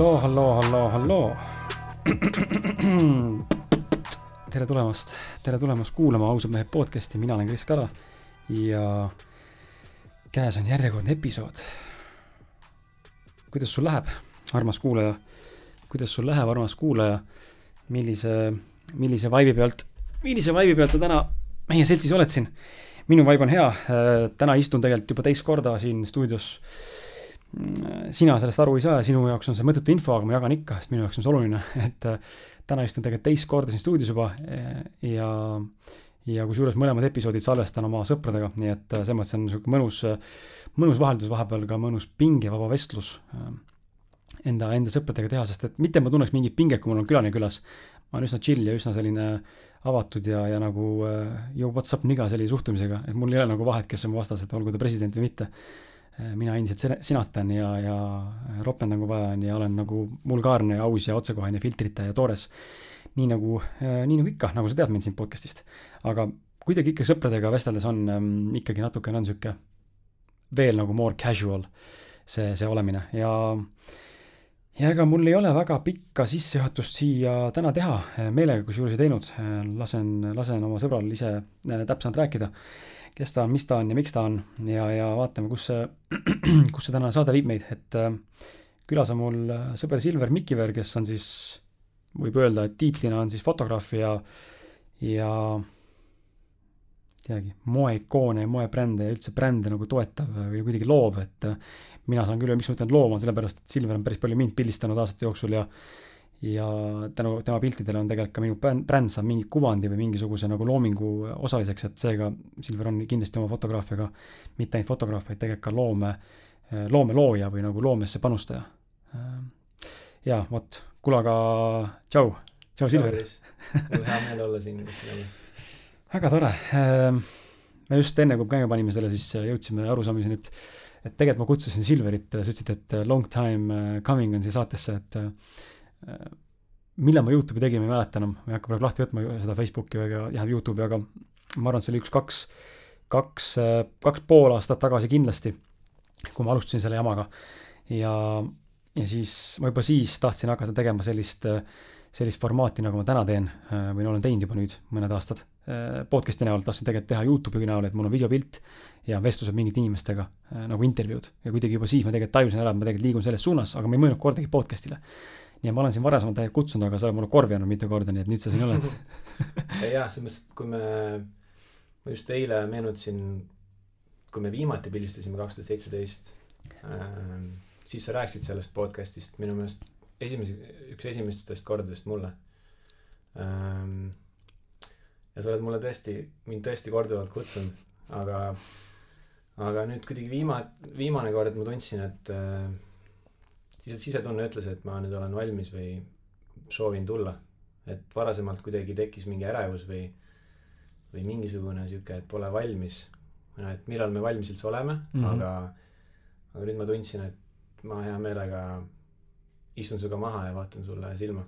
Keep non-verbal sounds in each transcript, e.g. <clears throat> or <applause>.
halloo, halloo, halloo, halloo. <clears throat> tere tulemast, tere tulemast kuulama Ausad mehed podcast'i, mina olen Kris Kala ja käes on järjekordne episood. kuidas sul läheb, armas kuulaja? kuidas sul läheb, armas kuulaja? millise, millise vaibi pealt, millise vaibi pealt sa täna meie seltsis oled siin? minu vaib on hea, täna istun tegelikult juba teist korda siin stuudios sina sellest aru ei saa ja sinu jaoks on see mõttetu info, aga ma jagan ikka, sest minu jaoks on see oluline, <laughs> et äh, täna istun tegelikult teist korda siin stuudios juba äh, ja ja kusjuures mõlemad episoodid salvestan oma sõpradega, nii et äh, selles mõttes on niisugune mõnus, mõnus vaheldus, vahepeal ka mõnus pingevaba vestlus enda, enda sõpradega teha, sest et mitte ma tunneks mingit pinget, kui mul on külaline külas. ma olen üsna chill ja üsna selline avatud ja, ja nagu ju what's up niga sellise suhtumisega, et mul ei ole nagu vahet, kes on vastas, et olgu ta president või mitte mina endiselt sinatan ja, ja ropendan, kui vaja on ja olen nagu vulgaarne ja aus ja otsekohene, filtrita ja toores. nii nagu, äh, nii nagu ikka, nagu sa tead mind siin podcast'ist. aga kuidagi ikka sõpradega vesteldes on ähm, ikkagi natukene on sihuke veel nagu more casual see, see olemine ja ja ega mul ei ole väga pikka sissejuhatust siia täna teha, meelega kusjuures ei teinud, lasen, lasen oma sõbral ise äh, täpsemalt rääkida kes ta on, mis ta on ja miks ta on. Ja, ja vaatame, kus see, <clears throat> kus see tänane saade viib meid, et äh, külas on mul äh, sõber Silver Mikiver, kes on siis, võib öelda, et tiitlina on siis fotograaf ja, ja teagi, moeikoone ja moebrände ja üldse brände nagu toetav või kuidagi loov, et äh, mina saan küll, miks ma ütlen loov, on sellepärast, et Silver on päris palju mind pildistanud aastate jooksul ja ja tänu tema piltidele on tegelikult ka minu bränd saab mingi kuvandi või mingisuguse nagu loomingu osaliseks, et seega Silver on kindlasti oma fotograafiaga mitte ainult fotograaf, vaid tegelikult ka loome, loomelooja või nagu loomesse panustaja. ja vot, kuule aga tšau, tšau Silver. mul hea meel olla siin sinuga. väga tore. me just enne, kui käima panime selle, siis jõudsime arusaamiseni, et et tegelikult ma kutsusin Silverit, sa ütlesid, et long time coming on siia saatesse, et millal ma Youtube'i tegin, ma ei mäleta enam, ma ei hakka praegu lahti võtma seda Facebooki ega jah, Youtube'i, aga ma arvan, et see oli üks kaks, kaks, äh, kaks pool aastat tagasi kindlasti, kui ma alustasin selle jamaga. ja, ja siis ma juba siis tahtsin hakata tegema sellist, sellist formaati, nagu ma täna teen äh, või no olen teinud juba nüüd mõned aastad. Podcast'i näol tahtsin tegelikult teha Youtube'i näol, et mul on videopilt ja vestlused mingite inimestega nagu intervjuud ja kuidagi juba siis ma tegelikult tajusin ära, et ma tegelikult liigun selles suunas, aga ma ei mõelnud kordagi podcast'ile ja ma olen siin varasemalt täiega kutsunud, aga sa oled mulle korvi andnud mitu korda, nii et nüüd sa siin oled <laughs> jah, selles mõttes, et kui me, ma just eile meenutasin, kui me viimati pildistasime kaks tuhat seitseteist, ähm, siis sa rääkisid sellest podcast'ist minu meelest esimese, üks esimestest kordadest mulle. Ähm, ja sa oled mulle tõesti, mind tõesti korduvalt kutsunud, aga, aga nüüd kuidagi viima-, viimane kord ma tundsin, et äh, siis sisetunne ütles, et ma nüüd olen valmis või soovin tulla. et varasemalt kuidagi tekkis mingi ärevus või, või mingisugune sihuke, et pole valmis. et millal me valmis üldse oleme mm, -hmm. aga, aga nüüd ma tundsin, et ma hea meelega istun sinuga maha ja vaatan sulle silma.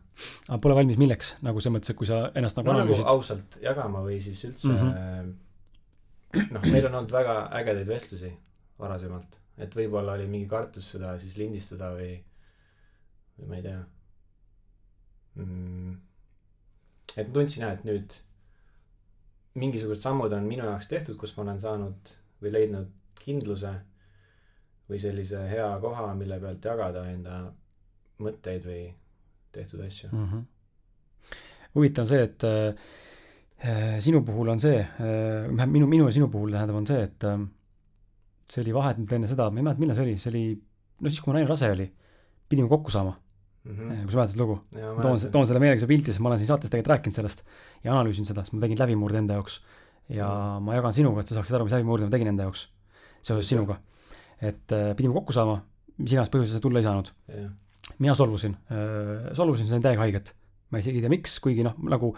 aga pole valmis milleks, nagu selles mõttes, et kui sa ennast nagu no, nagu ausalt jagama või siis üldse mm -hmm. noh, meil on olnud väga ägedaid vestlusi varasemalt et võib-olla oli mingi kartus seda siis lindistada või, või ma ei tea mm.. et ma tundsin jah, et nüüd mingisugused sammud on minu jaoks tehtud, kus ma olen saanud või leidnud kindluse või sellise hea koha, mille pealt jagada enda mõtteid või tehtud asju mm. -hmm. huvitav on see, et äh, sinu puhul on see äh,, minu, minu ja sinu puhul tähendab, on see, et äh, see oli vahetult enne seda, ma ei mäleta, millal see oli, see oli, no siis, kui mu naine rase oli, pidime kokku saama mm. -hmm. kui sa mäletad lugu. toon, toon selle meelega seda pilti, sest ma olen siin saates tegelikult rääkinud sellest ja analüüsinud seda, sest ma tegin läbimurde enda jaoks. ja mm -hmm. ma jagan sinuga, et sa saaksid aru, mis läbimurde ma tegin enda jaoks, seoses sinuga. et äh, pidime kokku saama, mis iganes põhjusel sa tulla ei saanud yeah.. mina solvusin äh,, solvusin, sain täiega haiget. ma isegi ei tea, miks, kuigi noh, nagu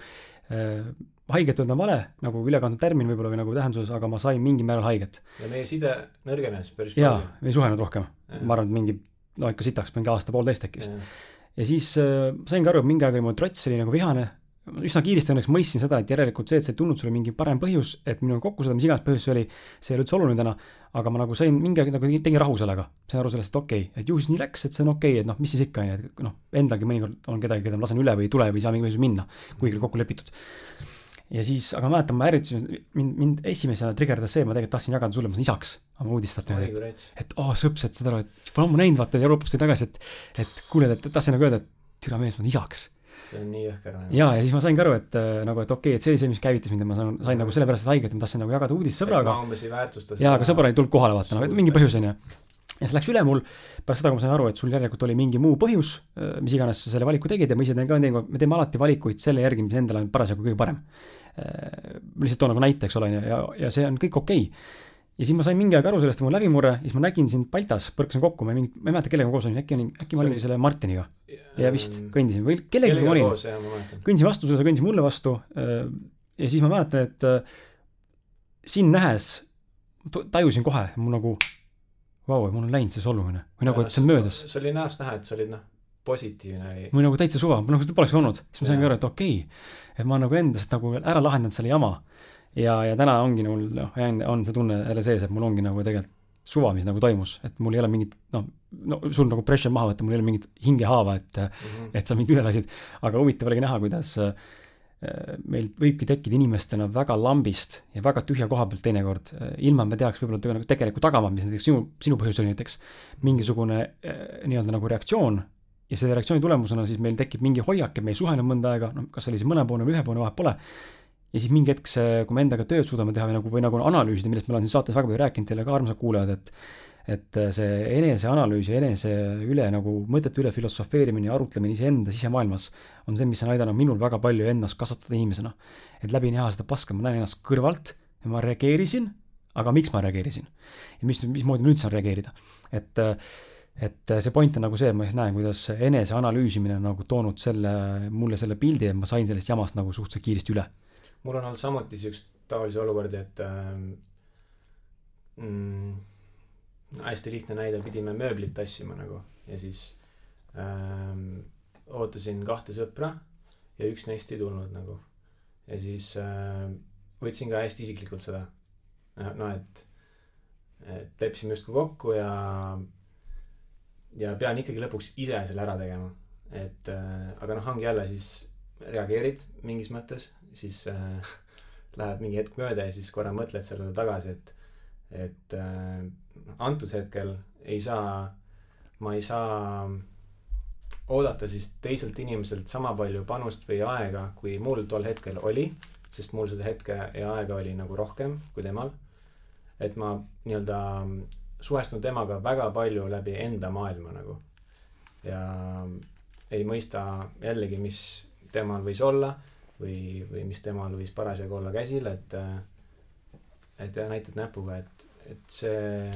äh, haiget öelda on vale, nagu ülekantud termin võib-olla või nagu tähenduses, aga ma sain mingil määral haiget. ja meie side nõrgenes päris palju. jaa, ei suhelnud rohkem. ma arvan, et mingi, no ikka sitaks, mingi aasta-poolteist äkki vist. ja siis äh, saingi aru, et mingi aeg oli mul trots oli nagu vihane üsna kiiresti õnneks mõistsin seda, et järelikult see, et see ei tulnud sulle mingi parem põhjus, et minuga kokku saada, mis iganes põhjus see oli, see ei ole üldse oluline täna, aga ma nagu sain mingi aeg nagu tegin rahu sellega. sain aru sellest, et okei okay,, et ju siis nii läks, et see on okei okay,, et noh, mis siis ikka, on ju, et noh, endalgi mõnikord on kedagi, keda ma lasen üle või ei tule või ei saa mingi põhjus minna, kuigi oli kokku lepitud. Ja siis, aga ma mäletan, ma ärritasin, mind, mind esimesena trigerdas see, ma tegelikult tahtsin jagada sulle, ma saan isaks oma uudistat niimoodi, et, et oo oh, sõps, et saad aru, et pole ammu näinud, vaata Euroopast tuli tagasi, et, et kuule, et tahtsin nagu öelda, et türa mees, ma olen isaks see on nii jõhker nagu. ja, ja siis ma saingi aru, et äh, nagu, et okei okay,, et see oli see, mis käivitas mind ja ma sain, sain nagu sellepärast haiget, et ma tahtsin nagu jagada uudist sõbraga. ma jaa, aga sõber ei tulnud kohale, vaata, noh, mingi põhjus on ju. Ja see läks üle mul, pärast seda, kui ma sain aru, et sul järelikult oli mingi muu põhjus, äh, mis iganes sa selle valiku tegid ja ma ise teen ka, me teeme alati valikuid selle järgi, mis endale on parasjagu kõige parem. Äh, ma lihtsalt toon nagu näite, eks ole, on ju, ja, ja see on kõik okei okay ja siis ma sain mingi aeg aru sellest, et mul läbimurre, siis ma nägin sind Baltas, põrkasin kokku, ma ei, ma ei mäleta, kellega ma koos olin, äkki olin, äkki ma olin selle Martiniga. ja vist kõndisin või kellegagi ma olin. kõndisin vastu sulle, sa kõndisid mulle vastu. Äh, ja siis ma mäletan, et äh, sind nähes tajusin kohe, mul nagu, vau, mul on läinud see solvumine või nagu, et see on möödas. see oli näost näha, et sa olid noh, positiivne oli. mul nagu täitsa suva, nagu seda poleks olnud, siis ma saingi aru, et okei okay,, et ma nagu endast nagu ära lahendanud selle jama ja, ja täna ongi mul noh, on see tunne jälle sees, et mul ongi nagu tegelikult suva, mis nagu toimus, et mul ei ole mingit noh, no sul nagu pressure maha võtta, mul ei ole mingit hingehaava, et mm, -hmm. et sa mind üle lasid. aga huvitav oligi näha, kuidas äh, meil võibki tekkida inimestena väga lambist ja väga tühja koha pealt teinekord, äh, ilma me teaks võib-olla nagu tegelikku tagamaad, mis näiteks sinu, sinu põhjus oli näiteks mingisugune äh, nii-öelda nagu reaktsioon. Ja selle reaktsiooni tulemusena siis meil tekib mingi hoiak ja me ei suhelnud mõnda aega, noh, kas oli siis mõnepoolne või ühepoolne, vahet pole. Ja siis mingi hetk see, kui me endaga tööd suudame teha või nagu, või nagu analüüsida, millest ma olen siin saates väga palju rääkinud teile ka, armsad kuulajad, et et see eneseanalüüs ja enese üle nagu mõtete üle filosofeerimine ja arutlemine iseenda sisemaailmas on see, mis on aidanud minul väga palju ennast kasvatada inimesena. et läbi näha seda paska, ma näen ennast kõrvalt ja ma reageerisin, aga miks ma reageerisin? ja mis, mismoodi ma nüüd saan reageerida? et et see point on nagu see, et ma näen, kuidas eneseanalüüsimine on nagu toonud selle, mulle selle pildi, et ma sain sellest jamast nagu suhteliselt kiiresti üle mul on olnud samuti siukseid taolisi olukordi, et ähm, mm, hästi lihtne näide, pidime mööblit tassima nagu ja siis ähm, ootasin kahte sõpra ja üks neist ei tulnud nagu. ja siis äh, võtsin ka hästi isiklikult seda. noh, et, et leppisime justkui kokku ja, ja pean ikkagi lõpuks ise selle ära tegema. et äh, aga noh, ongi jälle siis reageerid mingis mõttes siis äh, <laughs> läheb mingi hetk mööda ja siis korra mõtled sellele tagasi, et, et äh, antud hetkel ei saa, ma ei saa oodata siis teiselt inimeselt sama palju panust või aega, kui mul tol hetkel oli, sest mul seda hetke ja aega oli nagu rohkem kui temal. et ma nii-öelda suhestun temaga väga palju läbi enda maailma nagu ja ei mõista jällegi, mis temal võis olla või, või mis temal võis parasjagu olla käsil, et, et ja näitad näpuga, et, et see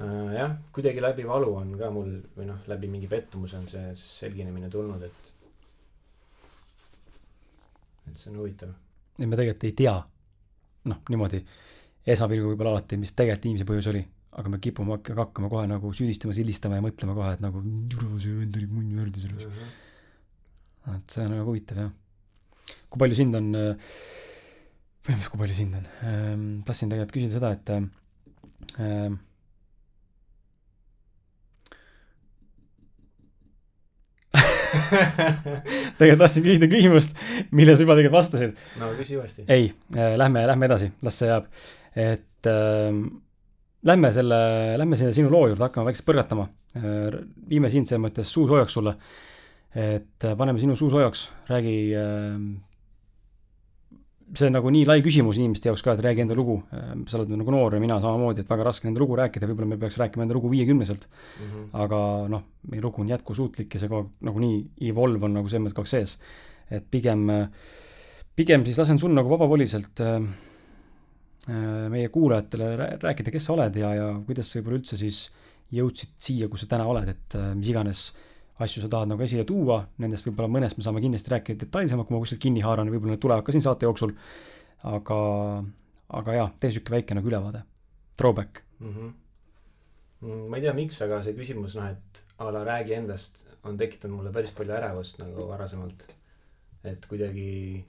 äh, jah, kuidagi läbi valu on ka mul või noh, läbi mingi pettumuse on see selginemine tulnud, et, et see on huvitav. et me tegelikult ei tea, noh, niimoodi esmapilgul võib-olla alati, mis tegelikult inimese põhjus oli, aga me kipume hakkama kohe nagu süüdistama, sildistama ja mõtlema kohe, et nagu see vend oli munni värdi selles uh. -huh et see on väga huvitav jah. kui palju sind on, või mis, kui palju sind on ähm,, tahtsin tegelikult küsida seda, et ähm, <laughs> tegelikult tahtsin küsida küsimust, mille sa juba tegelikult vastasid. no küsi uuesti. ei äh,, lähme, lähme edasi, las see jääb. et äh, lähme selle, lähme selle sinu loo juurde, hakkame vaikselt põrgatama äh,. viime sind selles mõttes suu soojaks sulle et äh, paneme sinu suu soojaks, räägi äh,. See on nagu nii lai küsimus inimeste jaoks ka, et räägi enda lugu äh,. sa oled nagu noor ja mina samamoodi, et väga raske enda lugu rääkida, võib-olla me peaks rääkima enda lugu viiekümneselt mm. -hmm. aga noh, meie lugu on jätkusuutlik ja see kogu aeg nagunii evolve on nagu selles mõttes kogu aeg sees. et pigem, pigem siis lasen sul nagu vabavoliselt äh meie kuulajatele rääkida, kes sa oled ja, ja kuidas sa võib-olla üldse siis jõudsid siia, kus sa täna oled, et mis iganes äh, asju sa tahad nagu esile tuua, nendest võib-olla mõnest me saame kindlasti rääkida detailsemalt, kui ma kuskilt kinni haaran, võib-olla need tulevad ka siin saate jooksul. aga, aga jaa, tee sihuke väike nagu ülevaade, throwback mm. -hmm. mm, ma ei tea, miks, aga see küsimus noh, et a la räägi endast on tekitanud mulle päris palju ärevust nagu varasemalt. et kuidagi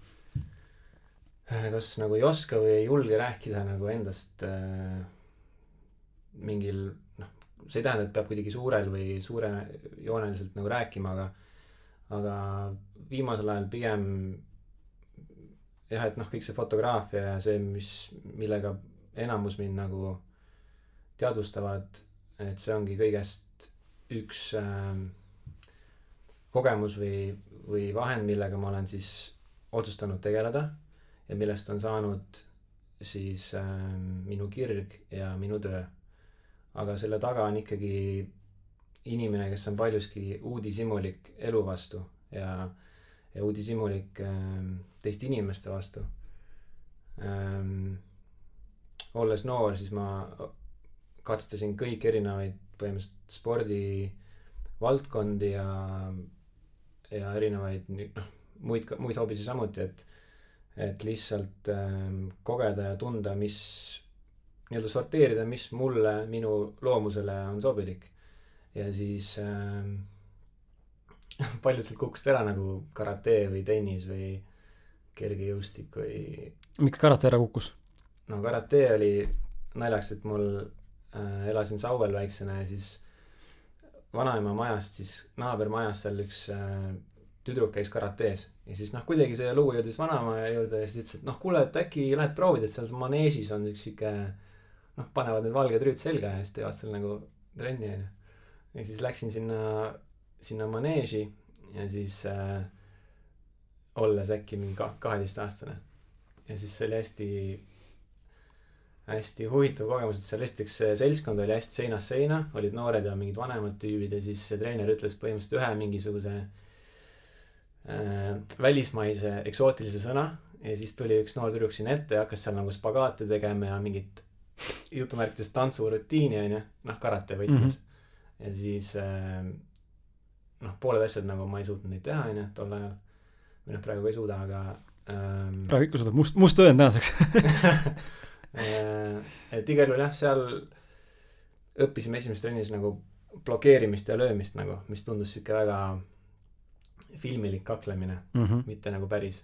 äh, kas nagu ei oska või ei julge rääkida nagu endast äh, mingil see ei tähenda, et peab kuidagi suurel või suurejooneliselt nagu rääkima, aga aga viimasel ajal pigem jah, et noh, kõik see fotograafia ja see, mis, millega enamus mind nagu teadvustavad, et see ongi kõigest üks äh, kogemus või, või vahend, millega ma olen siis otsustanud tegeleda ja millest on saanud siis äh, minu kirg ja minu töö. Aga selle taga on ikkagi inimene, kes on paljuski uudishimulik elu vastu ja, ja uudishimulik äh, teiste inimeste vastu ähm,. olles noor, siis ma katsetasin kõiki erinevaid põhimõtteliselt spordivaldkondi ja, ja erinevaid noh, muid, muid hobisid samuti, et, et lihtsalt ähm, kogeda ja tunda, mis, nii-öelda sorteerida, mis mulle, minu loomusele on sobilik. ja siis ähm, <laughs> paljud sealt kukkusid ära nagu karate või tennis või kergejõustik või miks karate ära kukkus? no karate oli naljaks, et mul äh, elasin Sauel väiksena ja siis vanaema majast siis naabermajas seal üks äh, tüdruk käis karates ja siis noh, kuidagi see lugu jõudis vanaema juurde ja siis ütles, et noh, kuule, et äkki lähed proovid, et seal maneežis on üks sihuke noh, panevad need valged rüüd selga ja siis teevad seal nagu trenni onju. ja siis läksin sinna, sinna maneeži ja siis äh, olles äkki mingi ka- kaheteistaastane ja siis see oli hästi hästi huvitav kogemus, et seal esiteks see seltskond oli hästi seinast seina, olid noored ja mingid vanemad tüübid ja siis see treener ütles põhimõtteliselt ühe mingisuguse äh, välismaise eksootilise sõna ja siis tuli üks noor tüdruk sinna ette ja hakkas seal nagu spagaate tegema ja mingit jutumärkides tantsurutiini onju, noh karate võtmes mm. -hmm. ja siis äh, noh, pooled asjad nagu ma ei suutnud neid teha onju tol ajal või noh, praegu ka ei suuda, aga ähm, praegu ikka suudad, must, must tõend tänaseks. <laughs> Et igal juhul jah, seal õppisime esimeses trennis nagu blokeerimist ja löömist nagu, mis tundus sihuke väga filmilik kaklemine, Mhm. mitte nagu päris.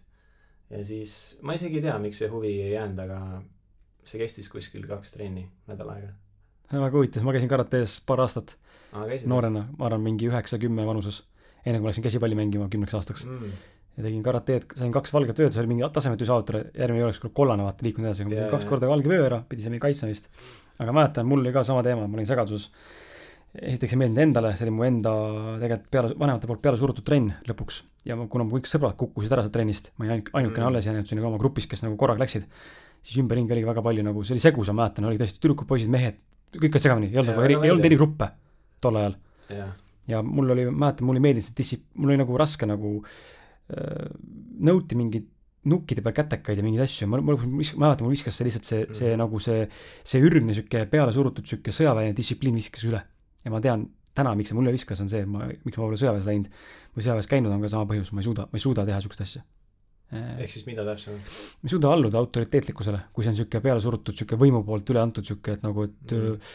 ja siis ma isegi ei tea, miks see huvi ei jäänud, aga see kestis kuskil kaks trenni nädal aega. see on väga huvitav, ma käisin karates paar aastat aa, käisid? noorena, ma arvan, mingi üheksa-kümme vanuses. enne kui ma läksin käsipalli mängima kümneks aastaks mm,. ja tegin karateed, sain kaks valget vööd, see oli mingi tasemetu autor, järgmine oleks kollane, vaata, liikunud edasi, aga yeah, kaks korda valge vöö ära, pidi see mingi kaitsma vist. aga mäletan, mul oli ka sama teema, ma olin segaduses. esiteks ei meeldinud endale, see oli mu enda tegelikult peale, vanemate poolt peale surutud trenn lõpuks. ja ma, kuna mu kõik sõbrad kukkusid ära sealt trennist, ma olin ainuke, ainukene Mm. alles jäänud sinna oma grupis, kes nagu korraga läksid, siis ümberringi oligi väga palju nagu, see oli segus, ma mäletan, oli tõesti tüdrukud, poisid, mehed, kõik olid segamini, ei olnud nagu eri, ei olnud eri gruppe tol ajal ja mul oli, mäletan, mulle ei meeldinud see dissi-, mul oli nagu raske nagu äh, nõuti mingeid nukkide peal kätekaid ja mingeid asju, ma, ma mäletan, mul viskas see lihtsalt see, see Mhm. nagu see, see ürgne sihuke peale surutud sihuke sõjaväeline distsipliin viskas üle. ja ma tean täna, miks see mulle viskas, on see, ma, miks ma pole sõjaväes läinud või sõjaväes käinud, on ka sama põhjus, ma ei suuda, ma ei suuda teha siukest asja. Ehk siis mida täpsemalt? ei suuda alluda autoriteetlikkusele, kui see on sihuke peale surutud sihuke võimu poolt üle antud sihuke, et nagu, et mm.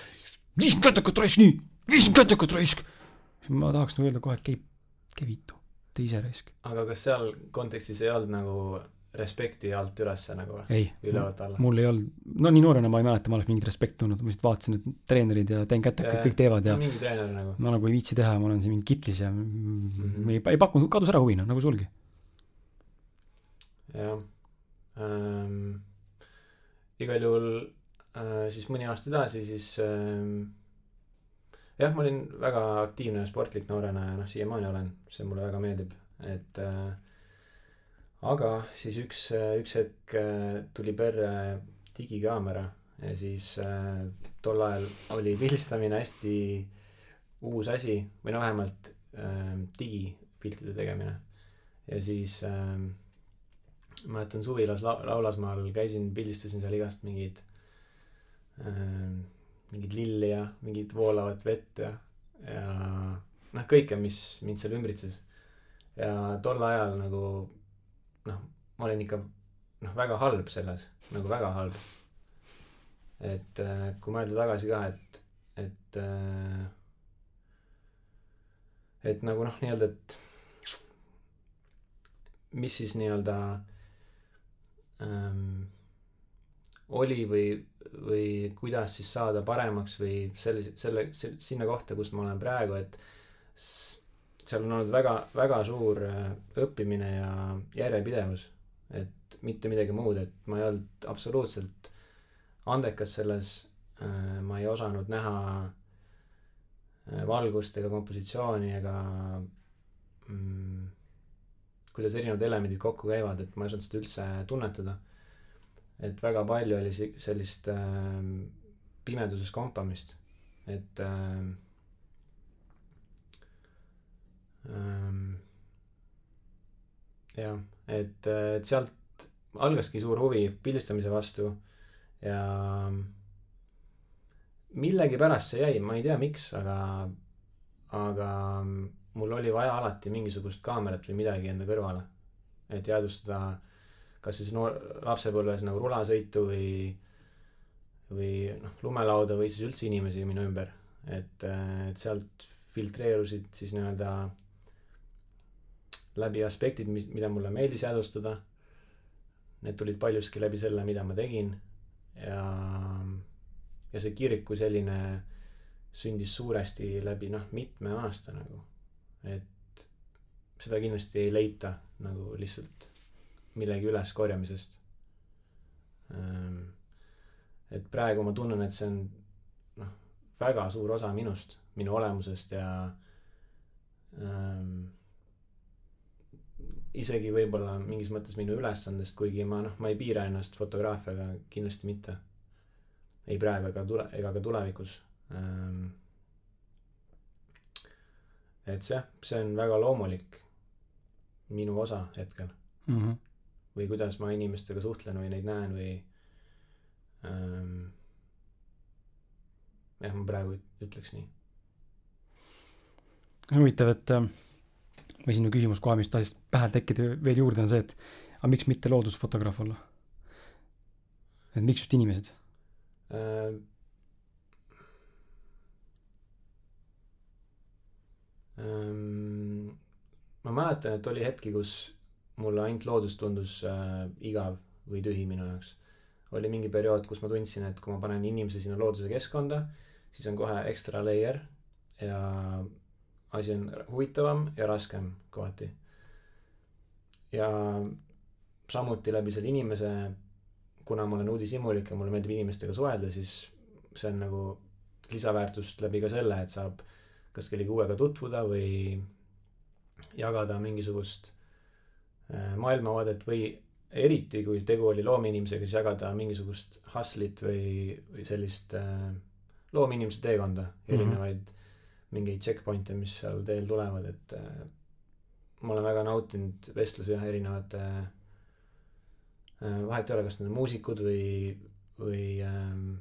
viiskümmend kätekat raisk, nii, viiskümmend kätekat raisk. ma tahaks nagu öelda kohe, et käi, käi vittu, tee ise raisk. aga kas seal kontekstis ei olnud nagu respekti alt ülesse nagu või? ülevalt alla? mul ei olnud, no nii noorena ma ei mäleta, ma oleks mingit respekti tundnud, ma lihtsalt vaatasin, et treenerid ja teen kätekaid, kõik teevad ja mingi treener nagu. ma nagu ei viitsi teha, ma olen siin mingi kitlis ja mm. -hmm. ei, ei pakkunud, kadus ära huvi, noh, nagu sulgi. Jah ähm,. igal juhul äh, siis mõni aasta edasi, siis ähm, jah, ma olin väga aktiivne sportlik noorena ja noh, siiamaani olen, see mulle väga meeldib, et äh, aga siis üks, üks hetk äh, tuli perre digikaamera ja siis äh, tol ajal oli pildistamine hästi uus asi või no vähemalt äh, digipiltide tegemine ja siis äh, mäletan suvilas la- Laulasmaal käisin, pildistasin seal igast mingeid ähm,, mingeid lilli ja mingit voolavat vett ja, ja noh, kõike, mis mind seal ümbritses. ja tol ajal nagu noh, ma olin ikka noh, väga halb selles, nagu väga halb. et äh, kui mõelda tagasi ka, et, et äh, et nagu noh, nii-öelda, et mis siis nii-öelda ähm, oli või, või kuidas siis saada paremaks või sellise, selle, sinna kohta, kus ma olen praegu, et seal on olnud väga, väga suur äh, õppimine ja järjepidevus. et mitte midagi muud, et ma ei olnud absoluutselt andekas selles, äh, ma ei osanud näha äh, valgust ega kompositsiooni ega mm, kuidas erinevad elemendid kokku käivad, et ma ei osanud seda üldse tunnetada. et väga palju oli sellist äh, pimeduses kompamist, et äh, äh, jah, et, et sealt algaski suur huvi pildistamise vastu ja millegipärast see jäi, ma ei tea, miks, aga, aga mul oli vaja alati mingisugust kaamerat või midagi enda kõrvale. et jäädvustada kas siis noor, lapsepõlves nagu rulasõitu või, või noh, lumelauda või siis üldse inimesi minu ümber. et, et sealt filtreerusid siis nii-öelda läbi aspektid, mis, mida mulle meeldis jäädvustada. Need tulid paljuski läbi selle, mida ma tegin ja, ja see kirik kui selline sündis suuresti läbi noh, mitme aasta nagu et seda kindlasti ei leita nagu lihtsalt millegi üleskorjamisest. Ehm, et praegu ma tunnen, et see on noh, väga suur osa minust, minu olemusest ja ähm, isegi võib-olla mingis mõttes minu ülesandest, kuigi ma noh, ma ei piira ennast fotograafiaga kindlasti mitte. ei praegu ega tule, ega ka tulevikus ähm, et see see on väga loomulik minu osa hetkel mm. -hmm. või kuidas ma inimestega suhtlen või neid näen või ähm,. jah, ma praegu ütleks nii. huvitav, et äh, või sinu küsimus kohe, mis tahtsid pähe tekkida veel juurde, on see, et aga miks mitte loodusfotograaf olla? et miks just inimesed äh,? Ma mäletan, et oli hetki, kus mulle ainult loodus tundus äh, igav või tühi minu jaoks. oli mingi periood, kus ma tundsin, et kui ma panen inimese sinna looduse keskkonda, siis on kohe ekstra layer ja asi on huvitavam ja raskem kohati. ja samuti läbi selle inimese, kuna ma olen uudishimulik ja mulle meeldib inimestega suhelda, siis see on nagu lisaväärtust läbi ka selle, et saab kas kellegi uuega tutvuda või jagada mingisugust äh, maailmavaadet või eriti, kui tegu oli loomeinimesega, siis jagada mingisugust hustle'it või, või sellist äh, loomeinimese teekonda, mhm. erinevaid mm -hmm. mingeid checkpoint'e, mis seal teel tulevad, et äh, ma olen väga nautinud vestlusi jah, erinevate vahet ei ole, kas need on muusikud või, või ähm,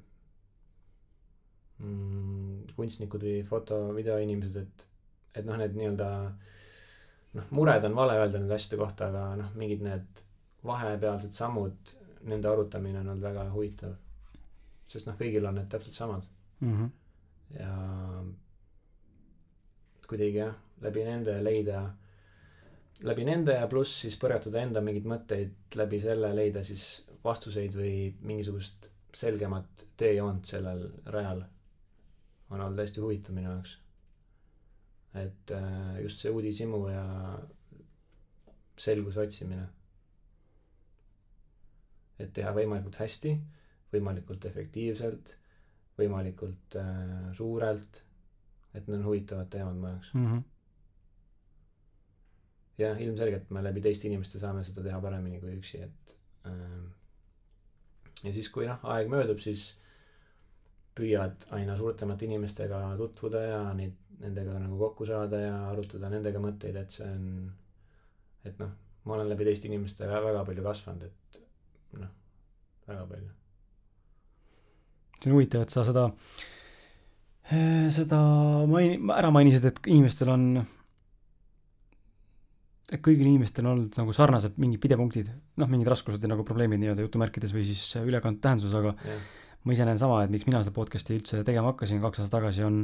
mm, kunstnikud või foto, videoinimesed, et, et noh, need nii-öelda noh, mured on vale öelda nende asjade kohta, aga noh, mingid need vahepealsed sammud, nende arutamine on olnud väga huvitav. sest noh, kõigil on need täpselt samad mm. -hmm. ja kuidagi jah, läbi nende leida, läbi nende ja pluss siis põrgatada enda mingeid mõtteid läbi selle leida siis vastuseid või mingisugust selgemat teejoont sellel rajal on olnud hästi huvitav minu jaoks. et äh, just see uudishimu ja selguse otsimine. et teha võimalikult hästi, võimalikult efektiivselt, võimalikult äh, suurelt. et need on huvitavad teemad mu jaoks mm. -hmm. jah, ilmselgelt me läbi teiste inimeste saame seda teha paremini kui üksi, et äh, ja siis, kui noh, aeg möödub, siis püüad aina suurtemate inimestega tutvuda ja neid, nendega nagu kokku saada ja arutada nendega mõtteid, et see on, et noh, ma olen läbi teiste inimeste väga palju kasvanud, et noh, väga palju. see on huvitav, et sa seda, seda maini-, ära mainisid, et inimestel on, et kõigil inimestel on olnud nagu sarnased mingid pidepunktid, noh, mingid raskused ja nagu probleemid nii-öelda jutumärkides või siis ülekant tähenduses, aga yeah ma ise näen sama, et miks mina seda podcast'i üldse tegema hakkasin kaks aastat tagasi, on,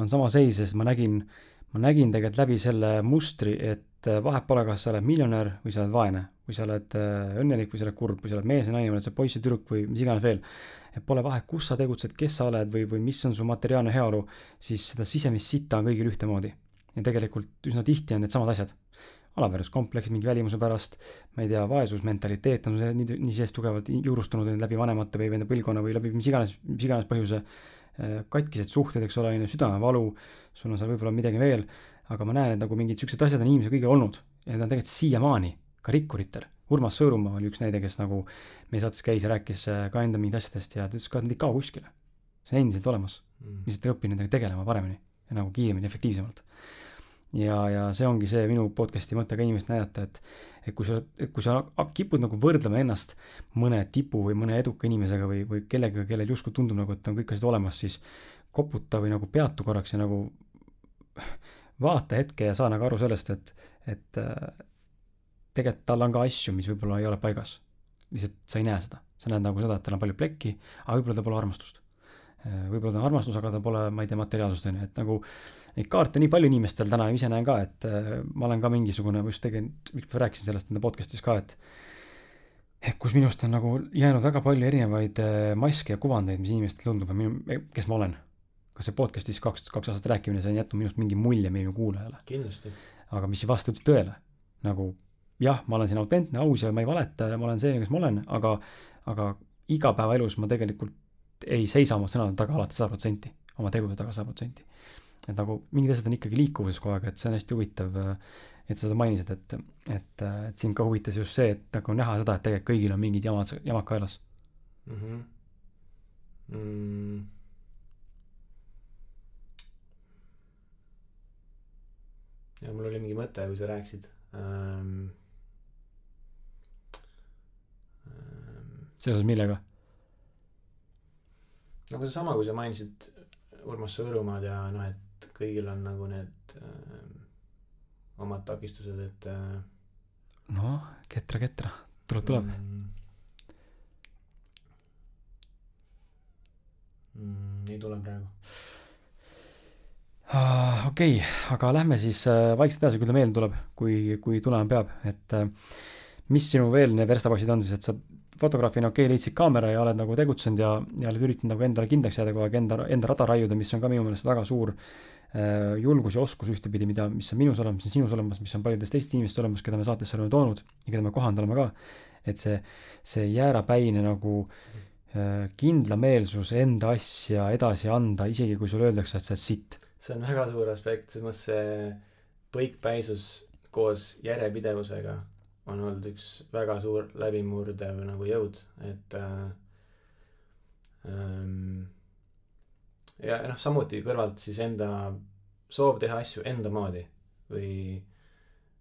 on sama seis, sest ma nägin, ma nägin tegelikult läbi selle mustri, et äh, vahet pole, kas sa oled miljonär või sa oled vaene, või sa oled äh, õnnelik või sa oled kurb, või sa oled mees ja naine, oled sa poiss ja tüdruk või mis iganes veel. et pole vahet, kus sa tegutsed, kes sa oled või, või mis on su materiaalne heaolu, siis seda sisemist sitta on kõigil ühtemoodi. ja tegelikult üsna tihti on needsamad asjad alaväärsuskompleks mingi välimuse pärast, ma ei tea, vaesusmentaliteet on see nii, nii sees tugevalt juurustunud läbi vanemate või enda põlvkonna või läbi mis iganes, mis iganes põhjuse, katkised suhted, eks ole, on ju, südamevalu, sul on seal võib-olla midagi veel, aga ma näen, et nagu mingid siuksed asjad on inimesel kõigil olnud ja need on tegelikult siiamaani, ka rikkuritel. Urmas Sõõrumaa oli üks näide, kes nagu meie saates käis ja rääkis äh, ka enda mingit asjadest ja ta ütles ka, et nad ei kao kuskile. see on endiselt olemas mm., lihtsalt õpin nendega tegelema paremini ja nagu kiiremini, efektiivsemalt ja, ja see ongi see minu podcast'i mõte ka inimestele näidata, et et kui sa, kui sa kipud nagu võrdlema ennast mõne tipu või mõne eduka inimesega või, või kellegagi, kellel justkui tundub nagu, et on kõik asjad olemas, siis koputa või nagu peatu korraks ja nagu vaata hetke ja saa nagu aru sellest, et, et äh, tegelikult tal on ka asju, mis võib-olla ei ole paigas. lihtsalt sa ei näe seda, sa näed nagu seda, et tal on palju plekki, aga võib-olla tal pole armastust. Äh, võib-olla ta on armastus, aga tal pole, ma ei tea, materiaalsust on ju, et nagu neid kaarte nii palju inimestel täna, ise näen ka, et äh, ma olen ka mingisugune, just tegelikult, miks ma rääkisin sellest enda podcast'is ka, et et kus minust on nagu jäänud väga palju erinevaid äh, maske ja kuvandeid, mis inimestel tundub, kes ma olen. ka see podcast'is kaks, kaks aastat rääkimine, see on jätnud minust mingi mulje meie kuulajale. kindlasti. aga mis ei vasta üldse tõele. nagu jah, ma olen siin autentne, aus ja ma ei valeta ja ma olen see, kes ma olen, aga, aga igapäevaelus ma tegelikult ei seisa oma sõnade taga alati sada protsenti, oma tegude taga sada protsenti et nagu mingid asjad on ikkagi liikuvuses kogu aeg, et see on hästi huvitav, et sa seda mainisid, et, et, et sind ka huvitas just see, et nagu näha seda, et tegelikult kõigil on mingid jamad, jamad kaelas mm. -hmm. Mm. ja mul oli mingi mõte, kui sa rääkisid ähm,. Ähm, seoses millega? nagu seesama, kui sa mainisid Urmas Sõõrumaad ja noh, et kõigil on nagu need äh, omad takistused, et äh,. noh, ketra, ketra, tuleb, tuleb mm,. Mm, ei tule praegu uh,. okei okay,, aga lähme siis uh, vaikselt edasi, kui ta meelde tuleb, kui, kui tulema peab, et uh, mis sinu veel need verstapostid on siis, et sa fotograafina okei okay,, leidsid kaamera ja oled nagu tegutsenud ja, ja oled üritanud nagu endale kindlaks jääda kogu aeg, enda, enda rada raiuda, mis on ka minu meelest väga suur äh, julgus ja oskus ühtepidi, mida, mis on minus olemas, mis on sinus olemas, mis on paljudes teistes inimestes olemas, keda me saatesse oleme toonud ja keda me kohanud oleme ka. et see, see jäärapäine nagu äh, kindlameelsus enda asja edasi anda, isegi kui sulle öeldakse, et sa oled sitt. see on väga suur aspekt, selles mõttes see põikpäisus koos järjepidevusega on olnud üks väga suur läbimurdev nagu jõud, et äh, ähm, ja noh, samuti kõrvalt siis enda soov teha asju enda moodi või,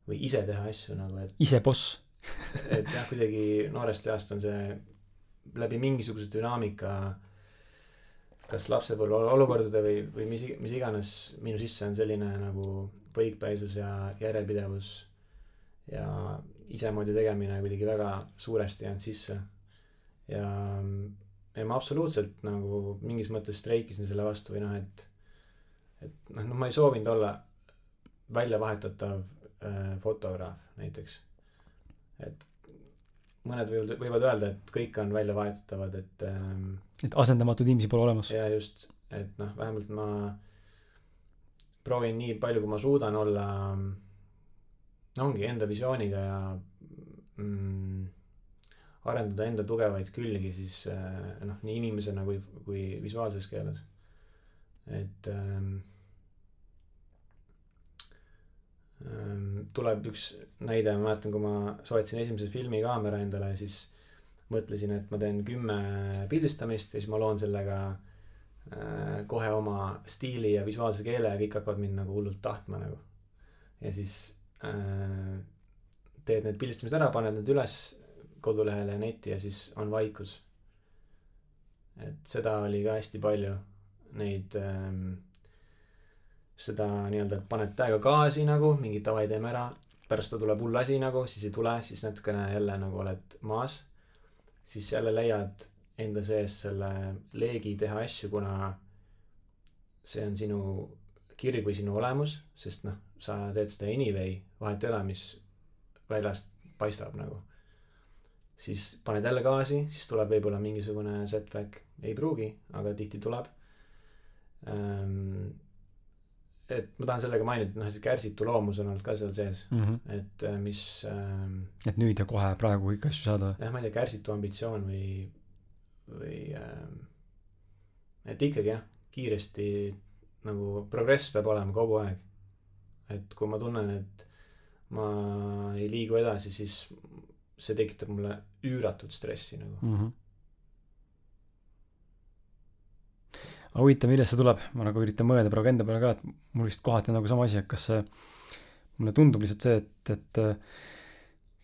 või ise teha asju nagu, et ise boss. <laughs> et jah, kuidagi noorest east on see läbi mingisuguse dünaamika kas lapsepõlve olukordade või, või mis, mis iganes minu sisse on selline nagu põikpäisus ja järjepidevus ja isemoodi tegemine kuidagi väga suuresti jäänud sisse. ja, ja ma absoluutselt nagu mingis mõttes streikisin selle vastu või noh, et, et noh, noh, ma ei soovinud olla väljavahetatav äh, fotograaf näiteks. et mõned võivad, võivad öelda, et kõik on väljavahetatavad, et ähm,. et asendamatuid inimesi pole olemas. ja just, et noh, vähemalt ma proovin nii palju, kui ma suudan olla ongi enda visiooniga ja mm, arendada enda tugevaid külgi siis äh, noh, nii inimesena kui, kui visuaalses keeles. et ähm, tuleb üks näide, ma mäletan, kui ma soetasin esimese filmikaamera endale, siis mõtlesin, et ma teen kümme pildistamist ja siis ma loon sellega äh, kohe oma stiili ja visuaalse keele ja kõik hakkavad mind nagu hullult tahtma nagu. ja siis teed need pildistamised ära, paned need üles kodulehele ja netti ja siis on vaikus. et seda oli ka hästi palju, neid ähm,, seda nii-öelda, et paned täiega gaasi nagu, mingi davai, teeme ära, pärast seda tuleb hull asi nagu, siis ei tule, siis natukene jälle nagu oled maas. siis jälle leiad enda sees selle leegi teha asju, kuna see on sinu kirg või sinu olemus, sest noh, sa teed seda anyway, vahet ei ole, mis väljast paistab nagu. siis paned jälle gaasi, siis tuleb võib-olla mingisugune setback, ei pruugi, aga tihti tuleb. et ma tahan sellega mainida, et noh, see kärsitu loomus on olnud ka seal sees, mm. -hmm. et äh, mis ähm, et nüüd ja kohe praegu kõiki asju saada. jah, ma ei tea, kärsitu ambitsioon või, või ähm, et ikkagi jah, kiiresti nagu progress peab olema kogu aeg. Et kui ma tunnen, et ma ei liigu edasi, siis see tekitab mulle üüratut stressi nagu. mm. -hmm. aga huvitav, millest see tuleb, ma nagu üritan mõelda praegu enda peale ka, et mul vist kohati on nagu sama asi, et kas see, mulle tundub lihtsalt see, et, et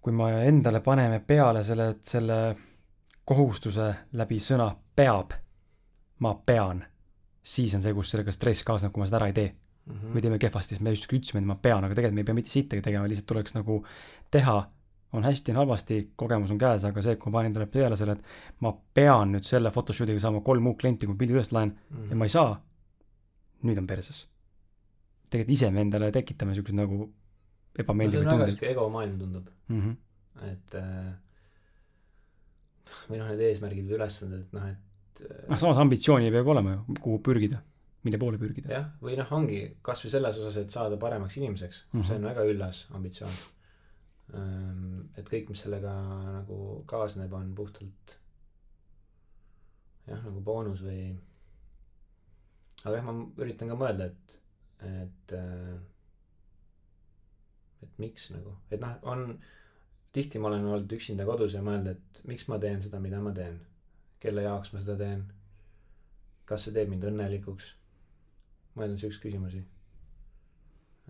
kui me endale paneme peale selle, selle kohustuse läbi sõna peab, ma pean, siis on see, kus sellega stress kaasneb, kui ma seda ära ei tee. Mhm. me teeme kehvasti, siis me justkui ütlesime, et ma pean, aga tegelikult me ei pea mitte sittagi tegema, lihtsalt tuleks nagu teha, on hästi, on halvasti, kogemus on käes, aga see, kui ma panen endale peale selle, et ma pean nüüd selle photoshoot'iga saama kolm uut klienti, kui ma pildi üles laen ja ma ei saa, nüüd on perses. tegelikult ise me endale tekitame siukseid nagu no ebameeldivaid on väga tundeid siuke egomaailm tundub, mm. -hmm. et äh, või noh, need eesmärgid või ülesanded, et noh, et äh, noh, samas ambitsiooni peab olema ju, kuhu pürgida, mille poole pürgida. jah, või noh, ongi kasvõi selles osas, et saada paremaks inimeseks mm, Mhm. -hmm. see on väga üllas ambitsioon. et kõik, mis sellega nagu kaasneb, on puhtalt jah, nagu boonus või. aga jah, ma üritan ka mõelda, et, et, et miks nagu, et noh, on, tihti ma olen olnud üksinda kodus ja mõelda, et miks ma teen seda, mida ma teen, kelle jaoks ma seda teen, kas see teeb mind õnnelikuks mõelnud siukseid küsimusi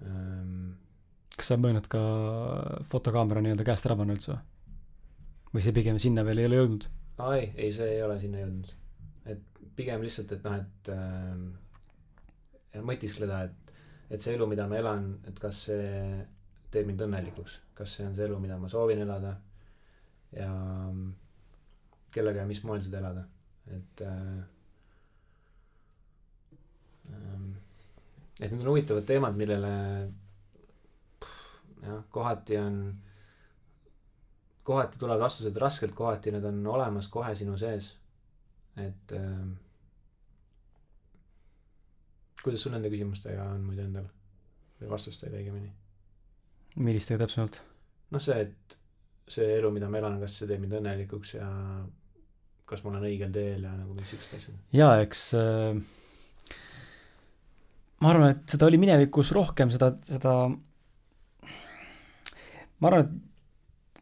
ähm,. kas sa mõelnud ka fotokaamera nii-öelda käest ära panna üldse või? see pigem sinna veel ei ole jõudnud? aa ei, ei see ei ole sinna jõudnud. et pigem lihtsalt, et noh, et ja mõtiskleda, et, et see elu, mida ma elan, et kas see teeb mind õnnelikuks, kas see on see elu, mida ma soovin elada ja mm, kellega ja mis moel seda elada, et äh, et need on huvitavad teemad, millele jah, kohati on kohati tulevad vastused raskelt, kohati need on olemas kohe sinu sees. et äh, kuidas sul nende küsimustega on muidu endal või vastustega õigemini? millistega täpsemalt? noh, see, et see elu, mida ma elan, kas see teeb mind õnnelikuks ja kas ma olen õigel teel ja nagu mingid siuksed asjad. jaa, eks äh, ma arvan, et seda oli minevikus rohkem, seda, seda ma arvan, et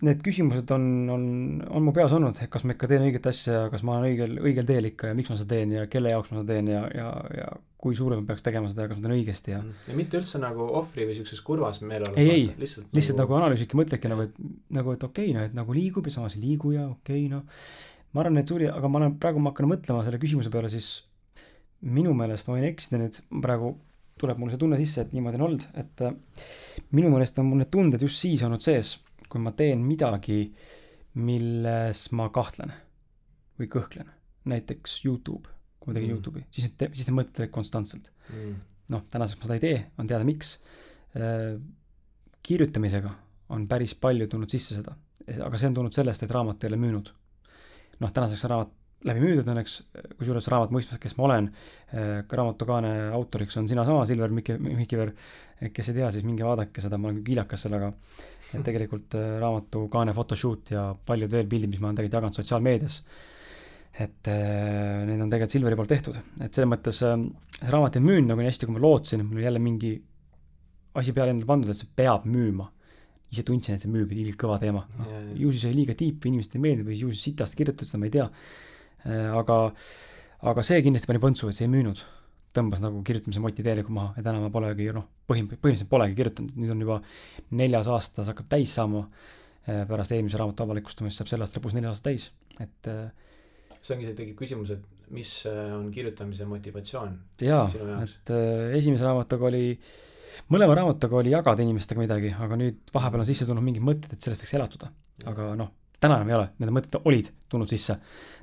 need küsimused on, on, on mu peas olnud, et kas ma ikka teen õiget asja ja kas ma olen õigel, õigel teel ikka ja miks ma seda teen ja kelle jaoks ma seda teen ja, ja, ja kui suure ma peaks tegema seda ja kas ma teen õigesti ja ja mitte üldse nagu ohvri või siukses kurvas meeleolus. Ei, ei, lihtsalt, lihtsalt nagu analüüsidki, mõtledki nagu, et nagu, et okei okay,, noh, et nagu liigub ja samas ei liigu ja okei okay,, noh. ma arvan, et suuri, aga ma olen, praegu ma hakkan mõtlema selle küsimuse peale, siis minu meelest ma võin eksida nüüd, praegu tuleb mul see tunne sisse, et niimoodi on olnud, et äh, minu meelest on mul need tunded just siis olnud sees, kui ma teen midagi, milles ma kahtlen või kõhklen. näiteks Youtube, kui ma tegin Mm. Youtube'i, siis need, siis need mõtted tulevad konstantselt mm.. noh, tänaseks ma seda ei tee, on teada, miks. kirjutamisega on päris palju tulnud sisse seda, aga see on tulnud sellest, et raamat ei ole müünud. noh, tänaseks on raamat läbi müüdud õnneks, kusjuures raamat mõistmas, kes ma olen, raamatu kaane autoriks on sinasama, Silver Miki-, Mikiver, kes ei tea, siis minge vaadake seda, ma olen küll kiilakas sellega, et tegelikult äh, raamatu kaane photoshoot ja paljud veel pildid, mis ma olen tegelikult jaganud sotsiaalmeedias, et äh, need on tegelikult Silveri poolt tehtud, et selles mõttes äh, see raamat ei müünud nagu nii hästi, kui ma lootsin, mul oli jälle mingi asi peale endale pandud, et see peab müüma. ise tundsin, et see müüb, ilgelt kõva teema no, ju siis oli liiga tiip või inimestele ei meeldinud või ju siis sitast kirjutatud, seda ma ei tea. aga, aga see kindlasti pani põntsu, et see ei müünud. tõmbas nagu kirjutamise moti täielikult maha ja täna ma polegi noh, põhim-, põhimõtteliselt polegi kirjutanud, nüüd on juba neljas aasta, see hakkab täis saama. pärast eelmise raamatu avalikustamist saab selle aasta lõpus neli aastat täis, et äh, see ongi see, tekib küsimus, et mis äh, on kirjutamise motivatsioon jaa, et äh, esimese raamatuga oli, mõlema raamatuga oli jagada inimestega midagi, aga nüüd vahepeal on sisse tulnud mingid mõtted, et sellest võiks elatuda. aga noh, täna enam ei ole, need mõtted olid tulnud sisse.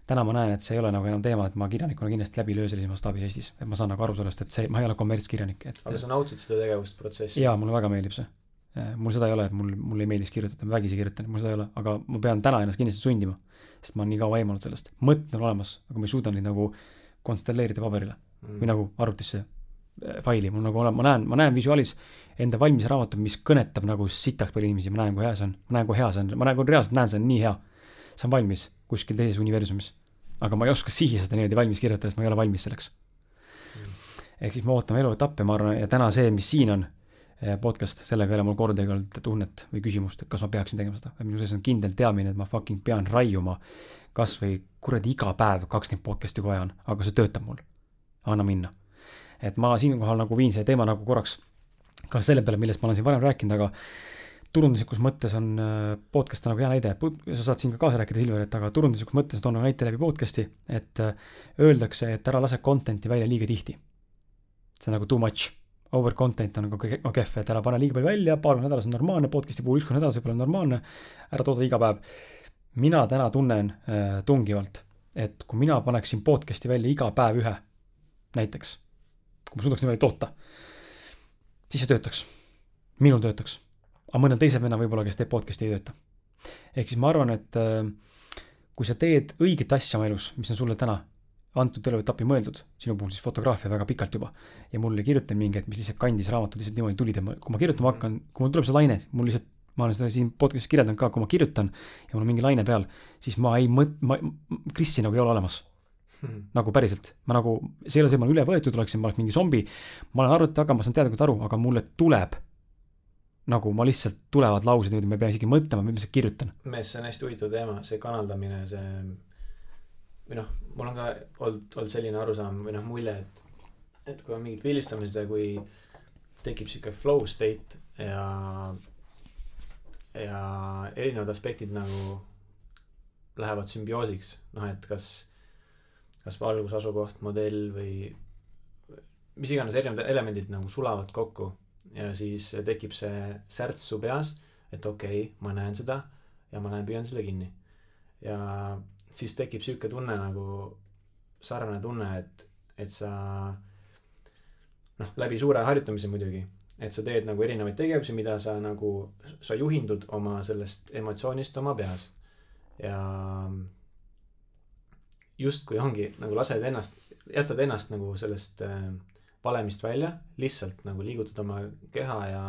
täna ma näen, et see ei ole nagu enam teema, et ma kirjanikuna kindlasti läbi ei löö sellises mastaabis Eestis, et ma saan nagu aru sellest, et see, ma ei ole kommertskirjanik, et. aga sa naudid seda tegevust, protsessi? jaa, mulle väga meeldib see. mul seda ei ole, et mul, mulle ei meeldiks kirjutada, ma vägisi kirjutan, mul seda ei ole, aga ma pean täna ennast kindlasti sundima. sest ma olen nii kaua eemaldunud sellest, mõtted on olemas, aga ma ei suuda neid nagu konstelleerida paberile mm. või nagu arvutisse äh, faili, mul nagu ole-, ma näen, ma näen visuaalis enda valmis raamatut, mis kõnetab nagu sitaks palju inimesi, ma näen, kui hea see on, ma näen, kui hea see on, ma nagu reaalselt näen, see on nii hea. see on valmis kuskil teises universumis. aga ma ei oska <laughs> siia seda niimoodi valmis kirjutada, sest ma ei ole valmis selleks mm.. ehk siis me ootame eluetappe, ma arvan, ja täna see, mis siin on, eh, podcast, sellega ei ole mul kordagi olnud tunnet või küsimust, et kas ma peaksin tegema seda. minu sees on kindel teadmine, et ma fucking pean raiuma kas või kuradi iga päev kakskümmend podcast'i kui vaja on, aga see töötab mul. anna minna. Et ma siinkohal nagu viin see teema nagu korraks ka selle peale, millest ma olen siin varem rääkinud, aga turunduslikus mõttes on äh, podcast nagu hea näide, sa saad siin ka kaasa rääkida, Silver, et aga turunduslikus mõttes toon nagu näite läbi podcast'i, et äh, öeldakse, et ära lase content'i välja liiga tihti. see on nagu too much, over content on nagu kehv, et ära pane liiga palju välja, paar korda nädalas on normaalne, podcast'i puhul üks kord nädalas võib-olla on normaalne, ära tooda iga päev. mina täna tunnen äh, tungivalt, et kui mina paneksin podcast'i välja iga päev ühe, näiteks, kui ma suudaks niimoodi toota siis see töötaks. minul töötaks. aga mõnel teisel vennal võib-olla, kes teeb podcast'i, ei tööta. ehk siis ma arvan, et äh, kui sa teed õiget asja oma elus, mis on sulle täna antud eluetappi mõeldud, sinu puhul siis fotograafia väga pikalt juba, ja mul ei kirjuta mingi hetk, mis lihtsalt kandis raamatut lihtsalt niimoodi tulid ja ma, kui ma kirjutama hakkan, kui mul tuleb see laine, mul lihtsalt, ma olen seda siin podcast'is kirjeldanud ka, kui ma kirjutan ja mul on mingi laine peal, siis ma ei mõt-, ma, Krissi nagu ei ole olemas hmm. nagu päriselt, ma nagu, see ei ole see, ma olen üle võetud oleksin, ma oleks mingi zombi. ma olen arvuti taga, ma saan teadlikult aru, aga mulle tuleb nagu ma lihtsalt tulevad laused ma ei pea isegi mõtlema, ma lihtsalt kirjutan. mees, see on hästi huvitav teema, see kanaldamine, see või noh, mul on ka olnud, olnud selline arusaam või noh, mulje, et, et kui on mingid pildistamised ja kui tekib sihuke flow state ja, ja erinevad aspektid nagu lähevad sümbioosiks, noh, et kas kas valgus, asukoht, modell või mis iganes erinevad elemendid nagu sulavad kokku ja siis tekib see särts su peas, et okei okay,, ma näen seda ja ma lähen püüan selle kinni. ja siis tekib sihuke tunne nagu, sarnane tunne, et, et sa noh, läbi suure harjutamise muidugi, et sa teed nagu erinevaid tegevusi, mida sa nagu, sa juhindud oma sellest emotsioonist oma peas ja justkui ongi nagu lased ennast, jätad ennast nagu sellest äh, valemist välja, lihtsalt nagu liigutad oma keha ja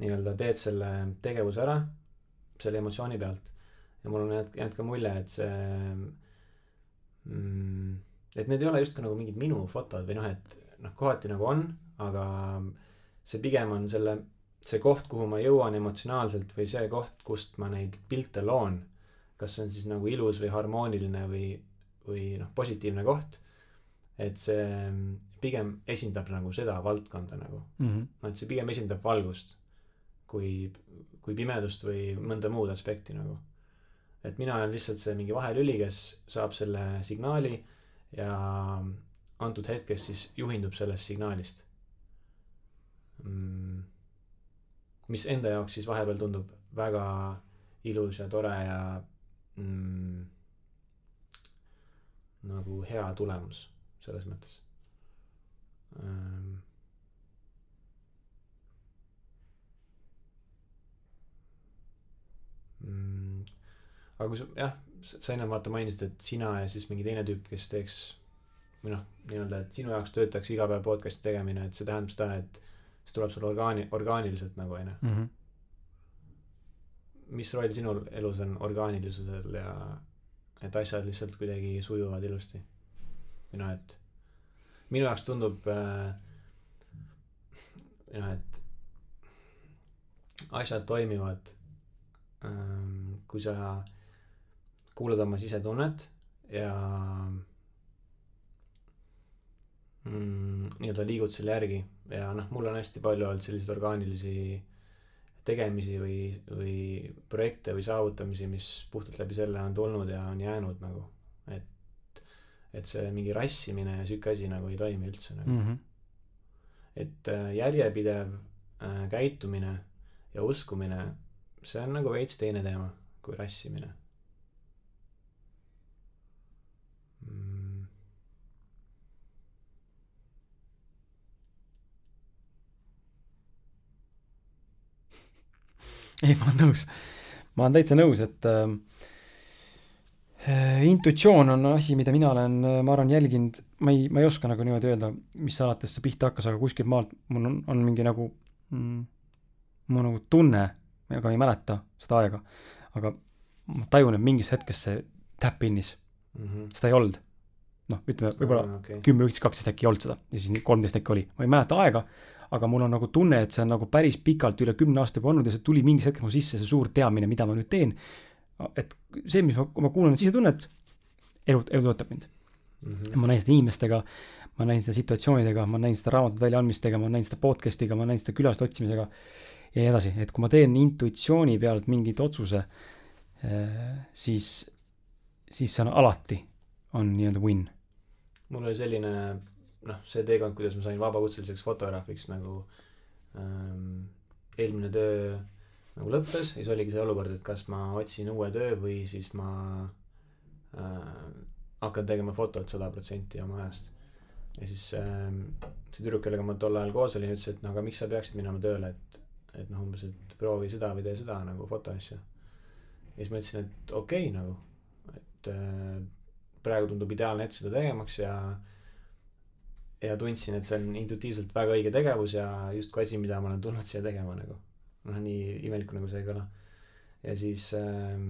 nii-öelda teed selle tegevuse ära selle emotsiooni pealt. ja mul on jäänud ka mulje, et see mm,, et need ei ole justkui nagu mingid minu fotod või noh, et noh, kohati nagu on, aga see pigem on selle, see koht, kuhu ma jõuan emotsionaalselt või see koht, kust ma neid pilte loon. kas see on siis nagu ilus või harmooniline või või noh, positiivne koht. et see pigem esindab nagu seda valdkonda nagu mm. -hmm. no et see pigem esindab valgust kui, kui pimedust või mõnda muud aspekti nagu. et mina olen lihtsalt see mingi vahelüli, kes saab selle signaali ja antud hetkes siis juhindub sellest signaalist mm,. mis enda jaoks siis vahepeal tundub väga ilus ja tore ja mm, nagu hea tulemus selles mõttes ähm.. Aga kui sa jah, sa enne vaata mainisid, et sina ja siis mingi teine tüüp, kes teeks või noh, nii-öelda, et sinu jaoks töötaks iga päev podcast'i tegemine, et see tähendab seda, et see tuleb sul orgaani-, orgaaniliselt nagu onju mm. -hmm. mis roll sinul elus on orgaanilisusel ja et asjad lihtsalt kuidagi sujuvad ilusti. või noh, et minu jaoks tundub äh,, noh, et asjad toimivad ähm,, kui sa kuulad oma sisetunnet ja mm, nii-öelda liigud selle järgi ja noh, mul on hästi palju olnud selliseid orgaanilisi tegemisi või, või projekte või saavutamisi, mis puhtalt läbi selle on tulnud ja on jäänud nagu, et, et see mingi rassimine ja sihuke asi nagu ei toimi üldse nagu mm. -hmm. et äh, järjepidev äh, käitumine ja uskumine, see on nagu veits teine teema, kui rassimine mm.. Ei, ma olen nõus. ma olen täitsa nõus, et äh, intuitsioon on asi, mida mina olen, ma arvan, jälginud, ma ei, ma ei oska nagu niimoodi öelda, mis alates see pihta hakkas, aga kuskilt maalt mul on, on mingi nagu mm,, mu nagu tunne, aga ei mäleta seda aega, aga ma tajun, et mingist hetkest see täpp pinnis Mm -hmm. seda ei olnud. noh, ütleme võib-olla kümme, üksteist, kaksteist äkki ei olnud seda ja siis kolmteist äkki oli, ma ei mäleta aega, aga mul on nagu tunne, et see on nagu päris pikalt, üle kümne aasta juba olnud ja see tuli mingis hetkes mu sisse, see suur teadmine, mida ma nüüd teen. et see, mis ma, ma kuulan sisetunnet, elu, elu toetab mind mm. -hmm. ma näin seda inimestega, ma näin seda situatsioonidega, ma näin seda raamatute väljaandmistega, ma näin seda podcast'iga, ma näin seda külaste otsimisega ja nii edasi, et kui ma teen intuitsiooni pealt mingeid otsuse, siis, siis see on alati, on nii-öelda win. mul oli selline noh, see teekond, kuidas ma sain vabakutseliseks fotograafiks nagu ähm, eelmine töö nagu lõppes ja siis oligi see olukord, et kas ma otsin uue töö või siis ma äh, hakkan tegema fotot sada protsenti oma ajast. ja siis äh, see tüdruk, kellega ma tol ajal koos olin, ütles, et no aga miks sa peaksid minema tööle, et, et noh, umbes, et proovi seda või tee seda nagu fotoasja. ja siis ma ütlesin, et okei okay, nagu, et äh, praegu tundub ideaalne hetk seda tegemaks ja ja tundsin, et see on intuitiivselt väga õige tegevus ja justkui asi, mida ma olen tulnud siia tegema nagu. noh, nii imelik nagu see ei kõla. ja siis ähm,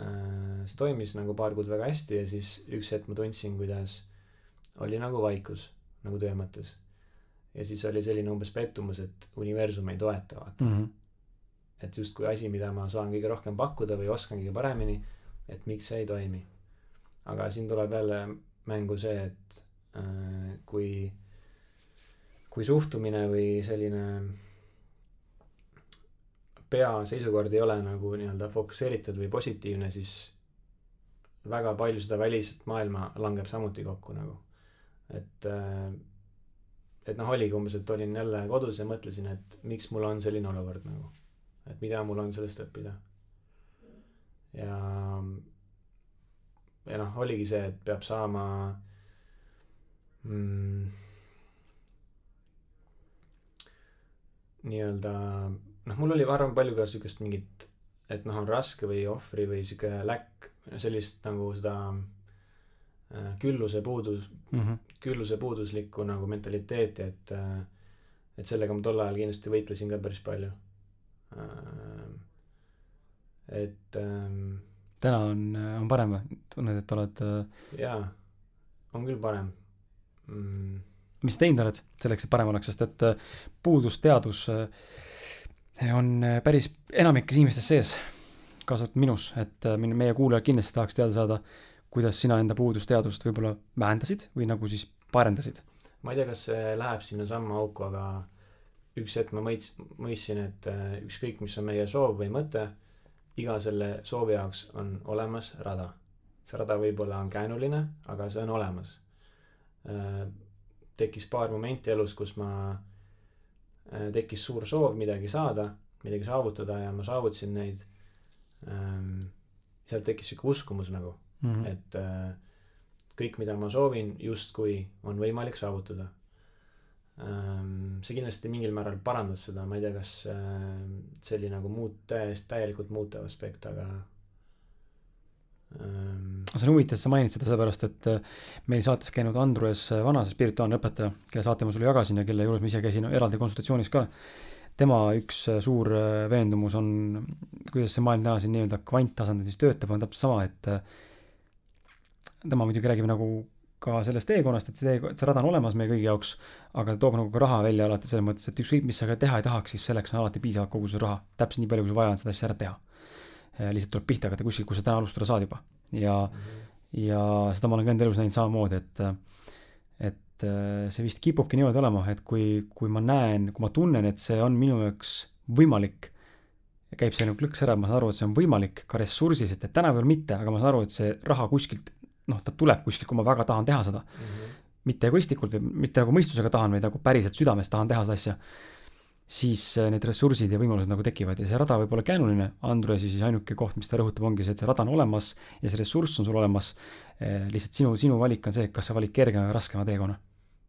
äh, see toimis nagu paar kuud väga hästi ja siis üks hetk ma tundsin, kuidas oli nagu vaikus nagu töö mõttes. ja siis oli selline umbes pettumus, et universum ei toeta, vaata mm. -hmm. et justkui asi, mida ma saan kõige rohkem pakkuda või oskan kõige paremini, et miks see ei toimi. aga siin tuleb jälle mängu see, et kui, kui suhtumine või selline pea seisukord ei ole nagu nii-öelda fokusseeritud või positiivne, siis väga palju seda väliselt maailma langeb samuti kokku nagu. et, äh, et noh, oligi umbes, et olin jälle kodus ja mõtlesin, et miks mul on selline olukord nagu. et mida mul on sellest õppida. ja, ja noh, oligi see, et peab saama mm, nii-öelda noh, mul oli, ma arvan, palju ka siukest mingit, et noh, on raske või ohvri või sihuke läkk, sellist nagu seda äh, külluse puudus Mm -hmm. külluse puuduslikku nagu mentaliteeti, et äh, et sellega ma tol ajal kindlasti võitlesin ka päris palju. Äh, et ähm, täna on, on parem või? tunned, et oled, jaa, on küll parem mm,. mis teinud oled selleks, et parem oleks, sest et äh, puudusteadus äh, on äh, päris enamikes inimestes sees, kaasa arvatud minus, et meie kuulajad kindlasti tahaks teada saada, kuidas sina enda puudusteadust võib-olla vähendasid või nagu siis parendasid. ma ei tea, kas see läheb sinnasamma auku, aga üks hetk ma mõits-, mõistsin, et ükskõik, mis on meie soov või mõte, iga selle soovi jaoks on olemas rada. see rada võib-olla on käänuline, aga see on olemas. Tekkis paar momenti elus, kus ma, tekkis suur soov midagi saada, midagi saavutada ja ma saavutasin neid. sealt tekkis sihuke uskumus nagu, mm. -hmm. et äh, kõik, mida ma soovin, justkui on võimalik saavutada. see kindlasti mingil määral parandas seda, ma ei tea, kas äh, see oli nagu muut-, täiesti, täielikult muutev aspekt, aga ähm, see on huvitav, et sa mainid seda sellepärast, et äh, meil saates käinud Andrus Vana, see spirituaalne õpetaja, kelle saate ma sulle jagasin ja kelle juures ma ise käisin eraldi konsultatsioonis ka. tema üks äh, suur veendumus on, kuidas see maailm täna siin nii-öelda kvanttasandil siis töötab, on täpselt sama, et tema muidugi räägib nagu ka sellest teekonnast, et see tee, see rada on olemas meie kõigi jaoks, aga toob nagu ka raha välja alati selles mõttes, et ükskõik, mis sa ka teha ei tahaks, siis selleks on alati piisavalt koguses raha. täpselt nii palju, kui sul vaja on seda asja ära teha. Lihtsalt tuleb pihta hakata kuskilt, kus sa täna alustada saad juba. ja mm, -hmm. ja seda ma olen ka enda elus näinud samamoodi, et, et see vist kipubki niimoodi olema, et kui, kui ma näen, kui ma tunnen, et see on minu jaoks võimalik, käib see nagu klõks ära, ma saan aru, et see on võimalik ka ressursiliselt, et täna veel mitte, aga ma saan aru, et see raha kuskilt noh, ta tuleb kuskilt, kui ma väga tahan teha seda mm. -hmm. mitte egoistlikult või mitte nagu mõistusega tahan, vaid nagu päriselt südamest tahan teha seda asja. Siis äh, need ressursid ja võimalused nagu tekivad ja see rada võib olla käänuline, Androsi siis ainuke koht, mis ta rõhutab, ongi see, et see rada on olemas ja see ressurss on sul olemas. lihtsalt sinu, sinu valik on see, kas sa valid kergema või raskema teekonna.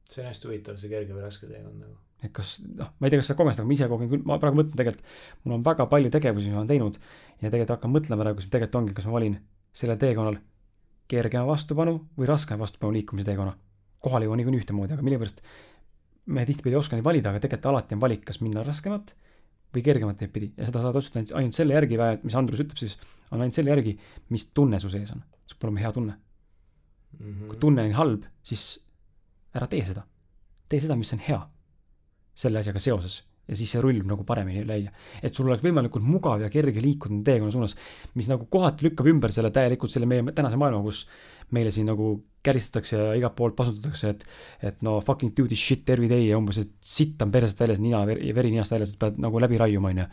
see on hästi huvitav, see kerge või raske teekond nagu. et kas, noh, ma ei tea, kas sa koged seda, aga ma ise kogen küll, ma praegu mõtlen tegelikult, mul on väga palju tegevusi, mis ma olen teinud ja tegelikult hakkan mõtlema praegu, mis tegelikult ongi, kas ma valin sellel teekonnal kergema vastupanu või raskema vastupanu liikumise teekonna. kohal jõuan niikuinii ühtemoodi, aga millegipärast me tihtipeale ei oska neid valida, aga tegelikult alati on valik, kas minna raskemat või kergemat teed pidi ja seda saad otsustada ainult selle järgi, mis Andrus ütleb siis, on ainult selle järgi, mis tunne su sees on. see peab olema hea tunne mm. -hmm. kui tunne on halb, siis ära tee seda. tee seda, mis on hea selle asjaga seoses ja siis see rullub nagu paremini läia. et sul oleks võimalikult mugav ja kerge liikuda teekonna suunas, mis nagu kohati lükkab ümber selle täielikult selle meie tänase maailma, kus meile siin nagu käristatakse ja igalt poolt pasutatakse, et et no fucking do this shit every day ja umbes, et sitt on persest väljas, nina ja veri ninast väljas, et pead nagu läbi raiuma, onju.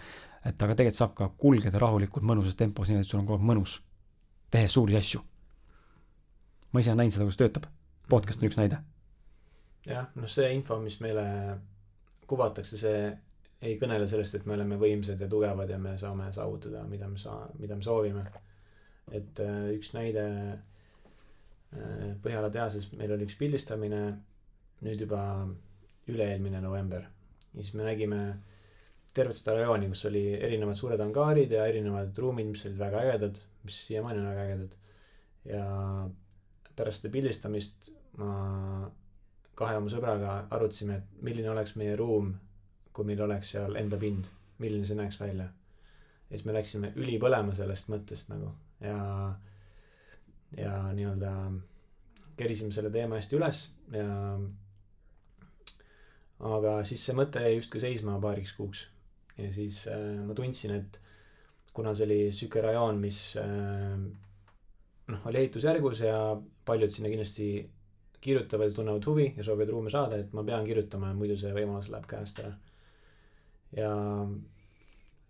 et aga tegelikult saab ka kulgeda rahulikult mõnusas tempos, nii et sul on kogu aeg mõnus, tehes suuri asju. ma ise olen näinud seda, kuidas töötab. podcast on üks näide. jah, noh, see info, mis meile kuvatakse, see ei kõnele sellest, et me oleme võimsad ja tugevad ja me saame saavutada, mida me saa-, mida me soovime. et äh, üks näide äh, Põhjala tehases, meil oli üks pildistamine nüüd juba üle-eelmine november. ja siis me nägime tervet seda rajooni, kus oli erinevad suured angaarid ja erinevad ruumid, mis olid väga ägedad, mis siiamaani on väga ägedad. ja pärast seda pildistamist ma kahe oma sõbraga arutasime, et milline oleks meie ruum, kui meil oleks seal enda pind, milline see näeks välja. ja siis me läksime ülipõlema sellest mõttest nagu ja, ja nii-öelda kerisime selle teema hästi üles ja aga siis see mõte jäi justkui seisma paariks kuuks. ja siis äh, ma tundsin, et kuna see oli sihuke rajoon, mis äh, noh, oli ehitusjärgus ja paljud sinna kindlasti kirjutavad ja tunnevad huvi ja soovivad ruume saada, et ma pean kirjutama ja muidu see võimalus läheb käest ära. ja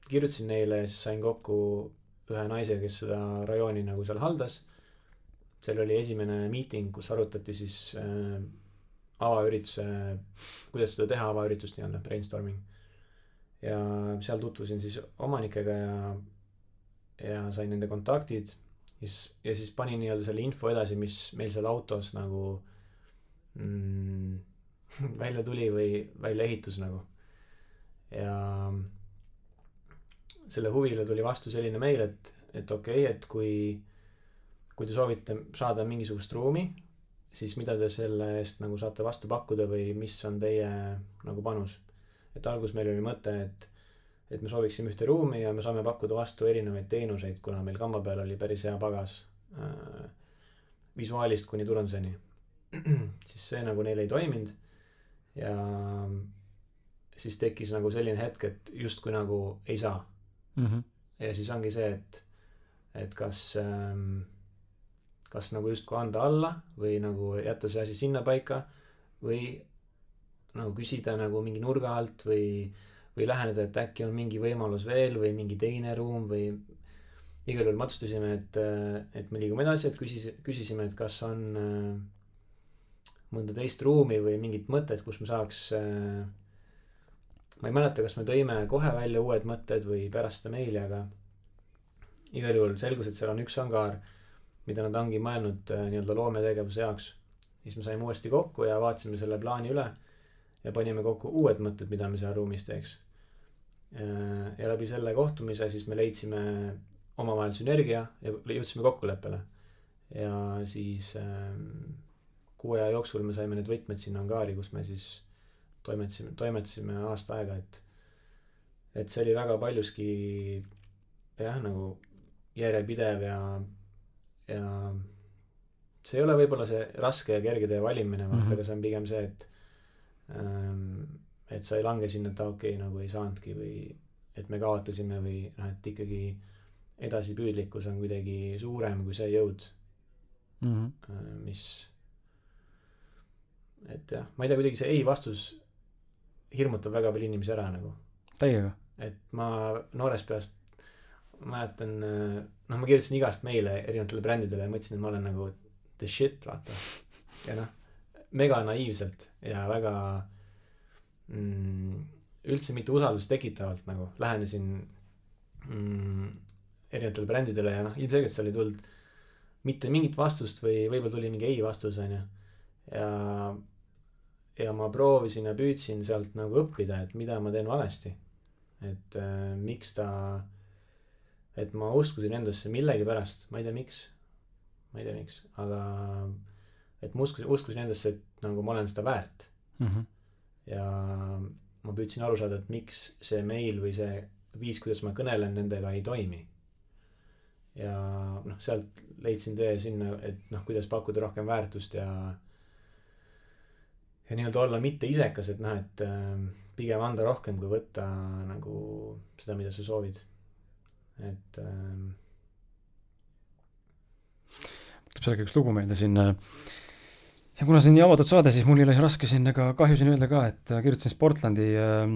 kirjutasin neile ja siis sain kokku ühe naisega, kes seda rajooni nagu seal haldas. seal oli esimene miiting, kus arutati siis äh, avaürituse, kuidas seda teha, avaüritust nii-öelda, brainstorming. ja seal tutvusin siis omanikega ja, ja sain nende kontaktid. siis, ja siis panin nii-öelda selle info edasi, mis meil seal autos nagu mm, <laughs> välja tuli või välja ehitus nagu. ja selle huvile tuli vastu selline meil, et, et okei okay,, et kui, kui te soovite saada mingisugust ruumi, siis mida te selle eest nagu saate vastu pakkuda või mis on teie nagu panus. et alguses meil oli mõte, et, et me sooviksime ühte ruumi ja me saame pakkuda vastu erinevaid teenuseid, kuna meil kamba peal oli päris hea pagas äh,. visuaalist kuni turunduseni <clears throat> siis see nagu neil ei toiminud. ja siis tekkis nagu selline hetk, et justkui nagu ei saa mm. -hmm. ja siis ongi see, et, et kas ähm,, kas nagu justkui anda alla või nagu jätta see asi sinnapaika või nagu küsida nagu mingi nurga alt või, või läheneda, et äkki on mingi võimalus veel või mingi teine ruum või igal juhul me otsustasime, et, et me liigume edasi, et küsis, küsisime, et kas on äh, mõnda teist ruumi või mingit mõtet, kus me saaks äh,. ma ei mäleta, kas me tõime kohe välja uued mõtted või pärast seda meili, aga igal juhul selgus, et seal on üks angaar, mida nad ongi mõelnud äh, nii-öelda loometegevuse jaoks. siis me saime uuesti kokku ja vaatasime selle plaani üle ja panime kokku uued mõtted, mida me seal ruumis teeks. Äh, ja läbi selle kohtumise siis me leidsime omavahel sünergia ja jõudsime kokkuleppele. ja siis äh, kuu aja jooksul me saime need võtmed sinna angaari, kus me siis toimetasime, toimetasime aasta aega, et, et see oli väga paljuski jah, nagu järjepidev ja, ja see ei ole võib-olla see raske ja kerge tee valimine, vaata mm, -hmm. aga see on pigem see, et ähm, et sa ei lange sinna, et okei okay,, nagu ei saanudki või et me kaotasime või noh, et ikkagi edasipüüdlikkus on kuidagi suurem kui see jõud mm, -hmm. mis et jah, ma ei tea, kuidagi see ei vastus hirmutab väga palju inimesi ära nagu. täiega. et ma noorest peast mäletan, noh, ma kirjutasin igast meile erinevatele brändidele ja mõtlesin, et ma olen nagu the shit, vaata. ja noh, mega naiivselt ja väga mm, üldse mitte usaldust tekitavalt nagu lähenesin mm, erinevatele brändidele ja noh ilmselgelt seal ei tulnud mitte mingit vastust või võib-olla tuli mingi ei vastus onju ja ja ma proovisin ja püüdsin sealt nagu õppida et mida ma teen valesti. Et äh, miks ta et ma uskusin endasse millegipärast ma ei tea miks ma ei tea miks aga et ma uskusin uskusin endasse et nagu ma olen seda väärt. Mm -hmm. ja ma püüdsin aru saada et miks see meil või see viis kuidas ma kõnelen nendega ei toimi. Ja noh sealt leidsin tee sinna et noh kuidas pakkuda rohkem väärtust ja ja nii-öelda olla mitte isekas et noh et äh, pigem anda rohkem kui võtta nagu seda mida sa soovid et äh, tuleb sellega üks lugu meelde siin äh, ja kuna see on nii avatud saade, siis mul ei ole raske siin ega kahju siin öelda ka, et äh, kirjutasin Sportlandi äh,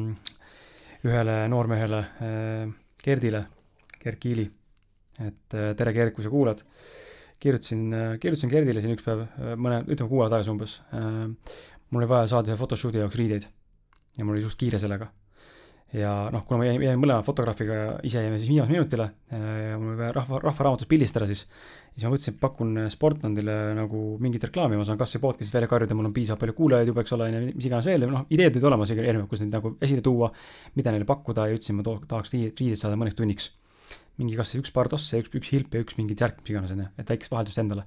ühele noormehele äh,, Gerdile, Gerd Kiili. et äh, tere, Gerd, kui sa kuulad. kirjutasin äh,, kirjutasin Gerdile siin üks päev mõne, ütleme kuu aega tagasi umbes äh,. Mul oli vaja saada ühe photoshoot'i jaoks riideid. Ja mul oli suht kiire sellega. Ja noh, kuna me jäime mõlema fotograafiga ise jäime siis viimasele minutile ja mul oli vaja rahva, rahvaraamatus pildistada siis, siis ma mõtlesin, et pakun Sportlandile nagu mingit reklaami, ma saan kas või podcast'is välja karjuda, mul on piisavalt palju kuulajaid juba, eks ole, on ju, mis iganes veel, noh, ideed olid olemas, erinevad, kus neid nagu esile tuua, mida neile pakkuda ja ütlesin, ma too, tahaks riideid saada mõneks tunniks. mingi kas üks paar tosse, üks, üks hilp ja üks mingi särk, mis iganes, on ju, et väikest vaheldust endale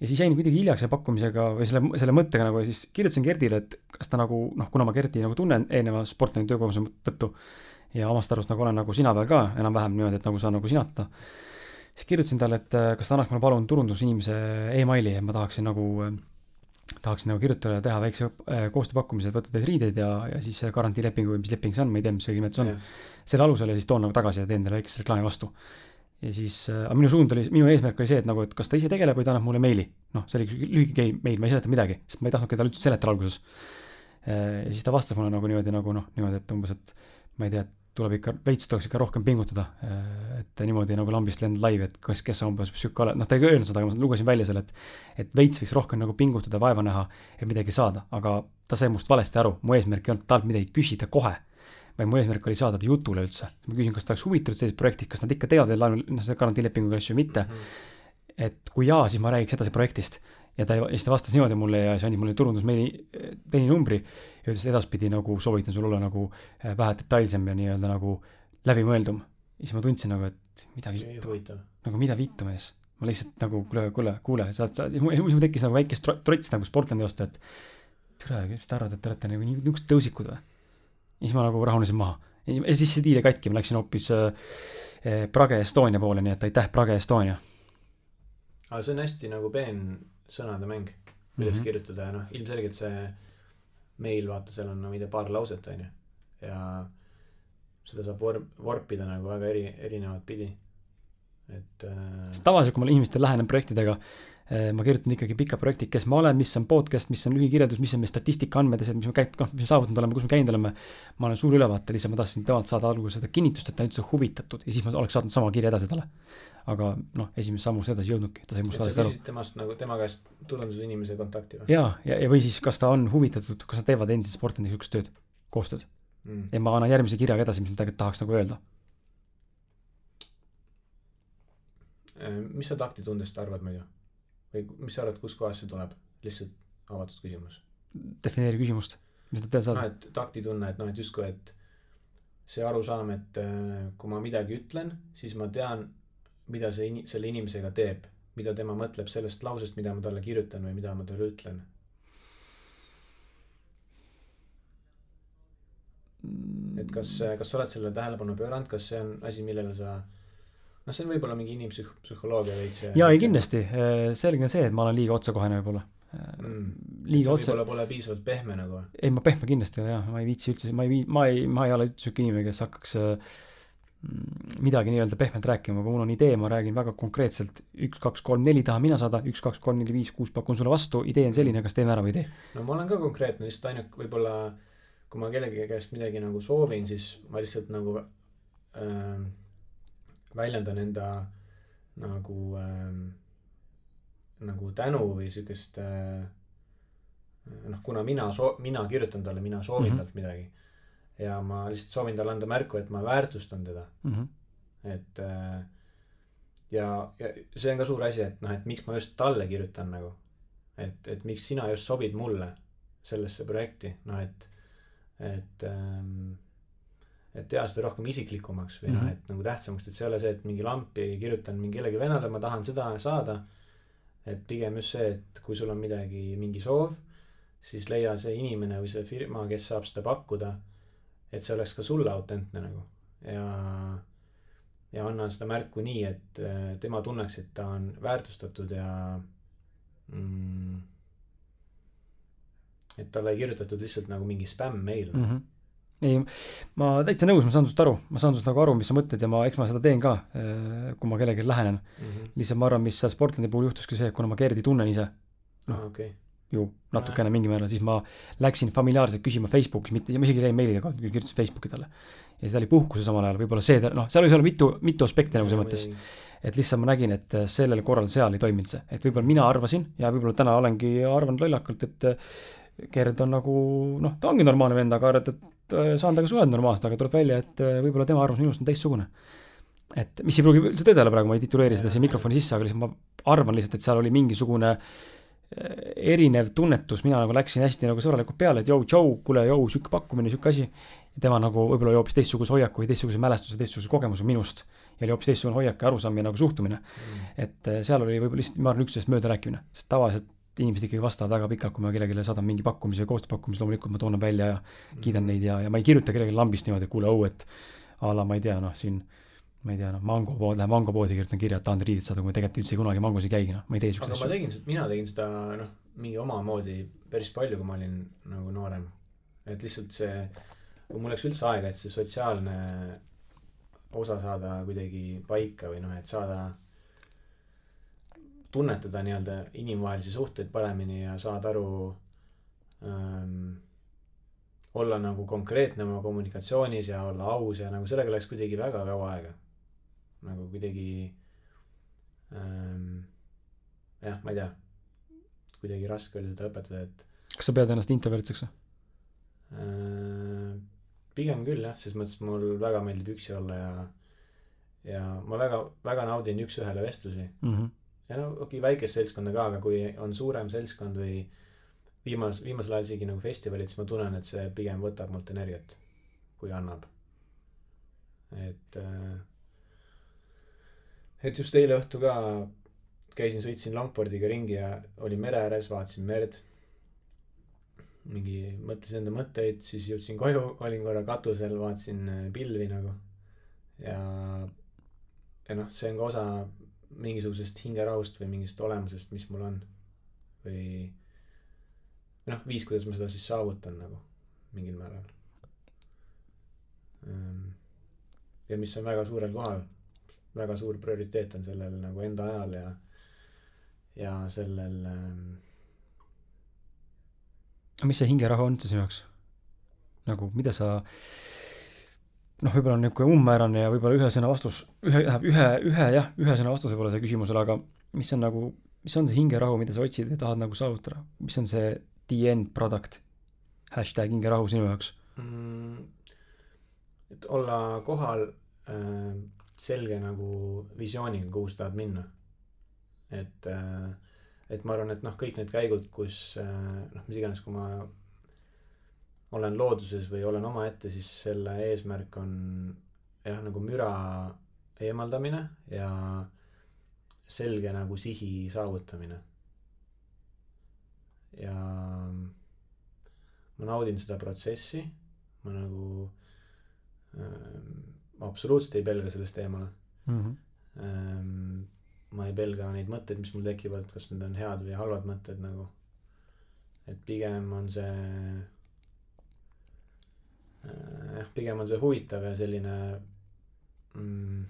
ja siis jäin kuidagi hiljaks selle pakkumisega või selle, selle mõttega nagu ja siis kirjutasin Gerdile, et kas ta nagu noh, kuna ma Gerdi nagu tunnen eelneva sportlane töökogemuse tõttu ja omast arust nagu olen nagu sina peal ka enam-vähem niimoodi, et nagu saan nagu sinatada. siis kirjutasin talle, et kas ta annaks mulle palun turundusinimese emaili, et ma tahaksin nagu, tahaksin nagu kirjutada ja teha väikse äh, koostööpakkumise, et võtta teid riideid ja, ja siis garantiilepingu või mis leping see on, ma ei tea, mis see nimetus on. selle alusel ja siis toon nagu tagasi ja teen teile väikest reklaami vastu ja siis äh,, minu suund oli, minu eesmärk oli see, et nagu, et kas ta ise tegeleb või ta annab mulle meili. noh, see oli üks lühike meil, ma ei seleta midagi, sest ma ei tahtnudki talle üldse seletada alguses äh,. ja siis ta vastas mulle nagu niimoodi, nagu noh, niimoodi, et umbes, et ma ei tea, tuleb ikka, veits tuleks ikka rohkem pingutada äh,. et niimoodi nagu lambist lend laivi, et kas, kes sa umbes psühko oled, noh, ta ei öelnud seda, aga ma lugesin välja selle, et et veits võiks rohkem nagu pingutada, vaeva näha, et midagi saada, aga ta sai must valesti aru, mu eesmärk ei olnud talt midagi küsida kohe vaid mu eesmärk oli saada ta jutule üldse. ma küsin, kas ta oleks huvitatud sellisest projektist, kas nad ikka teevad veel laenu, noh, seda garantiilepinguga asju, mitte mm. -hmm. et kui jaa, siis ma räägiks edasi projektist. ja ta, ja siis ta vastas niimoodi mulle ja siis andis mulle turundusmeili, meilinumbri ja ütles, et edaspidi nagu soovitan sul olla nagu äh, vähe detailsem ja nii-öelda nagu läbimõeldum. ja siis ma tundsin nagu, et mida vittu, nagu mida vittu mees. ma lihtsalt nagu kuule, kuule, kuule, sa, sa, mul tekkis nagu väike trots nagu sportlane vastu, et tere, mis te arvate, et te olete nagu niisugused tõusikud või? Ja siis ma nagu rahunesin maha. ja siis see diil jäi katki, ma läksin hoopis äh, äh, Prage Estonia poole, nii et aitäh, Prage Estonia. aga see on hästi nagu peen sõnade mäng, kuidas mm -hmm. kirjutada ja noh, ilmselgelt see meil vaata, seal on no ma ei tea, paar lauset on ju. ja seda saab vorm, vorpida nagu väga eri, erinevat pidi. et äh.... tavaliselt, kui ma inimestele lähenen projektidega, ma kirjutan ikkagi pika projekti, kes ma olen, mis on podcast, mis on lühikirjeldus, mis on meie statistika andmed ja see, mis me käinud, noh, mis me saavutanud oleme, kus me käinud oleme. ma olen suur ülevaate, lihtsalt ma tahtsin temalt saada alguses seda kinnitust, et ta on üldse huvitatud ja siis ma oleks saatnud sama kirja edasi talle. aga noh, esimest sammust edasi ei jõudnudki, ta sai must valesti aru. temast nagu, tema käest turundusinimese kontakti või? jaa, ja, ja, ja, või siis, kas ta on huvitatud, kas nad teevad endiselt sportlasega niisugust tööd, koostööd mm.. ja ma annan järgmise kirjaga edasi, mis ma tegelikult tahaks nagu öelda. Äh, mis sa taktitundest arvad muidu? Või mis sa arvad, kuskohast see tuleb, lihtsalt avatud küsimus. defineeri küsimust, mis sa tead saada. noh, et taktitunne, et noh, et justkui, et see arusaam, et äh, kui ma midagi ütlen, siis ma tean, mida see in-, selle inimesega teeb, mida tema mõtleb sellest lausest, mida ma talle kirjutan või mida ma talle ütlen. et kas, kas sa oled sellele tähelepanu pööranud, kas see on asi, millele sa noh, see on võib-olla mingi inimpsühholoogia veits. jaa, ei kindlasti, selge on see, et ma olen liiga otsekohene võib-olla mm.. liiga otse. võib-olla pole piisavalt pehme nagu. ei, ma pehme kindlasti ei ole jah, ma ei viitsi üldse, ma ei vii-, ma ei, ma ei ole üldse sihuke inimene, kes hakkaks mm, midagi nii-öelda pehmelt rääkima, kui mul on idee, ma räägin väga konkreetselt, üks, kaks, kolm, neli tahan mina saada, üks, kaks, kolm, neli, viis, kuus pakun sulle vastu, idee on selline, kas teeme ära või ei tee? no ma olen ka konkreetne, lihtsalt ainult võib-olla kui ma kellegi käest midagi nagu soovin, siis ma lihtsalt nagu äh, väljendan enda nagu äh,, nagu tänu või siukest äh, noh, kuna mina soo-, mina kirjutan talle, mina soovin mm -hmm. talt midagi. ja ma lihtsalt soovin talle anda märku et ma väärtustan teda mm -hmm. et äh, ja, ja see on ka suur asi et noh et miks ma just talle kirjutan nagu et et miks sina just sobid mulle sellesse projekti noh et et ähm, et teha seda rohkem isiklikumaks või mm -hmm. noh, et nagu tähtsamaks, et see ei ole see, et mingi lampi kirjutan mingi kellegi vennale, ma tahan seda saada. et pigem just see, et kui sul on midagi, mingi soov, siis leia see inimene või see firma, kes saab seda pakkuda. et see oleks ka sulle autentne nagu ja, ja anna seda märku nii, et äh, tema tunneks, et ta on väärtustatud ja mm, et talle ei kirjutatud lihtsalt nagu mingi spämm-meil mm. -hmm ei, ma täitsa nõus, ma saan sinust aru, ma saan sinust nagu aru, mis sa mõtled ja ma, eks ma seda teen ka, eh, kui ma kellelegi lähenen mm. -hmm. lihtsalt ma arvan, mis seal Sportlandi puhul juhtuski see, kuna ma Gerdi tunnen ise, noh ah, okay., ju natukene mingil määral, siis ma läksin familiaarselt küsima Facebookis, mitte, ma isegi ei läinud meilide kaudu, kirjutasin Facebooki talle. ja siis ta oli puhkuses samal ajal, võib-olla see, noh, seal võis olla mitu, mitu aspekti nagu selles mõttes. et lihtsalt ma nägin, et sellel korral seal ei toiminud see, et võib-olla mina arvasin ja võib-olla täna olengi arvanud lollakalt, et Gerd on nagu noh, ta ongi normaalne vend, aga arvad, et äh, saan temaga suhelda normaalselt, aga tuleb välja, et äh, võib-olla tema arvamus minust on teistsugune. et mis ei pruugi üldse tõde olla praegu, ma ei tituleeri seda siin mikrofoni sisse, aga lihtsalt ma arvan lihtsalt, et seal oli mingisugune äh, erinev tunnetus, mina nagu läksin hästi nagu sõbralikult peale, et jõu, tšau, kuule, jõu, sihuke pakkumine, sihuke asi. tema nagu võib-olla oli hoopis teistsuguse hoiaku või teistsuguse mälestuse, teistsuguse kogemuse minust. ja oli hoopis teistsugune hoiak ja arusaam ja nagu suhtumine mm.. et seal oli võib-olla lihtsalt, ma arvan, üksteisest mööda rääkimine, sest tavaliselt inimesed ikkagi vastavad väga pikalt, kui ma kellelegi saadan mingi pakkumise koostööpakkumise, loomulikult ma toon nad välja ja kiidan neid ja, ja ma ei kirjuta kellelegi lambist niimoodi, et kuule, oh, et a la ma ei tea, noh, siin ma ei tea, noh, Mango pood, lähen Mango poodi, kirjutan kirja, et tahan riided saada, kui ma tegelikult üldse kunagi Mangos ei käigi, noh, ma ei tee siukseid asju. aga ma tegin seda, mina tegin seda, noh, mingi omamoodi päris palju, kui ma olin nagu noorem. et lihtsalt see, mul läks üldse aega, et see sotsiaalne osa saada kuidagi paika või noh, et saada tunnetada nii-öelda inimvahelisi suhteid paremini ja saada aru ähm,. olla nagu konkreetne oma kommunikatsioonis ja olla aus ja nagu sellega läks kuidagi väga kaua aega. nagu kuidagi ähm,. jah, ma ei tea. kuidagi raske oli seda õpetada, et. kas sa pead ennast introvertseks või äh,? pigem küll jah, ses mõttes mul väga meeldib üksi olla ja, ja ma väga, väga naudin üks-ühele vestlusi mm. -hmm ja no okei okay,, väikest seltskonda ka, aga kui on suurem seltskond või viimas-, viimasel ajal isegi nagu festivalid, siis ma tunnen, et see pigem võtab mult energiat, kui annab. et äh,, et just eile õhtu ka käisin, sõitsin longboard'iga ringi ja olin mere ääres, vaatasin merd. mingi, mõtlesin enda mõtteid, siis jõudsin koju, olin korra katusel, vaatasin äh, pilvi nagu. ja, ja noh, see on ka osa mingisugusest hingerahust või mingist olemusest, mis mul on. või, noh, viis, kuidas ma seda siis saavutan nagu mingil määral. Ehm, ja mis on väga suurel kohal, väga suur prioriteet on sellel nagu enda ajal ja, ja sellel ähm.... mis see hingerahu on siis sinu jaoks? nagu, mida sa noh, võib-olla on niisugune umbmäärane ja võib-olla ühe sõna vastus, ühe, tähendab ühe, ühe jah, ühe sõna vastus võib-olla sellele küsimusele, aga mis on nagu, mis on see hingerahu, mida sa otsid ja tahad nagu saavutada, mis on see the end product, hashtag hingerahu sinu jaoks mm,? et olla kohal äh, selge nagu visiooniga, kuhu sa tahad minna. et äh,, et ma arvan, et noh, kõik need käigud, kus äh, noh, mis iganes, kui ma olen looduses või olen omaette, siis selle eesmärk on jah, nagu müra eemaldamine ja selge nagu sihi saavutamine. ja ma naudin seda protsessi, ma nagu ähm, absoluutselt ei pelga sellest eemale mm. -hmm. Ähm, ma ei pelga neid mõtteid, mis mul tekivad, kas need on head või halvad mõtted nagu. et pigem on see jah, pigem on see huvitav ja selline mm,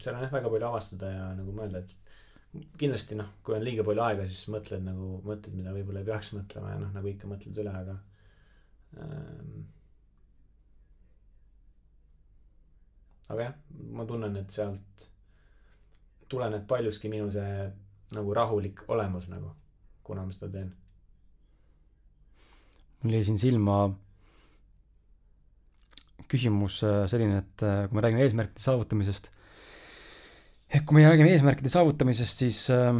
seal on jah väga palju avastada ja nagu mõelda, et kindlasti noh, kui on liiga palju aega, siis mõtled nagu mõtted, mida võib-olla ei peaks mõtlema ja noh, nagu ikka mõtled üle, aga ähm,. aga jah, ma tunnen, et sealt tuleneb paljuski minu see nagu rahulik olemus nagu, kuna ma seda teen mul jäi siin silma küsimus äh, selline, et äh, kui me räägime eesmärkide saavutamisest, et kui me räägime eesmärkide saavutamisest, siis äh,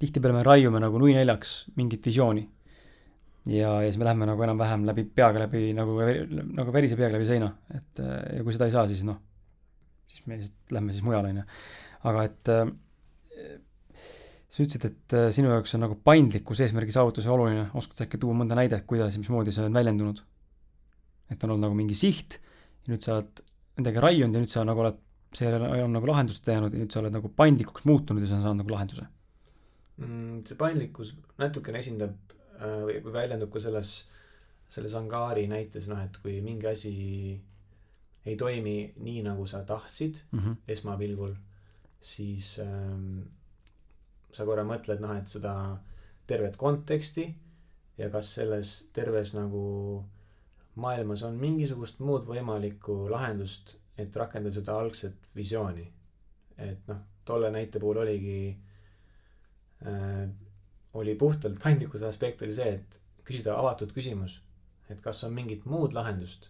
tihtipeale me raiume nagu nui neljaks mingit visiooni. ja, ja siis me läheme nagu enam-vähem läbi peaga läbi nagu, nagu verise peaga läbi seina, et äh, ja kui seda ei saa, siis noh, siis me lihtsalt lähme siis mujale, on ju. aga et äh, sa ütlesid, et äh, sinu jaoks on nagu paindlikkus eesmärgi saavutuse oluline, oskad sa äkki tuua mõnda näidet, kuidas ja mismoodi see on väljendunud? et on olnud nagu mingi siht ja nüüd sa oled midagi raiunud ja nüüd sa nagu oled, seejärel on nagu lahendust jäänud ja nüüd sa oled nagu paindlikuks muutunud ja sa saanud nagu lahenduse mm,. see paindlikkus natukene esindab äh, või või väljendub ka selles, selles angaari näites, noh, et kui mingi asi ei toimi nii, nagu sa tahtsid mm -hmm. esmapilgul, siis ähm, sa korra mõtled, noh, et seda tervet konteksti ja kas selles terves nagu maailmas on mingisugust muud võimalikku lahendust, et rakendada seda algset visiooni. et noh, tolle näite puhul oligi äh,, oli puhtalt paindlikkuse aspekt oli see, et küsida avatud küsimus, et kas on mingit muud lahendust,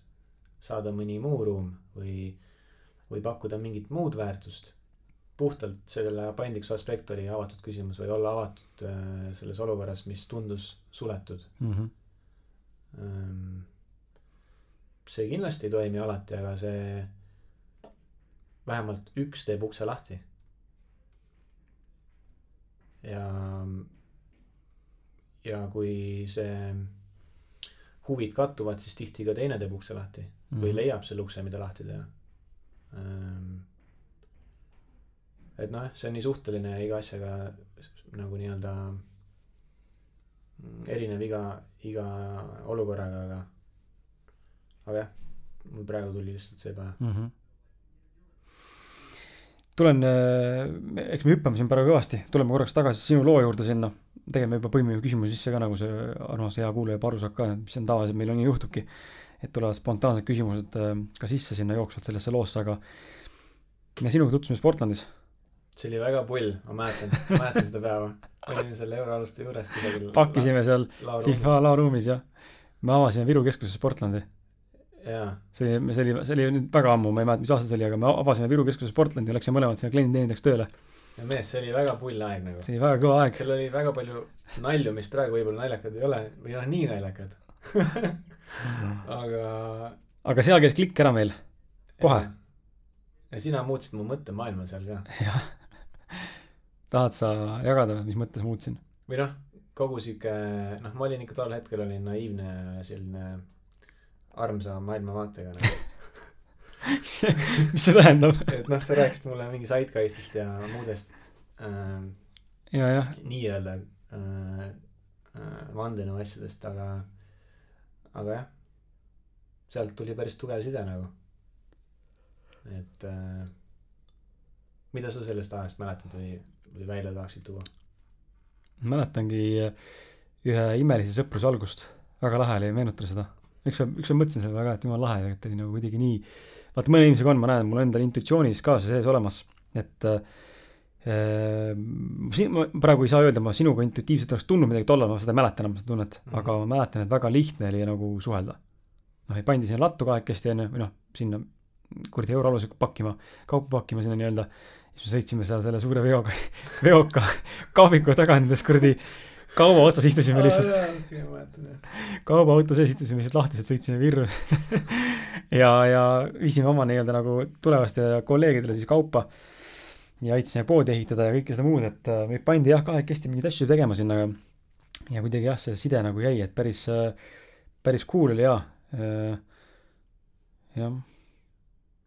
saada mõni muu ruum või, või pakkuda mingit muud väärtust. Puhtalt selle paindlikkuse aspekt oli avatud küsimus või olla avatud äh, selles olukorras, mis tundus suletud mm. -hmm. See kindlasti ei toimi alati, aga see vähemalt üks teeb ukse lahti. ja, ja kui see huvid kattuvad, siis tihti ka teine teeb ukse lahti mm -hmm. või leiab selle ukse, mida lahti teha. Et noh, see on nii suhteline iga asjaga nagu nii-öelda erinev iga, iga olukorraga, aga aga jah, mul praegu tuli lihtsalt see pähe mm. -hmm. tulen, äh, eks me hüppame siin praegu kõvasti, tuleme korraks tagasi sinu loo juurde sinna. tegelikult me juba põimime küsimuse sisse ka, nagu see armas hea kuulaja juba aru saab ka, mis on tavaliselt meil on nii juhtubki. et tulevad spontaansed küsimused äh, ka sisse sinna jooksvalt sellesse loosse, aga me sinuga tutvusime Sportlandis. See oli väga pull, ma mäletan, mäletan seda päeva. olime seal euroaluste juures kusagil. pakkisime seal FIFA laoruumis jah. me avasime Viru keskuses Sportlandi see, see oli, see oli nüüd väga ammu, ma ei mäleta, mis aasta see oli, aga me avasime Viru keskuse Sportlandi ja läksime mõlemad sinna klienditeenindajaks tööle. ja mees, see oli väga pull aeg nagu. see oli väga kõva aeg. seal oli väga palju nalju, mis praegu võib-olla naljakad ei ole või noh, nii naljakad <laughs> aga. aga seal käis klikk ära meil, kohe. ja sina muutsid mu mõttemaailma seal ka. jah. <laughs> tahad sa jagada, mis mõttes muutsin? või noh, kogu sihuke, noh, ma olin ikka tol hetkel olin naiivne selline armsa maailmavaatega nagu <laughs> mis see tähendab <laughs> et noh, sa rääkisid mulle mingi Zeitgeistist ja muudest äh, ja, jah. nii-öelda äh, äh, vandenõu asjadest, aga, aga jah, sealt tuli päris tugev side nagu. et äh, mida sa sellest ajast mäletad või, või välja tahaksid tuua? mäletangi ühe imelise sõpruse algust, väga lahe oli meenutada seda üks päev, üks päev mõtlesin selle väga, et jumala lahe, et oli nagu kuidagi nii, vaata mõne inimesega on, ma näen, mul endal intuitsioonis ka see sees olemas, et äh, siin ma praegu ei saa öelda, ma sinuga intuitiivselt oleks tundnud midagi tollal, ma seda ei mäleta enam, seda tunnet mm, -hmm. aga ma mäletan, et väga lihtne oli nagu suhelda. noh, pandi sinna lattu kahekesti, on ju, või noh, sinna kuradi euroalusega pakkima, kaupa pakkima sinna nii-öelda, siis me sõitsime seal selle suure veoga, <laughs> veoka kahviku taga nendes kuradi kauba otsas istusime lihtsalt. kaubaauto sees istusime lihtsalt lahtiselt, sõitsime virru <laughs> ja, ja viisime oma nii-öelda nagu tulevastele kolleegidele siis kaupa. ja aitasime poodi ehitada ja kõike seda muud, et äh, meid pandi jah, kahekesti mingeid asju tegema sinna ja. ja kuidagi jah, see side nagu jäi, et päris, äh, päris cool oli jaa. Äh, jah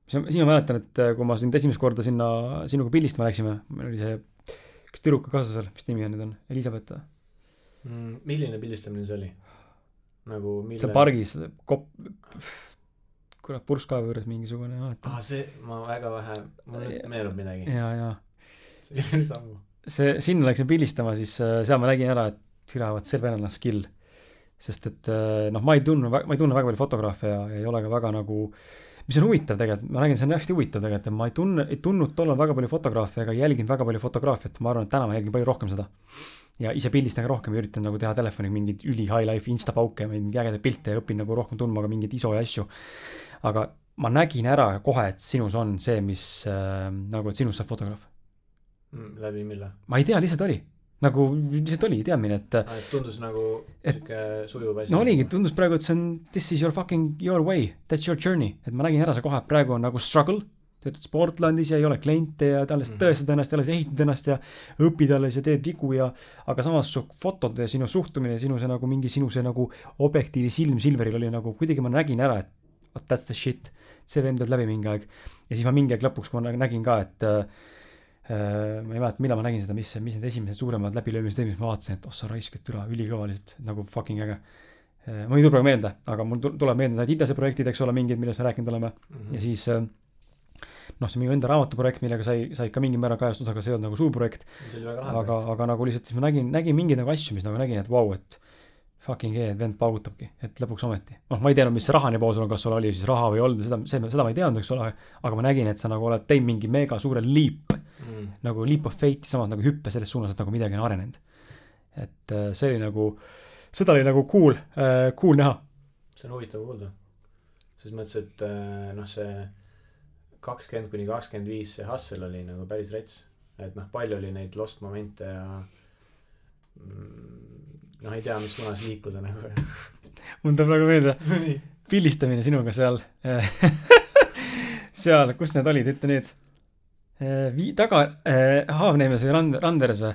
siis ma mäletan, et kui ma sind esimest korda sinna sinuga pildistama läksime, meil oli see üks tüdruk kaasas veel, mis nimi on nüüd on, Elizabeth või? mm,. milline pildistamine see oli? nagu mille? seal pargis, kopp, kurat, purskkaevu juures mingisugune alati. aa, see, ma väga vähe, mul nüüd meenub midagi. ja, ja. see oli päris ammu. see, sinna läksin pildistama, siis äh, seal ma nägin ära, et türa, vot see venelane skill. sest et äh, noh, ma ei tunne, ma ei tunne väga palju fotograafe ja, ja ei ole ka väga nagu mis on huvitav tegelikult, ma räägin, see on hästi huvitav tegelikult, et ma ei tunne, ei tundnud tollal väga palju fotograafe ega jälginud väga palju fotograafiat, ma arvan, et täna ma jälgin palju rohkem seda. ja ise pildistan ka rohkem ja üritan nagu teha telefoniga mingeid üli high life instapauke, mingeid ägedaid pilte ja õpin nagu rohkem tundma ka mingeid ISO ja asju. aga ma nägin ära kohe, et sinus on see, mis äh, nagu, et sinust saab fotograaf. Mm, läbi mille? ma ei tea, lihtsalt oli nagu lihtsalt oli teadmine, et ah,. tundus nagu sihuke sujuv asi. no oligi, tundus praegu, et see on this is your fucking your way, that's your journey, et ma nägin ära see kohe, et praegu on nagu struggle. töötad Sportlandis ja ei ole kliente ja alles mm -hmm. tõestad ennast ja alles ehitad ennast ja õpid alles ja teed vigu ja. aga samas su fotod ja sinu suhtumine ja sinu see nagu mingi sinu see nagu objektiivi silm Silveril oli nagu kuidagi ma nägin ära, et that's the shit. see vend tuleb läbi mingi aeg. ja siis ma mingi aeg lõpuks, kui ma nägin ka, et Äh, ma ei mäleta, millal ma nägin seda, mis, mis need esimesed suuremad läbilöömised olid, mis ma vaatasin, et oh sa raisk, et üle, ülikõva lihtsalt, nagu fucking äge. Äh, mul ei tule praegu meelde, aga mul tuleb meelde need Idase projektid, eks ole, mingid, millest me rääkinud oleme mm. -hmm. ja siis äh, noh, see minu enda raamatuprojekt, millega sai, sai ka mingil määral kajastust, aga see ei olnud nagu suur projekt. aga, aga nagu lihtsalt siis ma nägin, nägin mingeid nagu asju, mis nagu nägin, et vau wow,, et fucking ee, vend paugutabki, et lõpuks ometi. noh, ma ei teadnud, mis see rahani pool sul on, kas sul oli siis raha või ei olnud, seda, see, seda ma ei teadnud, eks ole, aga ma nägin, et sa nagu oled teinud mingi mega suure leap. Nagu leap of fate'i, samas nagu hüppe selles suunas, et nagu midagi on arenenud. et äh, see oli nagu, seda oli nagu cool äh,, cool näha. see on huvitav kuulda. selles mõttes, et äh, noh, see kakskümmend kuni kakskümmend viis, see hustle oli nagu päris rets. et noh, palju oli neid lost momente ja mm, noh, ei tea, mis suunas liikuda nagu <laughs> mul tuleb praegu meelde <laughs> pildistamine sinuga seal <laughs> seal, kus need olid, ütle nüüd Äh, vii-, taga äh,, Haavneemes või Rand-, Randeres või,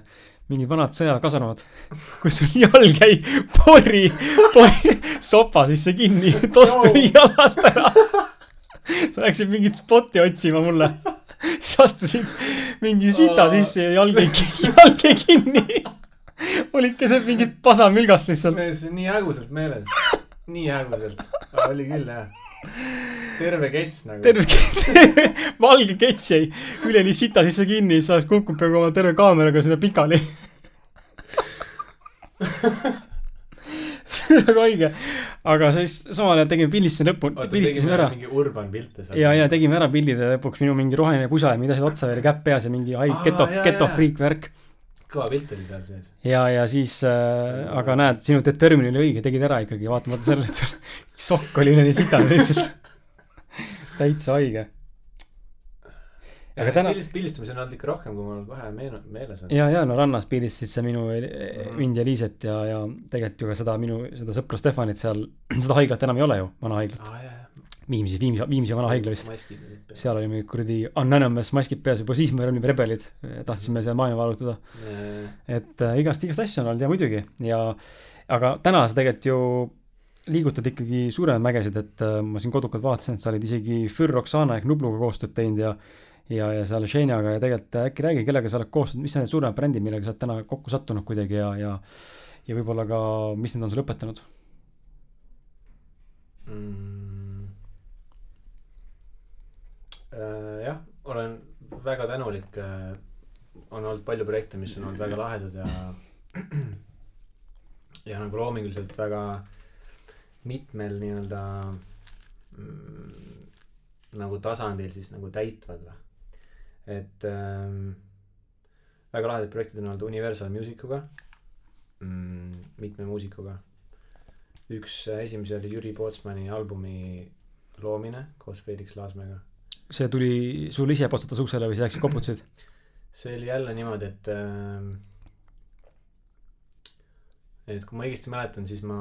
mingid vanad sõjakasarmud, <laughs> kus sul jalg jäi pori, pori sopa sisse kinni, <laughs> tost tuli jalast ära. sa läksid mingit spotti otsima mulle. siis astusid mingi sita sisse ja jalg jäi, jalg jäi kinni. olid keset mingit pasamülgast lihtsalt. see on nii häguselt meeles, nii häguselt, oli küll jah terve kets nagu. terve, terve <laughs> valge kets jäi üleni sita sisse kinni, siis oleks kukkunud peaaegu oma terve kaameraga sinna pikali see on väga haige. aga siis samal ajal tegime pildistuse lõppu, pildistasime ära. mingi urban pilte seal. ja, ja tegime ära pildid ja lõpuks minu mingi roheline pusa ja mida seal otsa veel, käpp peas ja mingi ah, geto, geto freak värk kõva pilt oli seal sees. ja, ja siis äh,, aga näed, sinu determin oli õige, tegid ära ikkagi, vaatamata sellele, et sul <laughs> sokk oli üleni sitane lihtsalt <laughs> täitsa haige. aga täna. pildist, pildistamisi on olnud ikka rohkem, kui mul kohe meenu-, meeles on. ja, ja no rannas pildistasid sa minu mm, -hmm. mind ja Liiset ja, ja tegelikult ju ka seda minu, seda sõpra Stefanit seal, <clears throat> seda haiglat enam ei ole ju, vana haiglat ah,. Viimsi, Viimsi, Viimsi vana haigla vist. seal olime kuradi anonymous maskid peas, juba siis me olime rebelid, tahtsime seal maailma vallutada. et äh, igast, igast asju on olnud ja muidugi ja, aga täna sa tegelikult ju liigutad ikkagi suuremaid mägesid, et äh, ma siin kodukalt vaatasin, et sa olid isegi Für Roxana ehk Nubluga koostööd teinud ja ja, ja seal Xeniaga ja tegelikult äh, äkki räägi, kellega sa oled koostööd, mis on need suuremad brändid, millega sa oled täna kokku sattunud kuidagi ja, ja ja võib-olla ka, mis need on sulle õpetanud mm.? Äh, jah, olen väga tänulik. Äh, on olnud palju projekte, mis on olnud väga lahedad ja, <clears throat> ja nagu loominguliselt väga mitmel nii-öelda mm, nagu tasandil siis nagu täitvad või. et ähm, väga lahedad projektid on olnud Universal Musicuga mm,, mitme muusikuga. üks esimesi oli Jüri Pootsmani albumi loomine koos Felix Laasmäega see tuli sul ise potsatas uksele või sa läksid koputasid? see oli jälle niimoodi, et äh, et kui ma õigesti mäletan, siis ma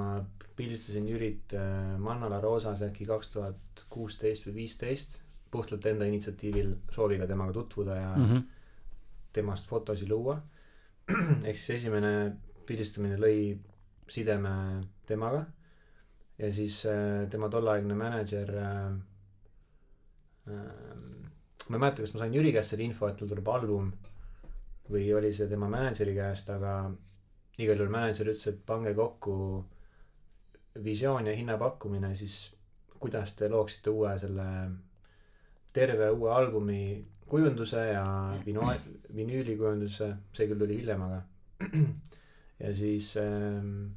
pildistasin Jürit äh, Mannala Roosas äkki kaks tuhat kuusteist või viisteist, puhtalt enda initsiatiivil, sooviga temaga tutvuda ja mm -hmm. temast fotosid luua. <clears throat> ehk siis esimene pildistamine lõi sideme temaga ja siis äh, tema tolleaegne mänedžer äh, ma ei mäleta, kas ma sain Jüri käest selle info, et mul tuleb album või oli see tema mänedžeri käest, aga igal juhul mänedžer ütles, et pange kokku visioon ja hinnapakkumine, siis kuidas te looksite uue selle, terve uue albumi kujunduse ja vino-, vinüüli kujunduse, see küll tuli hiljem, aga <clears throat> ja siis ähm,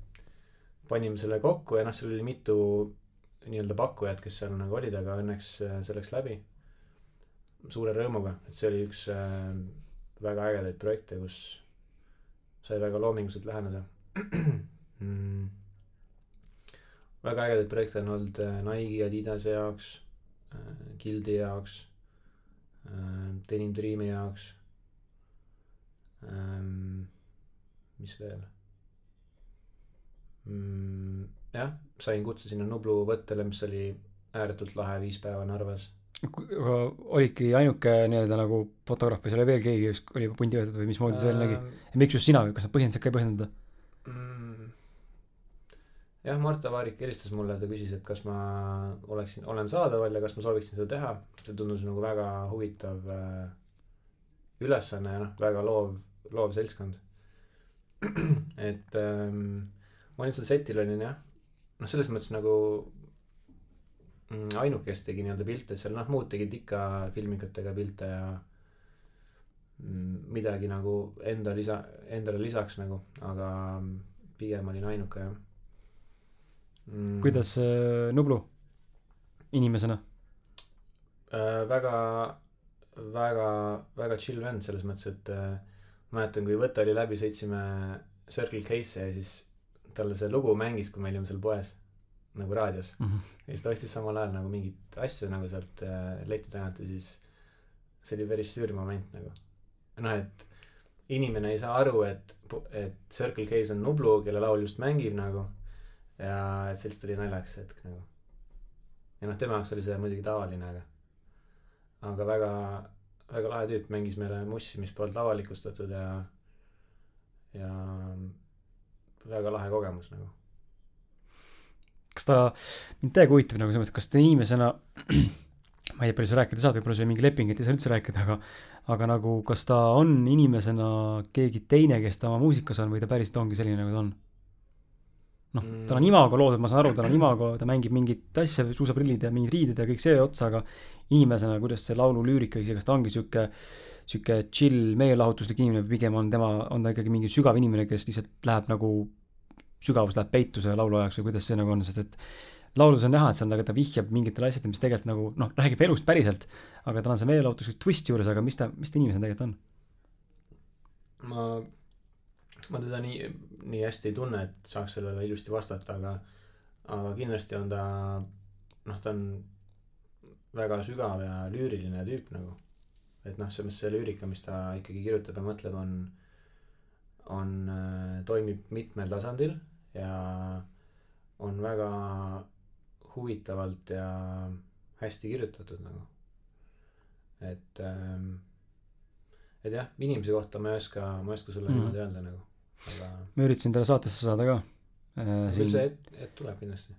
panime selle kokku ja noh, seal oli mitu nii-öelda pakkujad, kes seal nagu olid, aga õnneks äh, see läks läbi suure rõõmuga, et see oli üks äh, väga ägedaid projekte, kus sai väga loominguliselt läheneda <clears throat> mm.. väga ägedaid projekte on olnud äh, Nike'i, Adidase jaoks Gildi jaoks Denim Dreami jaoks ähm,. mis veel mm,? jah, sain kutse sinna Nublu võttele, mis oli ääretult lahe, viis päeva Narvas aga olidki ainuke nii-öelda nagu fotograaf või seal oli veel keegi, kes oli pundi võetud või mismoodi see veel nägi? ja miks just sina kas sa põhjendasid ka ei põhjendada? mm.. jah, Marta Vaarik helistas mulle, ta küsis, et kas ma oleksin, olen saadaval ja kas ma sooviksin seda teha. see tundus nagu väga huvitav äh, ülesanne ja noh, väga loov, loov seltskond. <clears throat> et ähm, ma olin seal setil olin jah, noh, selles mõttes nagu mm, ainuke, kes tegi nii-öelda pilte seal, noh, muud tegid ikka filmikatega pilte ja mm, midagi nagu enda lisa, endale lisaks nagu, aga pigem olin ainuke jah mm.. kuidas äh, Nublu inimesena? äh,? väga, väga, väga chill vend selles mõttes, et äh, mäletan, kui võte oli läbi, sõitsime Circle K-sse ja siis talle see lugu mängis, kui me olime seal poes nagu raadios Mhm. ja siis ta ostis samal ajal nagu mingit asja nagu sealt äh, leti tagant ja siis see oli päris süür moment nagu. noh, et inimene ei saa aru, et, et Circle K-s on Nublu, kelle laul just mängib nagu ja et sellest tuli naljakas hetk nagu. ja noh, tema jaoks oli see muidugi tavaline, aga aga väga, väga lahe tüüp, mängis meile mussi, mis polnud avalikustatud ja ja väga lahe kogemus nagu. kas ta, mind täiega huvitab nagu selles mõttes, kas ta inimesena <clears throat> ma ei tea, palju sa rääkida saad, võib-olla sul mingi leping, et ei saa üldse rääkida, aga aga nagu kas ta on inimesena keegi teine, kes ta oma muusikas on või ta päriselt ongi selline, nagu ta on? noh, tal on imago loodud, ma saan aru, tal on imago, ta mängib mingit asja, suusaprillid ja mingid riided ja kõik see otsa, aga inimesena, kuidas see laulu lüürika, kas ta ongi sihuke sihuke chill meelelahutuslik inimene pigem on tema, on ta ikkagi mingi sügav inimene, kes lihtsalt läheb nagu sügavus läheb peituse laulu ajaks või kuidas see nagu on, sest et laulus on näha, et seal nagu ta vihjab mingitele asjadele, mis tegelikult nagu noh, räägib elust päriselt, aga tal on see meelelahutuslik twist juures, aga mis ta, mis ta inimesena tegelikult on? ma, ma teda nii, nii hästi ei tunne, et saaks sellele ilusti vastata, aga, aga kindlasti on ta, noh, ta on väga sügav ja lüüriline tüüp nagu. Et noh, selles mõttes see lüürika, mis ta ikkagi kirjutab ja mõtleb, on, on, toimib mitmel tasandil ja on väga huvitavalt ja hästi kirjutatud nagu. et ähm, et jah, inimese kohta ma ei oska, ma ei oska sulle Mhm. mm. niimoodi öelda nagu, aga ma üritasin talle saatesse saada ka. küll see hetk, hetk tuleb kindlasti.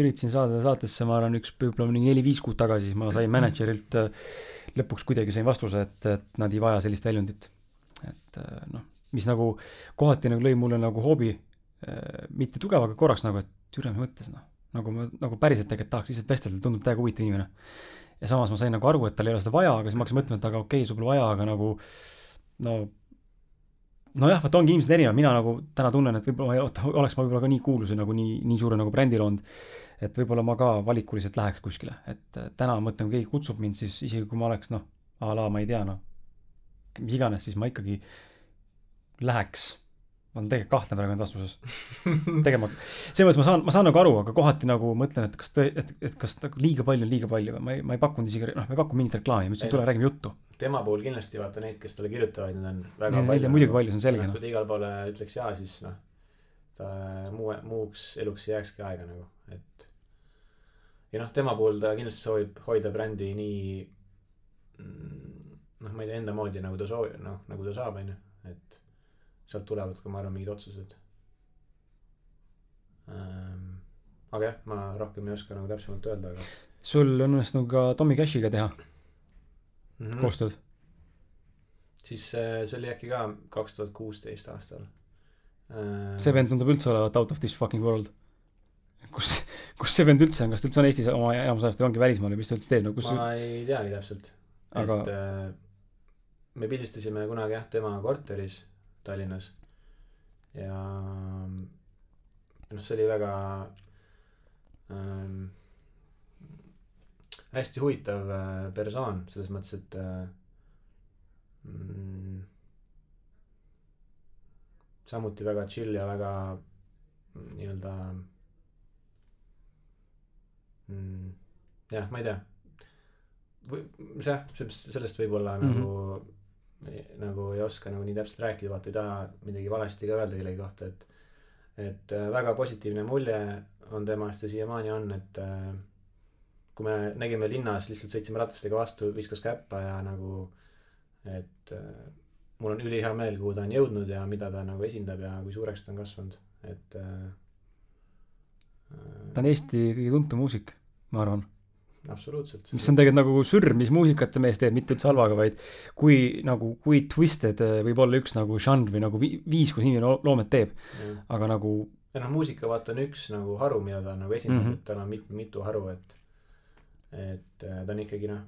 üritasin saada ta saatesse, ma arvan, üks võib-olla mingi neli-viis kuud tagasi, siis ma sain mänedžerilt äh, lõpuks kuidagi sain vastuse, et, et nad ei vaja sellist väljundit. et äh, noh, mis nagu kohati nagu lõi mulle nagu hoobi, mitte tugev, aga korraks nagu, et türa, mis mõttes noh, nagu ma nagu päriselt tegelikult tahaks lihtsalt vestelda, tundub täiega huvitav inimene. ja samas ma sain nagu aru, et tal ei ole seda vaja, aga siis ma hakkasin mõtlema, et aga okei okay,, sul pole vaja, aga nagu no nojah, vot ongi inimesed erinevad, mina nagu täna tunnen, et võib-olla ma ei oleks ma võib-olla ka nii kuulus ja nagu nii, nii suure nagu brändi loonud, et võib-olla ma ka valikuliselt läheks kuskile, et äh, täna mõtlen, keegi kutsub mind, siis isegi kui ma oleks noh, a la ma ei tea noh, mis iganes, siis ma ikkagi läheks. ma olen tegelikult kahtlen praegu nüüd vastuses. <laughs> tegema, selles mõttes ma saan, ma saan nagu aru, aga kohati nagu mõtlen, et kas tõe-, et, et kas nagu liiga palju on liiga palju või ma ei, ma ei pakkunud isegi, noh, ma ei pakkunud mingit reklaami, ma ütlesin, tule räägime juttu. tema puhul kindlasti vaata neid, kes talle kirjutavad, neid on väga Neid palju. muidugi palju, see on selge, noh. kui ta igale poole ütleks jaa, siis noh, ta muu, muuks eluks ei jääkski aega nagu, et. Ja noh, tema puhul ta kindlasti soovib hoida brändi nii mm, noh, ma ei tea, enda moodi nagu ta soovib, noh, nagu ta saab, onju, et sealt tulevad ka, ma arvan, mingid otsused ähm,. aga jah, ma rohkem ei oska nagu täpsemalt öelda, aga sul on õnnestunud ka Tommy Cashiga teha mm -hmm. koostööd. siis äh, see oli äkki ka kaks tuhat kuusteist aastal äh,. see vend tundub üldse olevat out of this fucking world. kus, kus see vend üldse on, kas ta üldse on Eestis oma enamus ajast või ongi välismaal või mis ta üldse teeb, no kus, ma ei teagi täpselt. Aga- et äh, me pildistasime kunagi jah tema korteris Tallinnas. Ja noh, see oli väga ähm, hästi huvitav äh, persoon selles mõttes et äh, mm, samuti väga chill ja väga mm, nii-öelda mm, jah ma ei tea. Või jah sellest võib-olla mm -hmm. nagu nagu ei oska nagu nii täpselt rääkida vaata ei taha midagi valesti ka öelda kellegi kohta et et äh, väga positiivne mulje on temast ja siiamaani on et äh, kui me nägime linnas lihtsalt sõitsime ratastega vastu viskas käppa ja nagu et äh, mul on ülihea meel kuhu ta on jõudnud ja mida ta nagu esindab ja kui suureks ta on kasvanud et äh, ta on Eesti kõige tuntum muusik ma arvan. Absoluutselt. Mis on tegelikult nagu sürr mis muusikat see mees teeb mitte üldse halvaga vaid kui nagu kui twisted äh, võib olla üks nagu žanr või nagu vi- viis kus inimene lo- loomet teeb. Jah. Aga nagu ja noh muusika vaata on üks nagu haru mida ta nagu esindab mm. -hmm. tal on mit- mitu haru et et äh, ta on ikkagi noh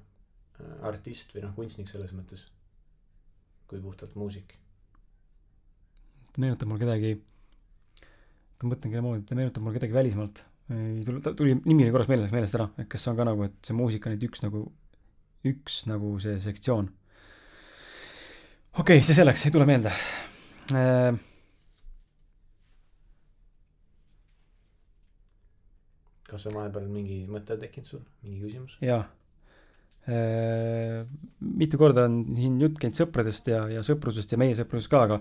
artist või noh kunstnik selles mõttes. Kui puhtalt muusik. Ta meenutab mul kedagi ma mõtlen kelle moodi ta meenutab mul kedagi välismaalt ei tule ta tuli nimi oli korraks meelest meelest ära et kes on ka nagu et see muusika on nüüd üks nagu üks nagu see sektsioon. Okei okay, see selleks ei tule meelde. Äh, kas on vahepeal mingi mõte tekkinud sul? Mingi küsimus? Jaa. Äh, mitu korda on siin jutt käinud sõpradest ja, ja sõprusest ja meie sõprusest ka, aga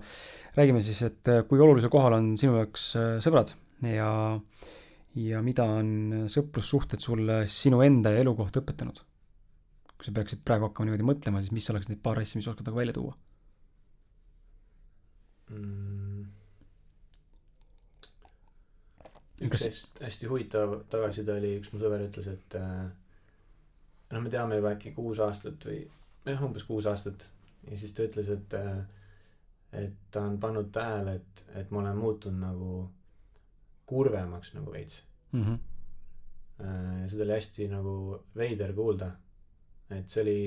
räägime siis, et äh, kui olulisel kohal on sinu jaoks äh, sõbrad ja, ja mida on sõprussuhted sulle sinu enda ja elu kohta õpetanud? kui sa peaksid praegu hakkama niimoodi mõtlema, siis mis oleks need paar asja, mis oskad nagu välja tuua? mm. üks Kas- hästi, hästi huvitav tagasiside oli üks mu sõber ütles et äh, noh me teame juba äkki kuus aastat või jah umbes kuus aastat ja siis ta ütles et äh, et ta on pannud tähele et et ma olen muutunud nagu kurvemaks nagu veits mm. -hmm. Seda oli hästi nagu veider kuulda et see oli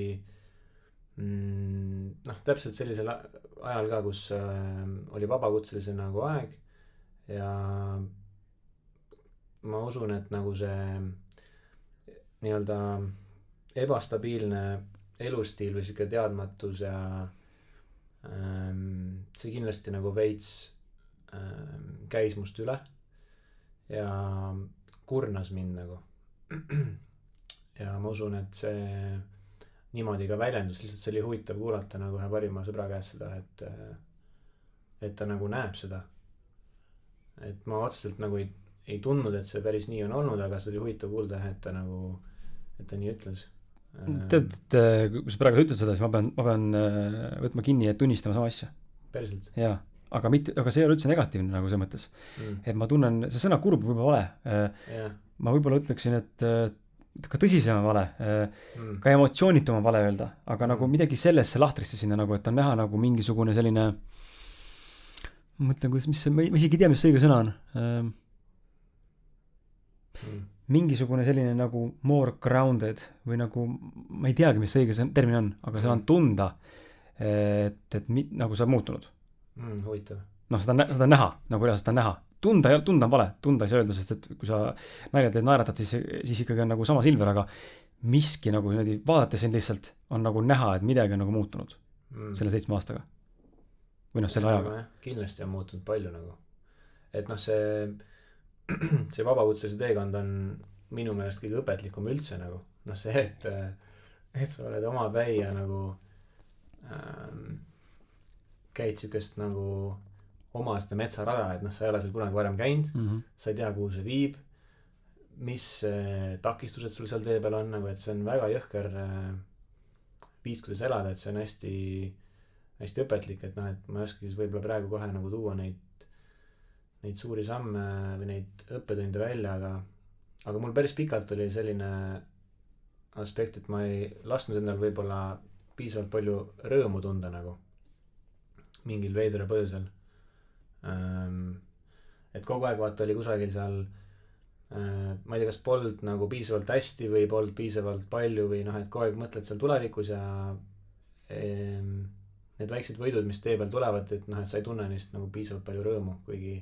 mm, noh täpselt sellisel ajal ka kus äh, oli vabakutselise nagu aeg ja ma usun et nagu see nii-öelda ebastabiilne elustiil või sihuke teadmatus ja ähm, see kindlasti nagu veits ähm, käis must üle ja kurnas mind nagu. Ja ma usun et see niimoodi ka väljendus lihtsalt see oli huvitav kuulata nagu ühe parima sõbra käest seda et et ta nagu näeb seda. Et ma otseselt nagu ei ei tundnud et see päris nii on olnud aga see oli huvitav kuulda jah et ta nagu et ta nii ütles. Tead, et äh, kui sa praegu ütled seda, siis ma pean, ma pean äh, võtma kinni ja tunnistama sama asja. päriselt? Jaa, aga mitte, aga see ei ole üldse negatiivne nagu selles mõttes, mm, et ma tunnen, see sõna kurb võib olla vale. Jah. ma võib-olla ütleksin, et äh, ka tõsisem on vale, mm, ka emotsioonitum on vale öelda, aga nagu Mm. midagi sellesse lahtrisse sinna nagu, et on näha nagu mingisugune selline ma mõtlen, kuidas, mis see, ma isegi ei tea, mis see õige sõna on. mm, mingisugune selline nagu more grounded või nagu ma ei teagi, mis see õige sõn- termin on, aga seal on tunda, et, et mi, nagu sa oled muutunud. Mm, huvitav noh, seda seda on näha, nagu reaalselt on näha. tunda ei ole, tunda on vale, tunda ei saa öelda, sest et kui sa nalja teed, naeratad, siis, siis ikkagi on nagu sama Silver, aga miski nagu niimoodi vaadates sind lihtsalt on nagu näha, et midagi on nagu muutunud mm. selle seitsme aastaga. või noh, selle ajaga. kindlasti on muutunud palju nagu et noh see <clears throat> see vabakutselise teekond on minu meelest kõige õpetlikum üldse nagu noh see et et sa oled omapäi ja nagu ähm, käid siukest nagu oma seda metsarada et noh sa ei ole seal kunagi varem käinud Mm -hmm. sa ei tea kuhu see viib mis äh, takistused sul seal tee peal on nagu et see on väga jõhker äh, viis kuidas elada et see on hästi hästi õpetlik et noh et ma ei oskagi siis võib-olla praegu kohe nagu tuua neid neid suuri samme või neid õppetunde välja aga aga mul päris pikalt oli selline aspekt et ma ei lasknud endal võib-olla piisavalt palju rõõmu tunda nagu mingil veidral põhjusel ähm, et kogu aeg vaata oli kusagil seal äh, ma ei tea kas polnud nagu piisavalt hästi või polnud piisavalt palju või noh et kogu aeg mõtled seal tulevikus ja ähm, need väiksed võidud mis tee peal tulevad et noh et sa ei tunne neist nagu piisavalt palju rõõmu kuigi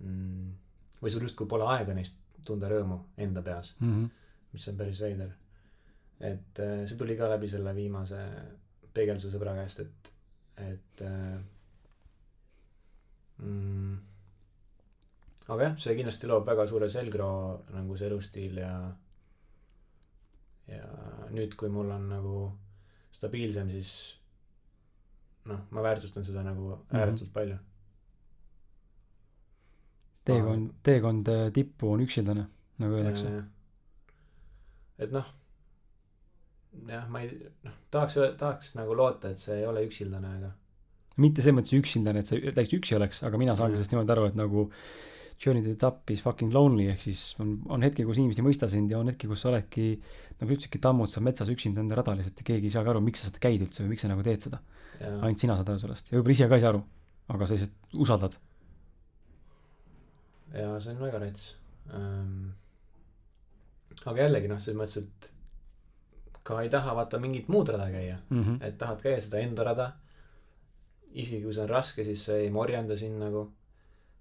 mm, või sul justkui pole aega neist tunda rõõmu enda peas Mm -hmm. mis on päris veider et äh, see tuli ka läbi selle viimase peegelduse sõbra käest, et, et äh, mm, aga jah, see kindlasti loob väga suure selgroo nagu see elustiil ja ja nüüd, kui mul on nagu stabiilsem, siis noh, ma väärtustan seda nagu ääretult mm -hmm. palju. teekond, teekond äh, tippu on üksildane, nagu öeldakse. et noh, jah, ma ei, noh, tahaks, tahaks nagu loota, et see ei ole üksildane, aga mitte selles mõttes üksildane, et sa täiesti üksi oleks, aga mina saan ka sellest niimoodi aru, et nagu journey to the top is fucking lonely, ehk siis on, on hetki, kus inimesed ei mõista sind ja on hetki, kus sa oledki, nagu ütlesidki, tammud seal metsas üksinda enda rada lihtsalt ja keegi ei saagi aru, miks sa seda käid üldse või miks sa nagu teed seda. ainult sina saad aru sellest ja võib-olla ise ka ei saa aru, aga sa lihtsalt usaldad. jaa, see on väga rets ähm,. aga jällegi noh, selles mõttes, et ka ei taha vaata mingit muud rada käia mm, -hmm. et tahad käia seda enda rada. isegi kui see on raske, siis see ei morjenda sind nagu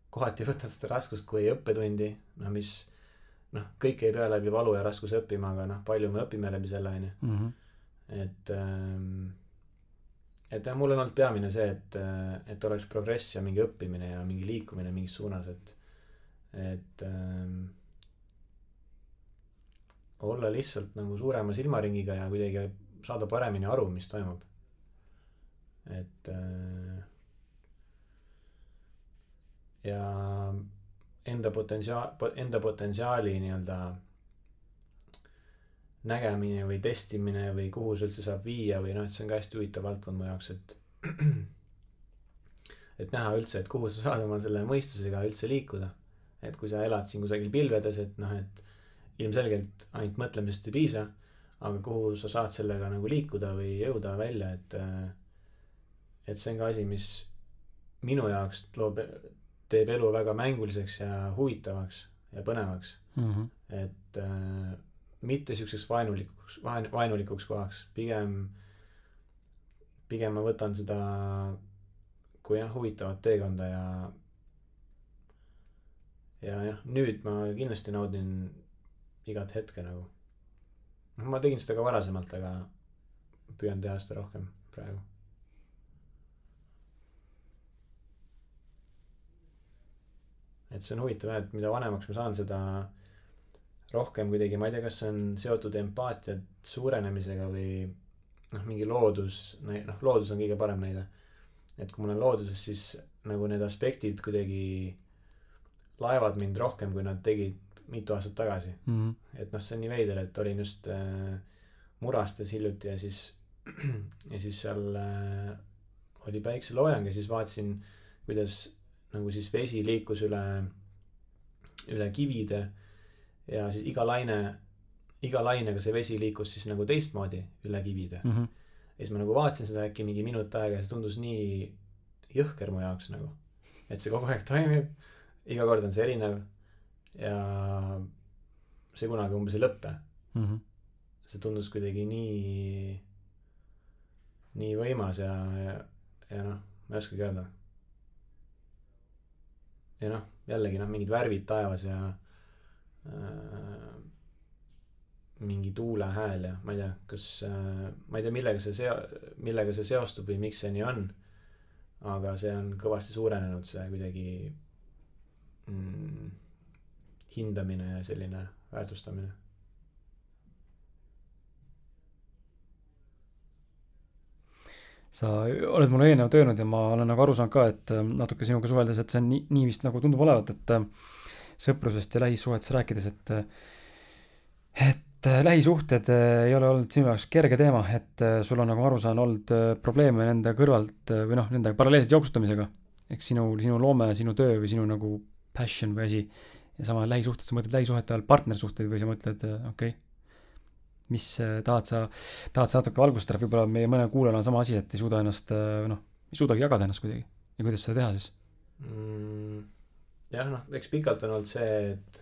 kohati võtad seda raskust kui õppetundi, noh, mis noh, kõik ei pea läbi valu ja raskuse õppima, aga noh, palju me õpime läbi selle, onju. Mhm. et ähm,, et jah, mul on olnud peamine see, et, et oleks progress ja mingi õppimine ja mingi liikumine mingis suunas, et, et ähm, olla lihtsalt nagu suurema silmaringiga ja kuidagi saada paremini aru, mis toimub. et äh, ja enda potentsiaal, enda potentsiaali nii-öelda nägemine või testimine või kuhu see üldse saab viia või noh, et see on ka hästi huvitav valdkond mu jaoks, et <clears throat> et näha üldse, et kuhu sa saad oma selle mõistusega üldse liikuda. et kui sa elad siin kusagil pilvedes, et noh, et ilmselgelt ainult mõtlemisest ei piisa, aga kuhu sa saad sellega nagu liikuda või jõuda välja, et et see on ka asi, mis minu jaoks loob teeb elu väga mänguliseks ja huvitavaks ja põnevaks mm. -hmm. et äh, mitte siukseks vaenulikuks, vaen-, vaenulikuks kohaks, pigem, pigem ma võtan seda kui jah, huvitavat teekonda ja ja jah, nüüd ma kindlasti naudin igat hetke nagu. noh, ma tegin seda ka varasemalt, aga püüan teha seda rohkem praegu et see on huvitav jah, et mida vanemaks ma saan, seda rohkem kuidagi, ma ei tea, kas see on seotud empaatia suurenemisega või noh, mingi loodus, noh, loodus on kõige parem näide. et kui ma olen looduses, siis nagu need aspektid kuidagi laevad mind rohkem, kui nad tegid mitu aastat tagasi mm. -hmm. et noh, see on nii veider, et olin just äh, Murastes hiljuti ja siis, <clears throat> ja siis seal äh, oli päikseloojang ja siis vaatasin, kuidas nagu siis vesi liikus üle, üle kivide ja siis iga laine, iga lainega see vesi liikus siis nagu teistmoodi üle kivide mm. -hmm. ja siis ma nagu vaatasin seda äkki mingi minut aega ja see tundus nii jõhker mu jaoks nagu. et see kogu aeg toimib, iga kord on see erinev ja see kunagi umbes ei lõppe mm. -hmm. see tundus kuidagi nii, nii võimas ja, ja, ja noh, ma ei oskagi öelda ja noh, jällegi noh, mingid värvid taevas ja äh, mingi tuule hääl ja ma ei tea, kas äh,, ma ei tea, millega see seo-, millega see seostub või miks see nii on. aga see on kõvasti suurenenud, see kuidagi mm, hindamine ja selline väärtustamine sa oled mulle eelnevalt öelnud ja ma olen nagu aru saanud ka, et äh, natuke sinuga suheldes, et see on nii, nii vist nagu tundub olevat, et äh, sõprusest ja lähisuhetest rääkides, et äh, et lähisuhted ei ole olnud sinu jaoks kerge teema, et sul on, nagu aru saan, olnud probleeme nende kõrvalt või noh, nende paralleelselt jooksutamisega. ehk sinu, sinu loome, sinu töö või sinu nagu passion või asi. Ja sama lähisuhted, sa mõtled lähisuhete all partnersuhteid või sa mõtled, okei okay mis äh, tahad sa, tahad sa natuke valgustada, võib-olla meie mõnel kuulajal on sama asi, et ei suuda ennast äh, noh, ei suudagi jagada ennast kuidagi ja kuidas seda teha siis mm,? jah, noh, eks pikalt on olnud see, et,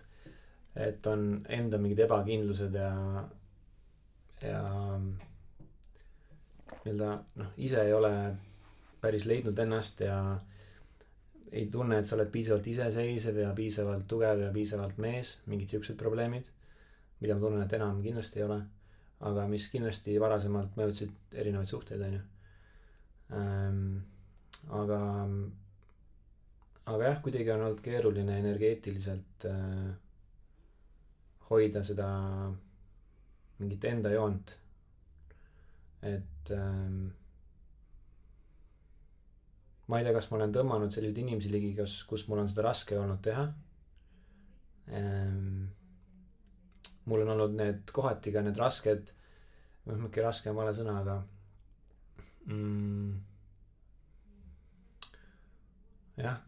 et on enda mingid ebakindlused ja, ja nii-öelda noh, ise ei ole päris leidnud ennast ja ei tunne, et sa oled piisavalt iseseisev ja piisavalt tugev ja piisavalt mees, mingid siuksed probleemid, mida ma tunnen, et enam kindlasti ei ole aga mis kindlasti varasemalt mõjutasid erinevaid suhteid, on ju ähm,. aga, aga jah, kuidagi on olnud keeruline energeetiliselt äh, hoida seda mingit enda joont. et ähm, ma ei tea, kas ma olen tõmmanud selliseid inimesi ligi, kas, kus mul on seda raske olnud teha ähm, mul on olnud need kohati ka need rasked, noh, mingi raske on vale sõna, aga mm, jah,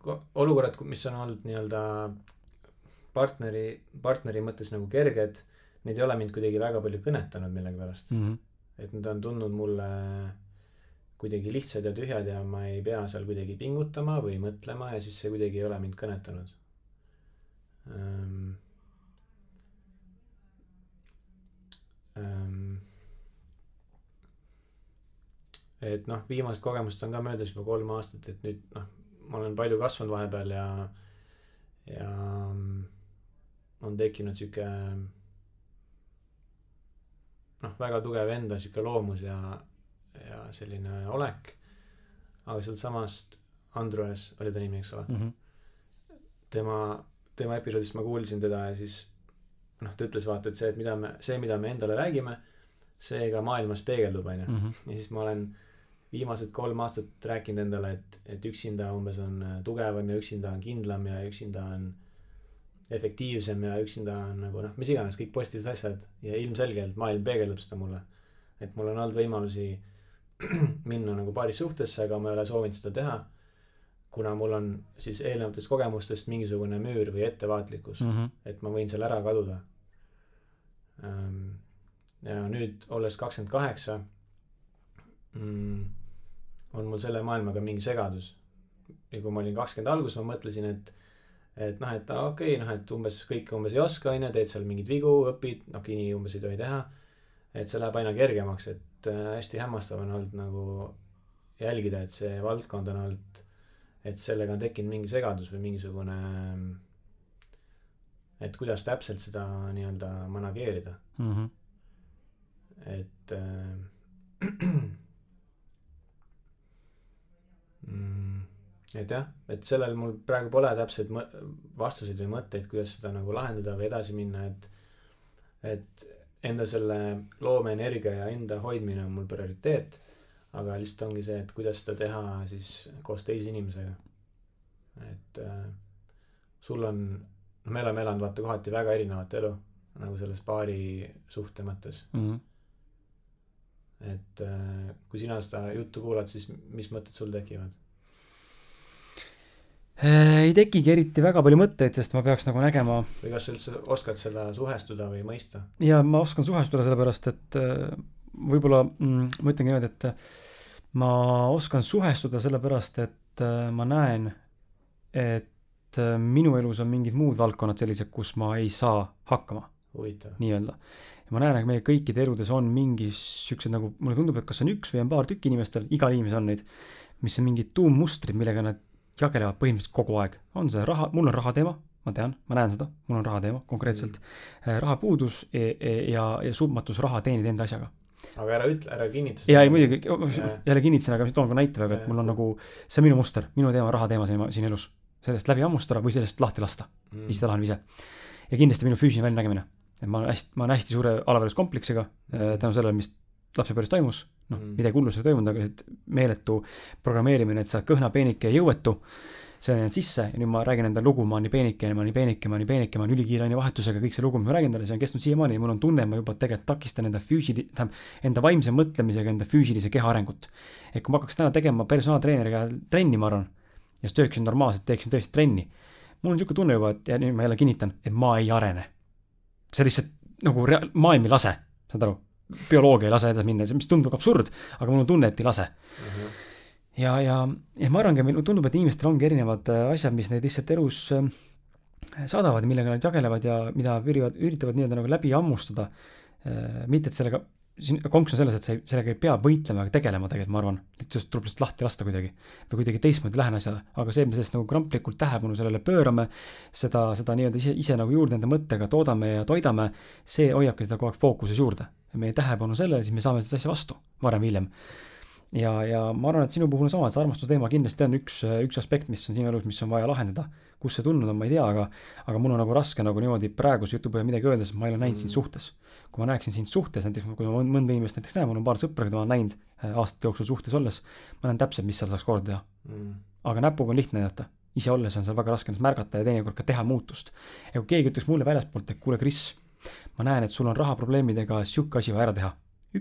olukorrad, mis on olnud nii-öelda partneri, partneri mõttes nagu kerged, need ei ole mind kuidagi väga palju kõnetanud millegipärast mm. -hmm. et need on tundnud mulle kuidagi lihtsad ja tühjad ja ma ei pea seal kuidagi pingutama või mõtlema ja siis see kuidagi ei ole mind kõnetanud ähm, ähm,. et noh, viimased kogemused on ka möödas juba kolm aastat, et nüüd noh, ma olen palju kasvanud vahepeal ja, ja on tekkinud sihuke noh, väga tugev enda sihuke loomus ja, ja selline olek. aga sealtsamast Andrus oli ta nimi, eks ole mm. -hmm. tema, tema episoodist ma kuulsin teda ja siis noh, ta ütles vaata, et see, et mida me, see, mida me endale räägime, see ka maailmas peegeldub, onju. Mhm. ja siis ma olen viimased kolm aastat rääkinud endale, et, et üksinda umbes on äh, tugevam ja üksinda on kindlam ja üksinda on efektiivsem ja üksinda on nagu noh, mis iganes, kõik positiivsed asjad ja ilmselgelt maailm peegeldab seda mulle. et mul on olnud võimalusi <clears throat> minna nagu paaris suhtesse, aga ma ei ole soovinud seda teha. kuna mul on siis eelnevatest kogemustest mingisugune müür või ettevaatlikkus mm, -hmm. et ma võin seal ära kaduda. Ehm, ja nüüd, olles kakskümmend kaheksa, mm, on mul selle maailmaga mingi segadus. ja kui ma olin kakskümmend alguses, ma mõtlesin, et et noh, et okei okay,, noh, et umbes kõike umbes ei oska, on ju, teed seal mingeid vigu, õpid, noh, nii umbes ei tohi teha. et see läheb aina kergemaks, et äh, hästi hämmastav on olnud nagu jälgida, et see valdkond on olnud, et sellega on tekkinud mingi segadus või mingisugune. et kuidas täpselt seda nii-öelda manageerida mm. -hmm. et äh, <clears throat> mm, et jah, et sellel mul praegu pole täpseid vastuseid või mõtteid, kuidas seda nagu lahendada või edasi minna, et et enda selle loomeenergia ja enda hoidmine on mul prioriteet aga lihtsalt ongi see, et kuidas seda teha siis koos teise inimesega. et äh, sul on, noh, me oleme elanud vaata kohati väga erinevat elu nagu selles paari suhte mõttes mm. -hmm. et äh, kui sina seda juttu kuulad, siis mis mõtted sul tekivad? Äh, ei tekigi eriti väga palju mõtteid, sest ma peaks nagu nägema. või kas sa üldse oskad seda suhestuda või mõista? ja ma oskan suhestuda sellepärast, et äh, võib-olla mm, ma ütlengi niimoodi, et ma oskan suhestuda sellepärast, et äh, ma näen, et minu elus on mingid muud valdkonnad sellised, kus ma ei saa hakkama. nii-öelda. ja ma näen, et meie kõikide eludes on mingi siuksed nagu, mulle tundub, et kas on üks või on paar tükki inimestel, igal inimesel on neid, mis on mingid tuummustrid, millega nad jagelevad põhimõtteliselt kogu aeg. on see raha, mul on raha teema, ma tean, ma näen seda, mul on raha teema konkreetselt mm.. rahapuudus ja, e, e, ja, ja suutmatus raha teenida enda asjaga. aga ära ütle, ära kinnita seda. jaa, ei muidugi, jälle kinnitasin, aga toon ka näite praegu, et mul on nagu, see on minu muster, minu teema, raha teema siin, siin elus. sellest läbi hammustada või sellest lahti lasta mm.. siis ta laheneb ise. ja kindlasti minu füüsiline väljanägemine. et ma olen hästi, ma olen hästi suure alaväärsuskompleksiga tänu sellele, mis lapsepõlves toimus, noh mm., midagi hullu seal ei toimunud, aga lihtsalt meeletu programmeerimine, et sa oled kõhna, peenike ja jõuetu, see on jäänud sisse ja nüüd ma räägin enda lugu, ma olen nii peenike, ma olen nii peenike, ma olen nii peenike, ma olen ülikiire ainevahetusega, kõik see lugu, mis ma räägin talle, see on kestnud siiamaani ja mul on tunne, ma juba tegelikult takistan enda füüsili-, tähendab, enda vaimse mõtlemisega enda füüsilise keha arengut. et kui ma hakkaks täna tegema personaaltreeneriga trenni, ma arvan, ja siis töötaksin normaalselt, teeksin tõesti trenni, mul on niisugune tunne juba, et ja nüüd ma jälle kinnitan, et ma ei arene. see lihtsalt nagu rea-, maailm ei lase, saad aru bioloogia ei lase edasi minna, mis tundub absurd, aga mul on tunne, et ei lase. Mhm. -huh. ja, ja, ja ma arvangi, mulle tundub, et inimestel ongi erinevad äh, asjad, mis neid lihtsalt elus äh, saadavad ja millega nad jagelevad ja mida ürivad, üritavad nii-öelda nagu läbi hammustada. Äh, mitte, et sellega siin konks on selles, et sa ei, sellega ei pea võitlema ega tegelema tegelikult, ma arvan. lihtsalt tuleb lihtsalt lahti lasta kuidagi. või kuidagi teistmoodi lähen asjale, aga see, et me sellest nagu kramplikult tähelepanu sellele pöörame, seda, seda nii-öelda ise, ise nagu juurde enda mõttega toodame ja toidame, see hoiabki seda kogu aeg fookuses juurde. meie tähelepanu sellele, siis me saame seda asja vastu, varem või hiljem ja, ja ma arvan, et sinu puhul on sama, et see armastuse teema kindlasti on üks, üks aspekt, mis on sinu elus, mis on vaja lahendada. kus see tulnud on, ma ei tea, aga, aga mul on nagu raske nagu niimoodi praeguse jutu põhjal midagi öelda, sest ma ei ole näinud mm. sind suhtes. kui ma näeksin sind suhtes, näiteks kui ma mõnda inimest näiteks näen, mul on paar sõpra, keda ma olen näinud äh, aastate jooksul suhtes olles, ma näen täpselt, mis seal saaks korda teha mm.. aga näpuga on lihtne näidata, ise olles on seal väga raske ennast märgata ja teinekord ka teha muutust. ja kui keegi ütleks mulle väljaspoolt, et kuule, Kris, ma näen, et sul on rahaprobleemidega sihuke asi vaja ära teha.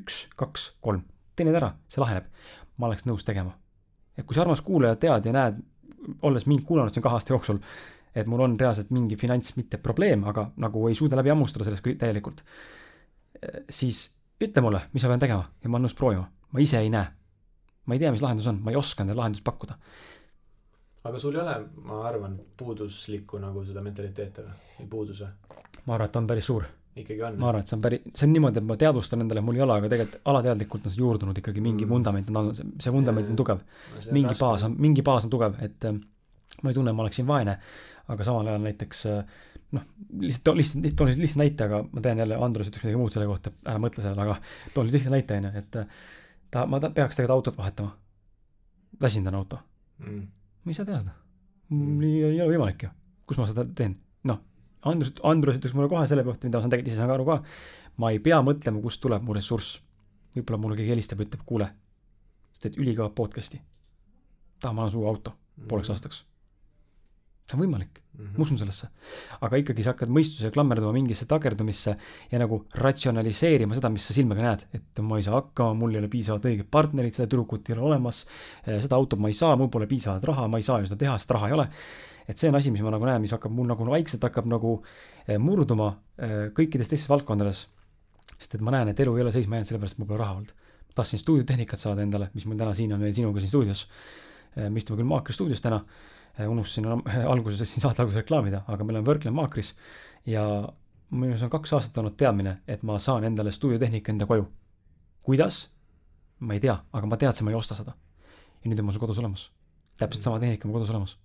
üks, kaks, kolm, tee need ära, see laheneb ma oleks nõus tegema. et kui sa, armas kuulaja, tead ja näed, olles mind kuulanud siin kahe aasta jooksul, et mul on reaalselt mingi finants, mitte probleem, aga nagu ei suuda läbi hammustada sellest täielikult, siis ütle mulle, mis ma pean tegema ja ma olen nõus proovima. ma ise ei näe. ma ei tea, mis lahendus on, ma ei oska endale lahendust pakkuda. aga sul ei ole, ma arvan, puuduslikku nagu seda mentaliteeti või, või puuduse? ma arvan, et on päris suur ikkagi on. ma arvan, et see on päris, see on niimoodi, et ma teadvustan endale, mul ei ole, aga tegelikult alateadlikult on see juurdunud ikkagi mingi mm. vundament on olnud, see vundament on tugev no,. mingi raske. baas on, mingi baas on tugev, et äh, ma ei tunne, ma oleksin vaene, aga samal ajal näiteks äh, noh, lihtsalt, lihtsalt, toon lihtsalt näite, aga ma tean jälle, Andrus ütleks midagi muud selle kohta, ära mõtle sellele, aga toon lihtsalt näite, on ju, et äh, ta, ma ta, peaks tegelikult autot vahetama. väsinud on auto mm.. ma ei saa teha seda. Mm. ei, ei ole võimalik ju. kus ma seda teen? Andrus, Andrus ütles mulle kohe selle kohta, mida ma saan tegelikult ise saan aru ka. ma ei pea mõtlema, kust tuleb mu ressurss. võib-olla mulle keegi helistab ja ütleb, kuule, sa teed ülikõva podcast'i. tahan, ma annan sulle auto pooleks mhm. aastaks. See on võimalik mm, -hmm. ma usun sellesse. aga ikkagi sa hakkad mõistusega klammerduma mingisse takerdumisse ja nagu ratsionaliseerima seda, mis sa silmaga näed, et ma ei saa hakkama, mul ei ole piisavalt õiget partnerit, seda tüdrukut ei ole olemas. seda autot ma ei saa, mul pole piisavalt raha, ma ei saa ju seda teha, sest raha ei ole et see on asi, mis ma nagu näen, mis hakkab mul nagu vaikselt hakkab nagu eh, murduma eh, kõikides teistes valdkondades. sest et ma näen, et elu ei ole seisma jäänud sellepärast, mul pole raha olnud. tahtsin stuudiotehnikat saada endale, mis mul täna siin on, meil sinuga siin stuudios. Eh, me istume küll Maakri stuudios täna, unustasin <laughs> alguses siin saate alguses reklaamida, aga meil on Workland Maakris ja minus on kaks aastat olnud teadmine, et ma saan endale stuudiotehnika enda koju. kuidas? ma ei tea, aga ma teadsin, ma ei osta seda. ja nüüd on mul see kodus olemas. täpselt sama tehnika on kodus olemas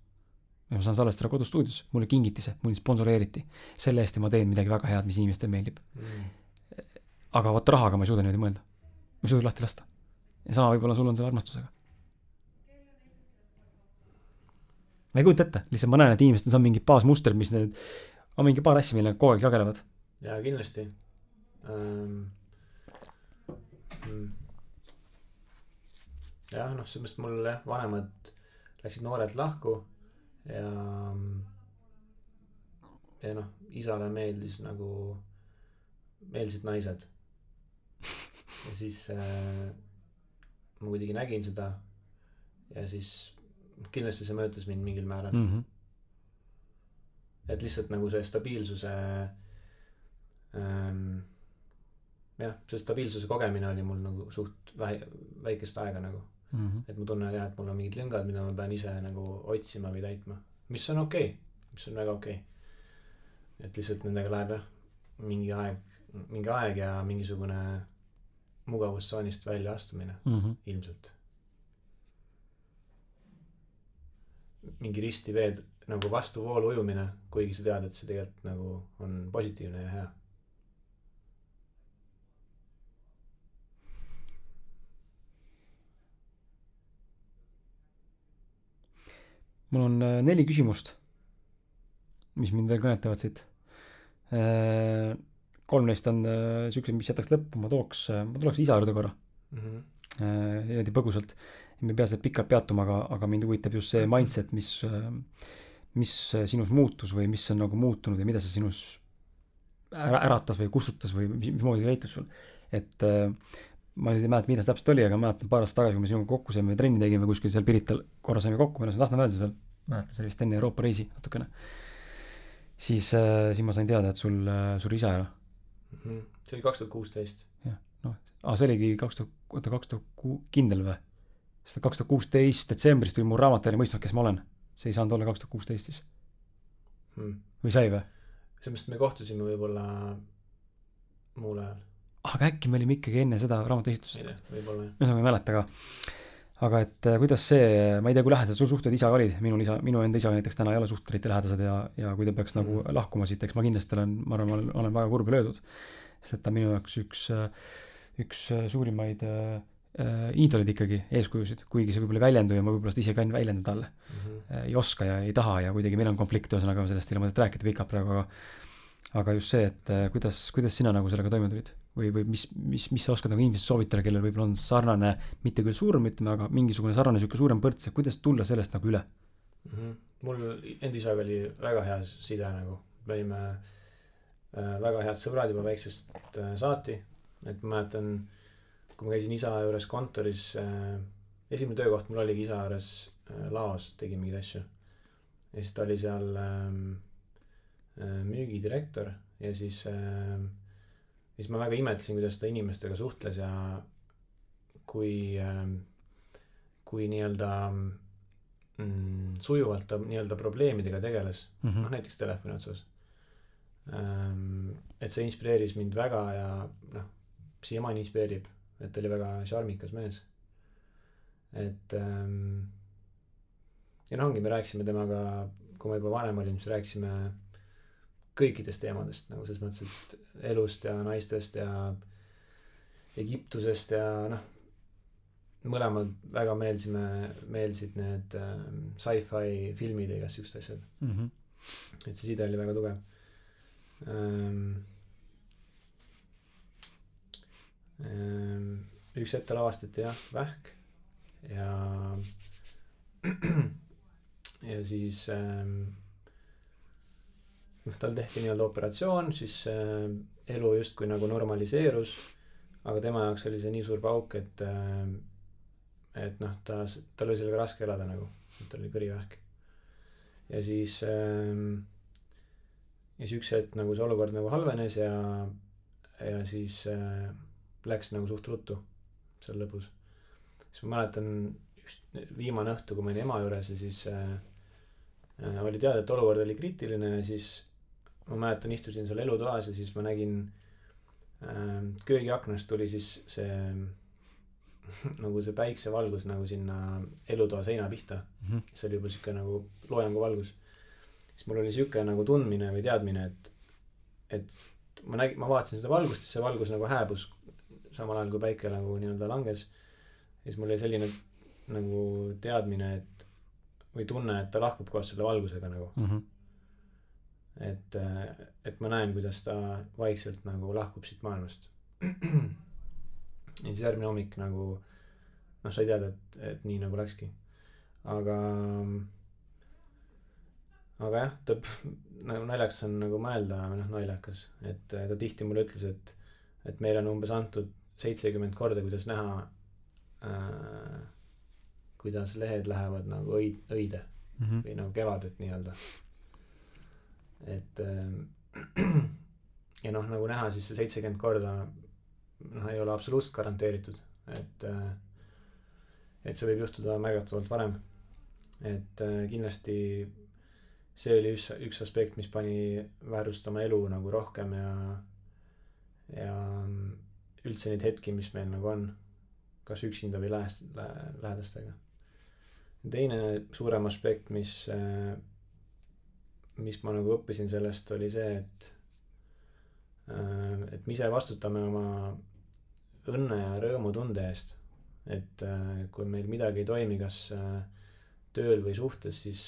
ja ma saan salvestada kodustuudios, mulle kingiti see, mul sponsoreeriti. selle eest ma teen midagi väga head, mis inimestele meeldib mm.. aga vot rahaga ma ei suuda niimoodi mõelda. ma ei suuda lahti lasta. ja sama võib-olla sul on selle armastusega. Ma ei kujuta ette, lihtsalt ma näen, et inimestel on mingi baasmuster, mis need, on mingi paar asja, millega kogu aeg jagelevad. jaa, kindlasti ähm,. Mm. jah, noh, mõttes mul jah, vanemad läksid noorelt lahku ja, ja noh, isale meeldis nagu, meeldisid naised. ja siis äh, ma kuidagi nägin seda ja siis kindlasti see mõjutas mind mingil määral mm. -hmm. et lihtsalt nagu see stabiilsuse ähm,, jah, see stabiilsuse kogemine oli mul nagu suht vähe, väikest aega nagu mm. -hmm. et ma tunnen jah, et mul on mingid lüngad, mida ma pean ise nagu otsima või täitma, mis on okei okay., mis on väga okei okay.. et lihtsalt nendega läheb jah, mingi aeg, mingi aeg ja mingisugune mugavustsoonist väljaastumine mm -hmm. ilmselt. Mingi risti veed nagu vastuvoolu ujumine, kuigi sa tead, et see tegelikult nagu on positiivne ja hea mul on äh, neli küsimust, mis mind veel kõnetavad siit. Äh, kolm neist on äh, siuksed, mis jätaks lõppu, ma tooks, ma tuleks isa juurde korra mm. -hmm. niimoodi põgusalt, me ei pea seal pikalt peatuma, aga, aga mind huvitab just see mindset, mis, mis sinus muutus või mis on nagu muutunud ja mida see sinus ära, äratas või kustutas või mismoodi käitus sul. et ma nüüd ei mäleta, millal see täpselt oli, aga mäletan paar aastat tagasi, kui me sinuga kokku saime, trenni tegime kuskil seal Pirital, korra saime kokku, me elasime Lasnamäel seal, mäletan, see oli vist enne Euroopa reisi natukene. siis äh,, siis ma sain teada, et sul äh,, suri isa ära mm. -hmm. see oli kaks tuhat kuusteist. jah, noh, aa, see oligi kaks tuhat, oota, kaks tuhat ku-, kindel või? Sest kaks tuhat kuusteist detsembris tuli mu raamat välja Mõistma, kes ma olen. see ei saanud olla kaks tuhat kuusteist siis hmm.. või sai või? mõttes me kohtusime võib-olla muul ajal aga äkki me olime ikkagi enne seda raamatu esitust, ühesõnaga ei mäleta ka. aga et äh, kuidas see, ma ei tea, kui lähedased sul suhted isaga olid, minul isa, minu enda isaga näiteks täna ei ole suhted eriti lähedased ja, ja kui ta peaks nagu Mhm. lahkuma siit, eks ma kindlasti olen, ma arvan, ma olen, olen väga kurb löödud. sest et ta on minu jaoks üks, üks suurimaid äh, äh, iidolid ikkagi, eeskujusid, kuigi see võib-olla ei väljendu ja ma võib-olla seda ise ka ei väljenda talle. Mhm. ei oska ja ei taha ja kuidagi meil on konflikt, ühesõnaga sellest ei ole mõtet rääkida pikalt praegu, aga aga just see, et äh, kuidas, kuidas sina nagu sellega toime tulid või, või mis, mis, mis sa oskad nagu inimesest soovitada, kellel võib-olla on sarnane, mitte küll surm, ütleme, aga mingisugune sarnane sihuke suurem põrts, et kuidas tulla sellest nagu üle Mhm. mul enda isaga oli väga hea side nagu, me olime äh, väga head sõbrad juba väiksest äh, saati, et ma mäletan, kui ma käisin isa juures kontoris äh,, esimene töökoht mul oligi isa juures äh, laos, tegin mingeid asju. ja siis ta oli seal ähm, äh, müügidirektor ja siis äh,, siis ma väga imetlesin, kuidas ta inimestega suhtles ja kui äh,, kui nii-öelda mm, sujuvalt ta nii-öelda probleemidega tegeles, mm. noh -hmm. näiteks telefoni otsas. et see inspireeris mind väga ja noh, siiamaani inspireerib, et ta oli väga šarmikas mees. et ähm, ja noh, ongi, me rääkisime temaga, kui ma juba vanem olin, siis rääkisime kõikidest teemadest nagu selles mõttes, et elust ja naistest ja Egiptusest ja noh, mõlemad väga meeldisime, meeldisid need ähm, sci-fi filmid ja igast siuksed asjad. Mm -hmm. et see side oli väga tugev ähm,. Ähm, üks hetk tal avastati jah, vähk ja <clears throat> ja siis ähm, noh, tal tehti nii-öelda operatsioon, siis äh, elu justkui nagu normaliseerus, aga tema jaoks oli see nii suur pauk, et et noh, ta, tal oli sellega raske elada nagu, tal oli kõrivähk. ja siis ähm, ja siis üks hetk nagu see olukord nagu halvenes ja ja siis äh, läks nagu suht ruttu seal lõpus. Siis ma mäletan üks viimane õhtu kui ma olin ema juures ja siis äh, äh, oli teada et olukord oli kriitiline ja siis ma mäletan istusin seal elutoas ja siis ma nägin äh, köögiaknast tuli siis see <laughs> nagu see päiksevalgus nagu sinna elutoa seina pihta. Mm -hmm. see oli juba siuke nagu loojanguvalgus siis mul oli siuke nagu tundmine või teadmine et et ma nägin ma vaatasin seda valgust ja see valgus nagu hääbus samal ajal kui päike nagu nii-öelda langes ja siis mul oli selline nagu teadmine et või tunne et ta lahkub koos selle valgusega nagu. Mm -hmm. et et ma näen kuidas ta vaikselt nagu lahkub siit maailmast. ja siis järgmine hommik nagu noh sai teada et et nii nagu läkski. aga aga jah ta <laughs> nagu naljakas on nagu mõelda või noh naljakas. et ta tihti mulle ütles et et meile on umbes antud seitsekümmend korda kuidas näha äh, kuidas lehed lähevad nagu õi- õide Mm -hmm. või nagu kevadet nii-öelda et ähm, <clears throat> ja noh nagu näha siis see seitsekümmend korda noh ei ole absoluutselt garanteeritud et äh, et see võib juhtuda märgatavalt varem et äh, kindlasti see oli üks üks aspekt mis pani väärtustama elu nagu rohkem ja ja üldse neid hetki mis meil nagu on kas üksinda või lähest- lä- lähedastega. Teine suurem aspekt mis äh, mis ma nagu õppisin sellest oli see et äh, et me ise vastutame oma õnne ja rõõmutunde eest. Et äh, kui meil midagi ei toimi kas tööl või suhtes siis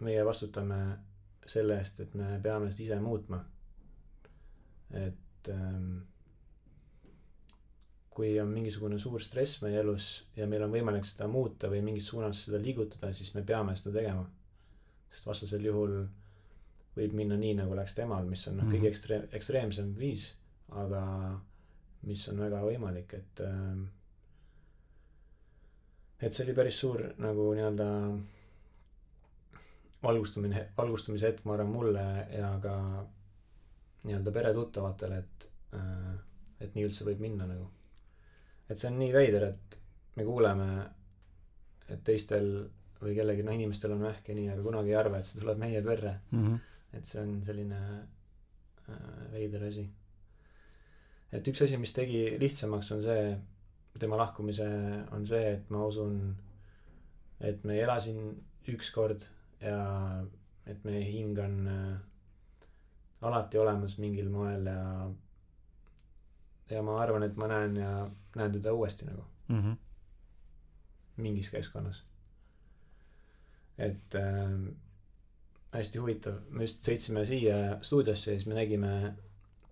meie vastutame selle eest et me peame seda ise muutma. Et ähm, kui on mingisugune suur stress meie elus ja meil on võimalik seda muuta või mingis suunas seda liigutada siis me peame seda tegema sest vastasel juhul võib minna nii nagu läks temal mis on noh Mhm. kõige ekstreem ekstreemsem viis aga mis on väga võimalik et ähm, et see oli päris suur nagu nii-öelda valgustumine valgustumise hetk ma arvan mulle ja ka nii-öelda peretuttavatele et äh, et nii üldse võib minna nagu et see on nii veider et me kuuleme et teistel või kellelgi noh inimestel on vähk ja nii aga kunagi ei arva et see tuleb meie perre Mm -hmm. et see on selline äh, veider asi et üks asi, mis tegi lihtsamaks, on see, tema lahkumise, on see, et ma usun, et me ei ela siin ükskord ja et meie hing on äh, alati olemas mingil moel ja ja ma arvan, et ma näen ja näen teda uuesti nagu mm. -hmm. mingis keskkonnas. et äh, hästi huvitav, me just sõitsime siia stuudiosse ja siis me nägime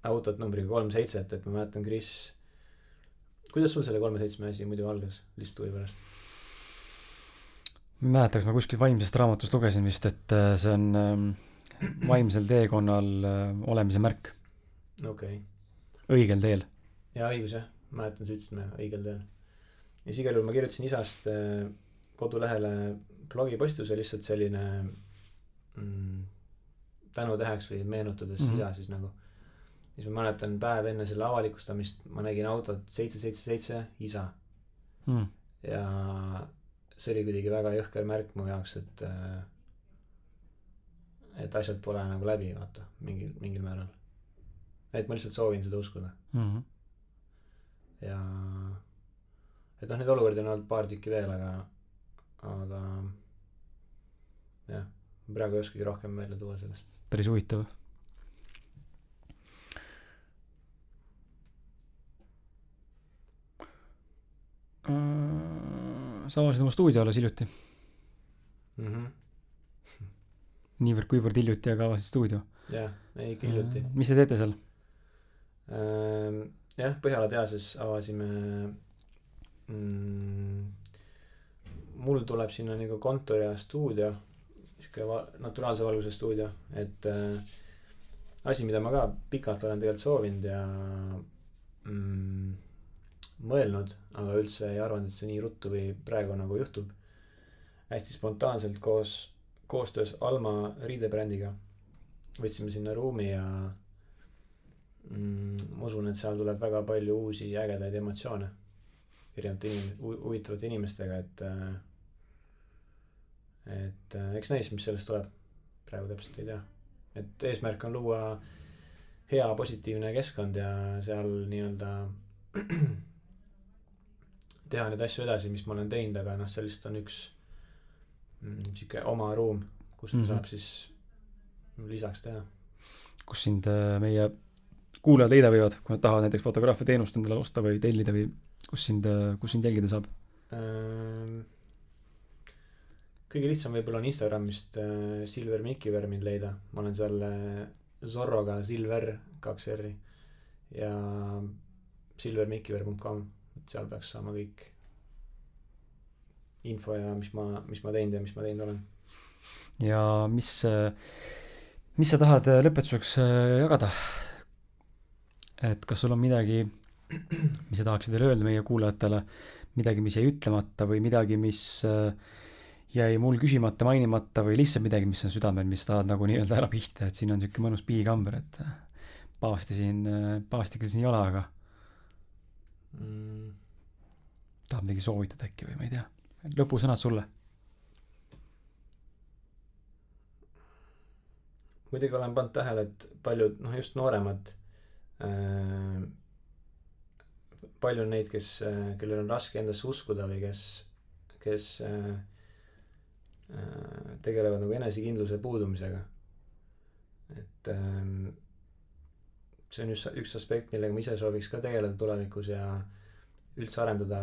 autot numbriga kolm seitset, et ma mäletan, Kris, kuidas sul selle kolme seitsme asi muidu algas, lihtsalt huvi pärast? ma ei mäleta, kas ma kuskilt vaimsest raamatust lugesin vist, et äh, see on ähm, vaimsel teekonnal äh, olemise märk. okei okay.. õigel teel. Jaa, õigus jah, mäletan, sa ütlesid, õigel teel. ja siis igal juhul ma kirjutasin isast äh, kodulehele blogipostuse lihtsalt selline mm, tänutäheks või meenutades mm -hmm. isa siis nagu. siis ma mäletan päev enne selle avalikustamist ma nägin autot seitse, seitse, seitse, isa mm.. ja see oli kuidagi väga jõhker märk mu jaoks, et äh, et asjad pole nagu läbi, vaata, mingil, mingil määral. et ma lihtsalt soovin seda uskuda mm. -hmm. Ja et noh, neid olukordi on olnud paar tükki veel, aga, aga jah, praegu ei oskagi rohkem välja tuua sellest. päris huvitav. sa avasid oma stuudio alles hiljuti <laughs> mm. -hmm. niivõrd-kuivõrd hiljuti, aga avasid stuudio. jah, ei ikka hiljuti. mis te teete seal? Jah, Põhjala tehases avasime mm, mul tuleb sinna nagu kontor ja stuudio, sihuke va-, naturaalse valguse stuudio, et äh, asi, mida ma ka pikalt olen tegelikult soovinud ja mm, mõelnud, aga üldse ei arvanud, et see nii ruttu või praegu nagu juhtub. hästi spontaanselt koos, koostöös Alma riidebrändiga võtsime sinna ruumi ja ma usun, et seal tuleb väga palju uusi ägedaid emotsioone erinevate inim-, huvitavate inimestega, et äh, et äh, eks näis, mis sellest tuleb. praegu täpselt ei tea. et eesmärk on luua hea positiivne keskkond ja seal nii-öelda <clears throat> teha neid asju edasi, mis ma olen teinud, aga noh, see lihtsalt on üks mm, sihuke oma ruum, kus ta mm -hmm. saab siis lisaks teha. kus sind äh, meie kuulajad leida võivad, kui nad tahavad näiteks fotograafia teenust endale osta või tellida või kus sind, äh, kus sind jälgida saab? Ähm, kõige lihtsam võib-olla on Instagramist äh, Silver Mikiver mind leida, ma olen seal Zorroga Silver, kaks R-i ja silvermikiver.com et seal peaks saama kõik info ja mis ma, mis ma teinud ja mis ma teinud olen. ja mis, mis sa tahad lõpetuseks äh, jagada? Et kas sul on midagi, mis sa tahaksid veel öelda meie kuulajatele, midagi, mis jäi ütlemata või midagi, mis äh, jäi mul küsimata, mainimata või lihtsalt midagi, mis on südamel, mis tahad nagu nii-öelda ära pihta, et siin on sihuke mõnus piikamber, et äh, paavsti siin, paavsti küll siin ei ole, aga mm.? tahab midagi soovitada äkki või ma ei tea, lõpusõnad sulle. muidugi olen pannud tähele, et paljud, noh just nooremad äh,, palju on neid, kes äh,, kellel on raske endasse uskuda või kes, kes äh, äh, tegelevad nagu enesekindluse puudumisega. et äh, see on just üks aspekt, millega ma ise sooviks ka tegeleda tulevikus ja üldse arendada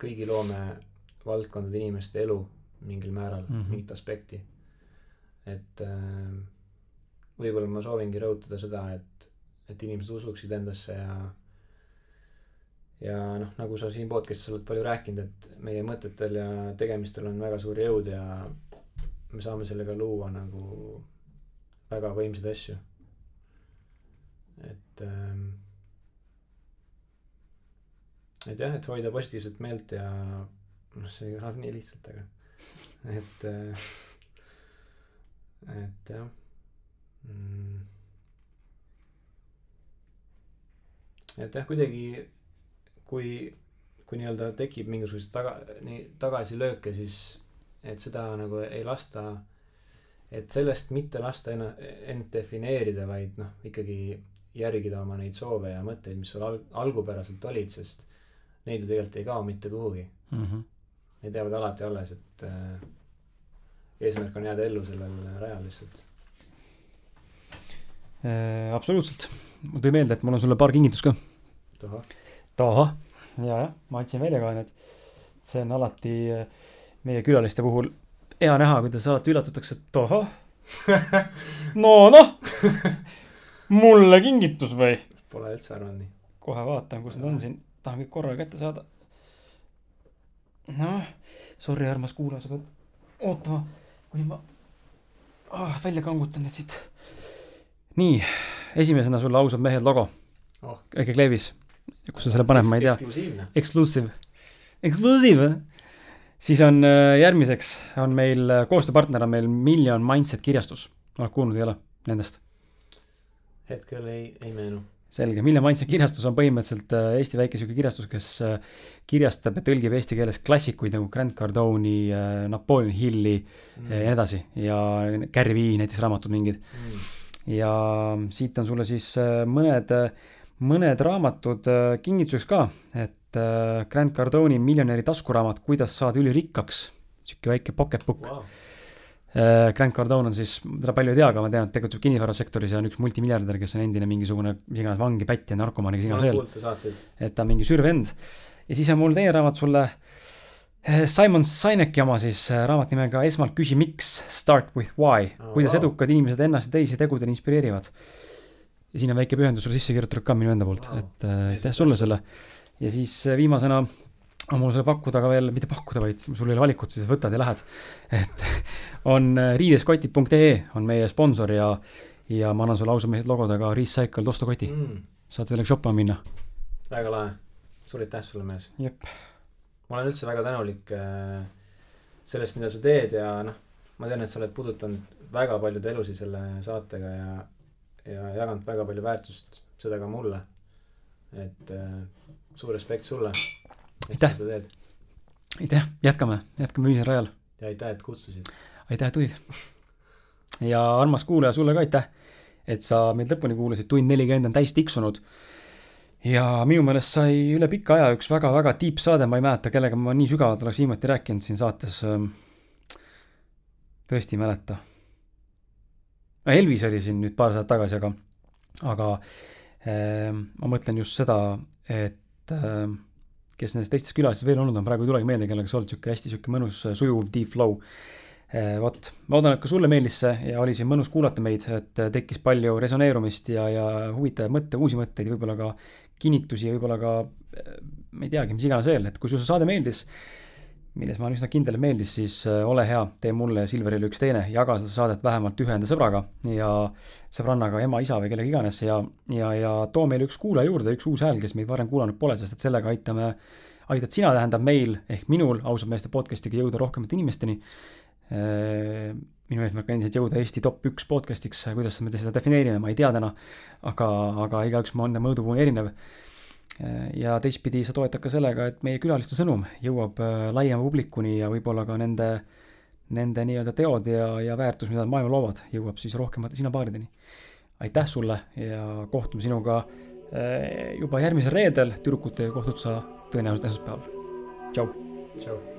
kõigi loomevaldkondade inimeste elu mingil määral mm, -hmm. mingit aspekti. et äh, võib-olla ma soovingi rõhutada seda, et, et inimesed usuksid endasse ja ja noh, nagu sa siin podcast'is oled palju rääkinud, et meie mõtetel ja tegemistel on väga suur jõud ja me saame sellega luua nagu väga võimsaid asju et ähm, et jah, et hoida positiivset meelt ja noh, see kõlab nii lihtsalt, aga et äh, et jah mm. Et jah, kuidagi kui, kui nii-öelda tekib mingisuguseid taga, nii tagasilööke, siis et seda nagu ei lasta, et sellest mitte lasta enna-, end defineerida, vaid noh, ikkagi järgida oma neid soove ja mõtteid, mis sul al-, algupäraselt olid, sest neid ju tegelikult ei kao mitte kuhugi. mm. -hmm. Need jäävad alati alles, et äh, eesmärk on jääda ellu sellel rajal lihtsalt. Äh, absoluutselt, mul tuli meelde, et mul on sulle paar kingitust ka. tohoh, ahah, ja, jah, ma andsin välja ka need. see on alati äh, meie külaliste puhul hea näha, kuidas alati üllatutakse, et ahah. <laughs> no noh, mulle kingitus või? pole üldse arvanud nii. kohe vaatan, kus need on siin, tahan kõik korraga kätte saada. noh, sorry, armas kuulaja, sa pead ootama, kuni ma ah, välja kangutan need siit. nii, esimesena sulle ausad mehed logo Oh. väike kleevis. kus sa selle paned, ma ei tea. Exclusive, exclusive. siis on äh, järgmiseks on meil äh, koostööpartner on meil Million Mindset kirjastus. oled kuulnud, ei ole nendest? hetkel ei, ei meenu. selge, Million Mindset kirjastus on põhimõtteliselt äh, Eesti väike sihuke kirjastus, kes kirjastab ja tõlgib eesti keeles klassikuid nagu Grant Cardone'i, Napoleon Hilli mm. ja nii edasi ja Gary Vee näiteks raamatud mingid. mm.. Ja siit on sulle siis äh, mõned, mõned raamatud äh, kingituseks ka, et äh, Grant Cardone'i miljonäri taskuraamat Kuidas saada ülirikkaks, sihuke väike pocket book. Wow. Grant Cardone on siis, teda palju ei tea, aga ma tean, et tegutseb kinnisvarasektoris ja on üks multimiljardär, kes on endine mingisugune mis iganes vangi, pätt ja narkomaan kes iganes veel, et ta on mingi sürvend. ja siis on mul teine raamat sulle, Simon Sineki oma siis äh, raamat nimega Esmalt küsi miks, start with why Oh,, kuidas edukad inimesed ennast ja teisi tegudel inspireerivad. ja siin on väike pühendus sulle sisse kirjutatud ka minu enda poolt Wow. et äh, aitäh sulle selle. ja siis viimasena on mul sulle pakkuda ka veel, mitte pakkuda, vaid sul ei ole valikut, siis võtad ja lähed. et <laughs> on riideskotid.ee on meie sponsor ja, ja ma annan sulle ausad mehed logodega Recycled ostukoti, mm.. saad sellega shoppama minna. väga lahe. suur aitäh sulle, mees. jep, ma olen üldse väga tänulik äh, sellest, mida sa teed ja noh, ma tean, et sa oled puudutanud väga paljude elusid selle saatega ja, ja jaganud väga palju väärtust, seda ka mulle. et äh, suur respekt sulle. et sa Aitäh. seda teed aitäh, jätkame, jätkame ühisel rajal. ja aitäh, et kutsusid. aitäh, et tulid. ja armas kuulaja, sulle ka aitäh, et sa meid lõpuni kuulasid, tund nelikümmend on täis tiksunud. Ja minu meelest sai üle pika aja üks väga-väga deep saade, ma ei mäleta, kellega ma nii sügavalt oleks viimati rääkinud siin saates. tõesti ei mäleta. no Elvis oli siin nüüd paar saadet tagasi, aga, aga äh, ma mõtlen just seda, et äh, kes nendest teistest külalistest veel olnud on, praegu ei tulegi meelde, kellega sa oled sihuke hästi sihuke mõnus sujuv deep flow. vot, loodan, et ka sulle meeldis see ja oli siin mõnus kuulata meid, et tekkis palju resoneerumist ja, ja huvitavaid mõtte, uusi mõtteid, võib-olla ka kinnitusi ja võib-olla ka ma ei teagi, mis iganes veel, et kui sulle see saade meeldis, milles ma olen üsna kindel, meeldis, siis äh, ole hea, tee mulle ja Silverile üks teine, jaga seda saadet vähemalt ühe enda sõbraga ja sõbrannaga ema, isa või kellega iganes ja, ja, ja too meile üks kuulaja juurde, üks uus hääl, kes meid varem kuulanud pole, sest et sellega aitame, aitad sina, tähendab meil ehk minul ausalt meeste podcast'iga jõuda rohkemate inimesteni. Minu eesmärk on endiselt jõuda Eesti top üks podcast'iks, kuidas me seda defineerime, ma ei tea täna, aga, aga igaüks on mõõdupuu on erinev ja teistpidi sa toetad ka sellega, et meie külaliste sõnum jõuab äh, laiema publikuni ja võib-olla ka nende, nende nii-öelda teod ja, ja väärtus, mida nad maailma loovad, jõuab siis rohkemate sinapaarideni. aitäh sulle ja kohtume sinuga äh, juba järgmisel reedel, tüdrukutega kohtud sa tõenäoliselt esmaspäeval. tšau. tšau.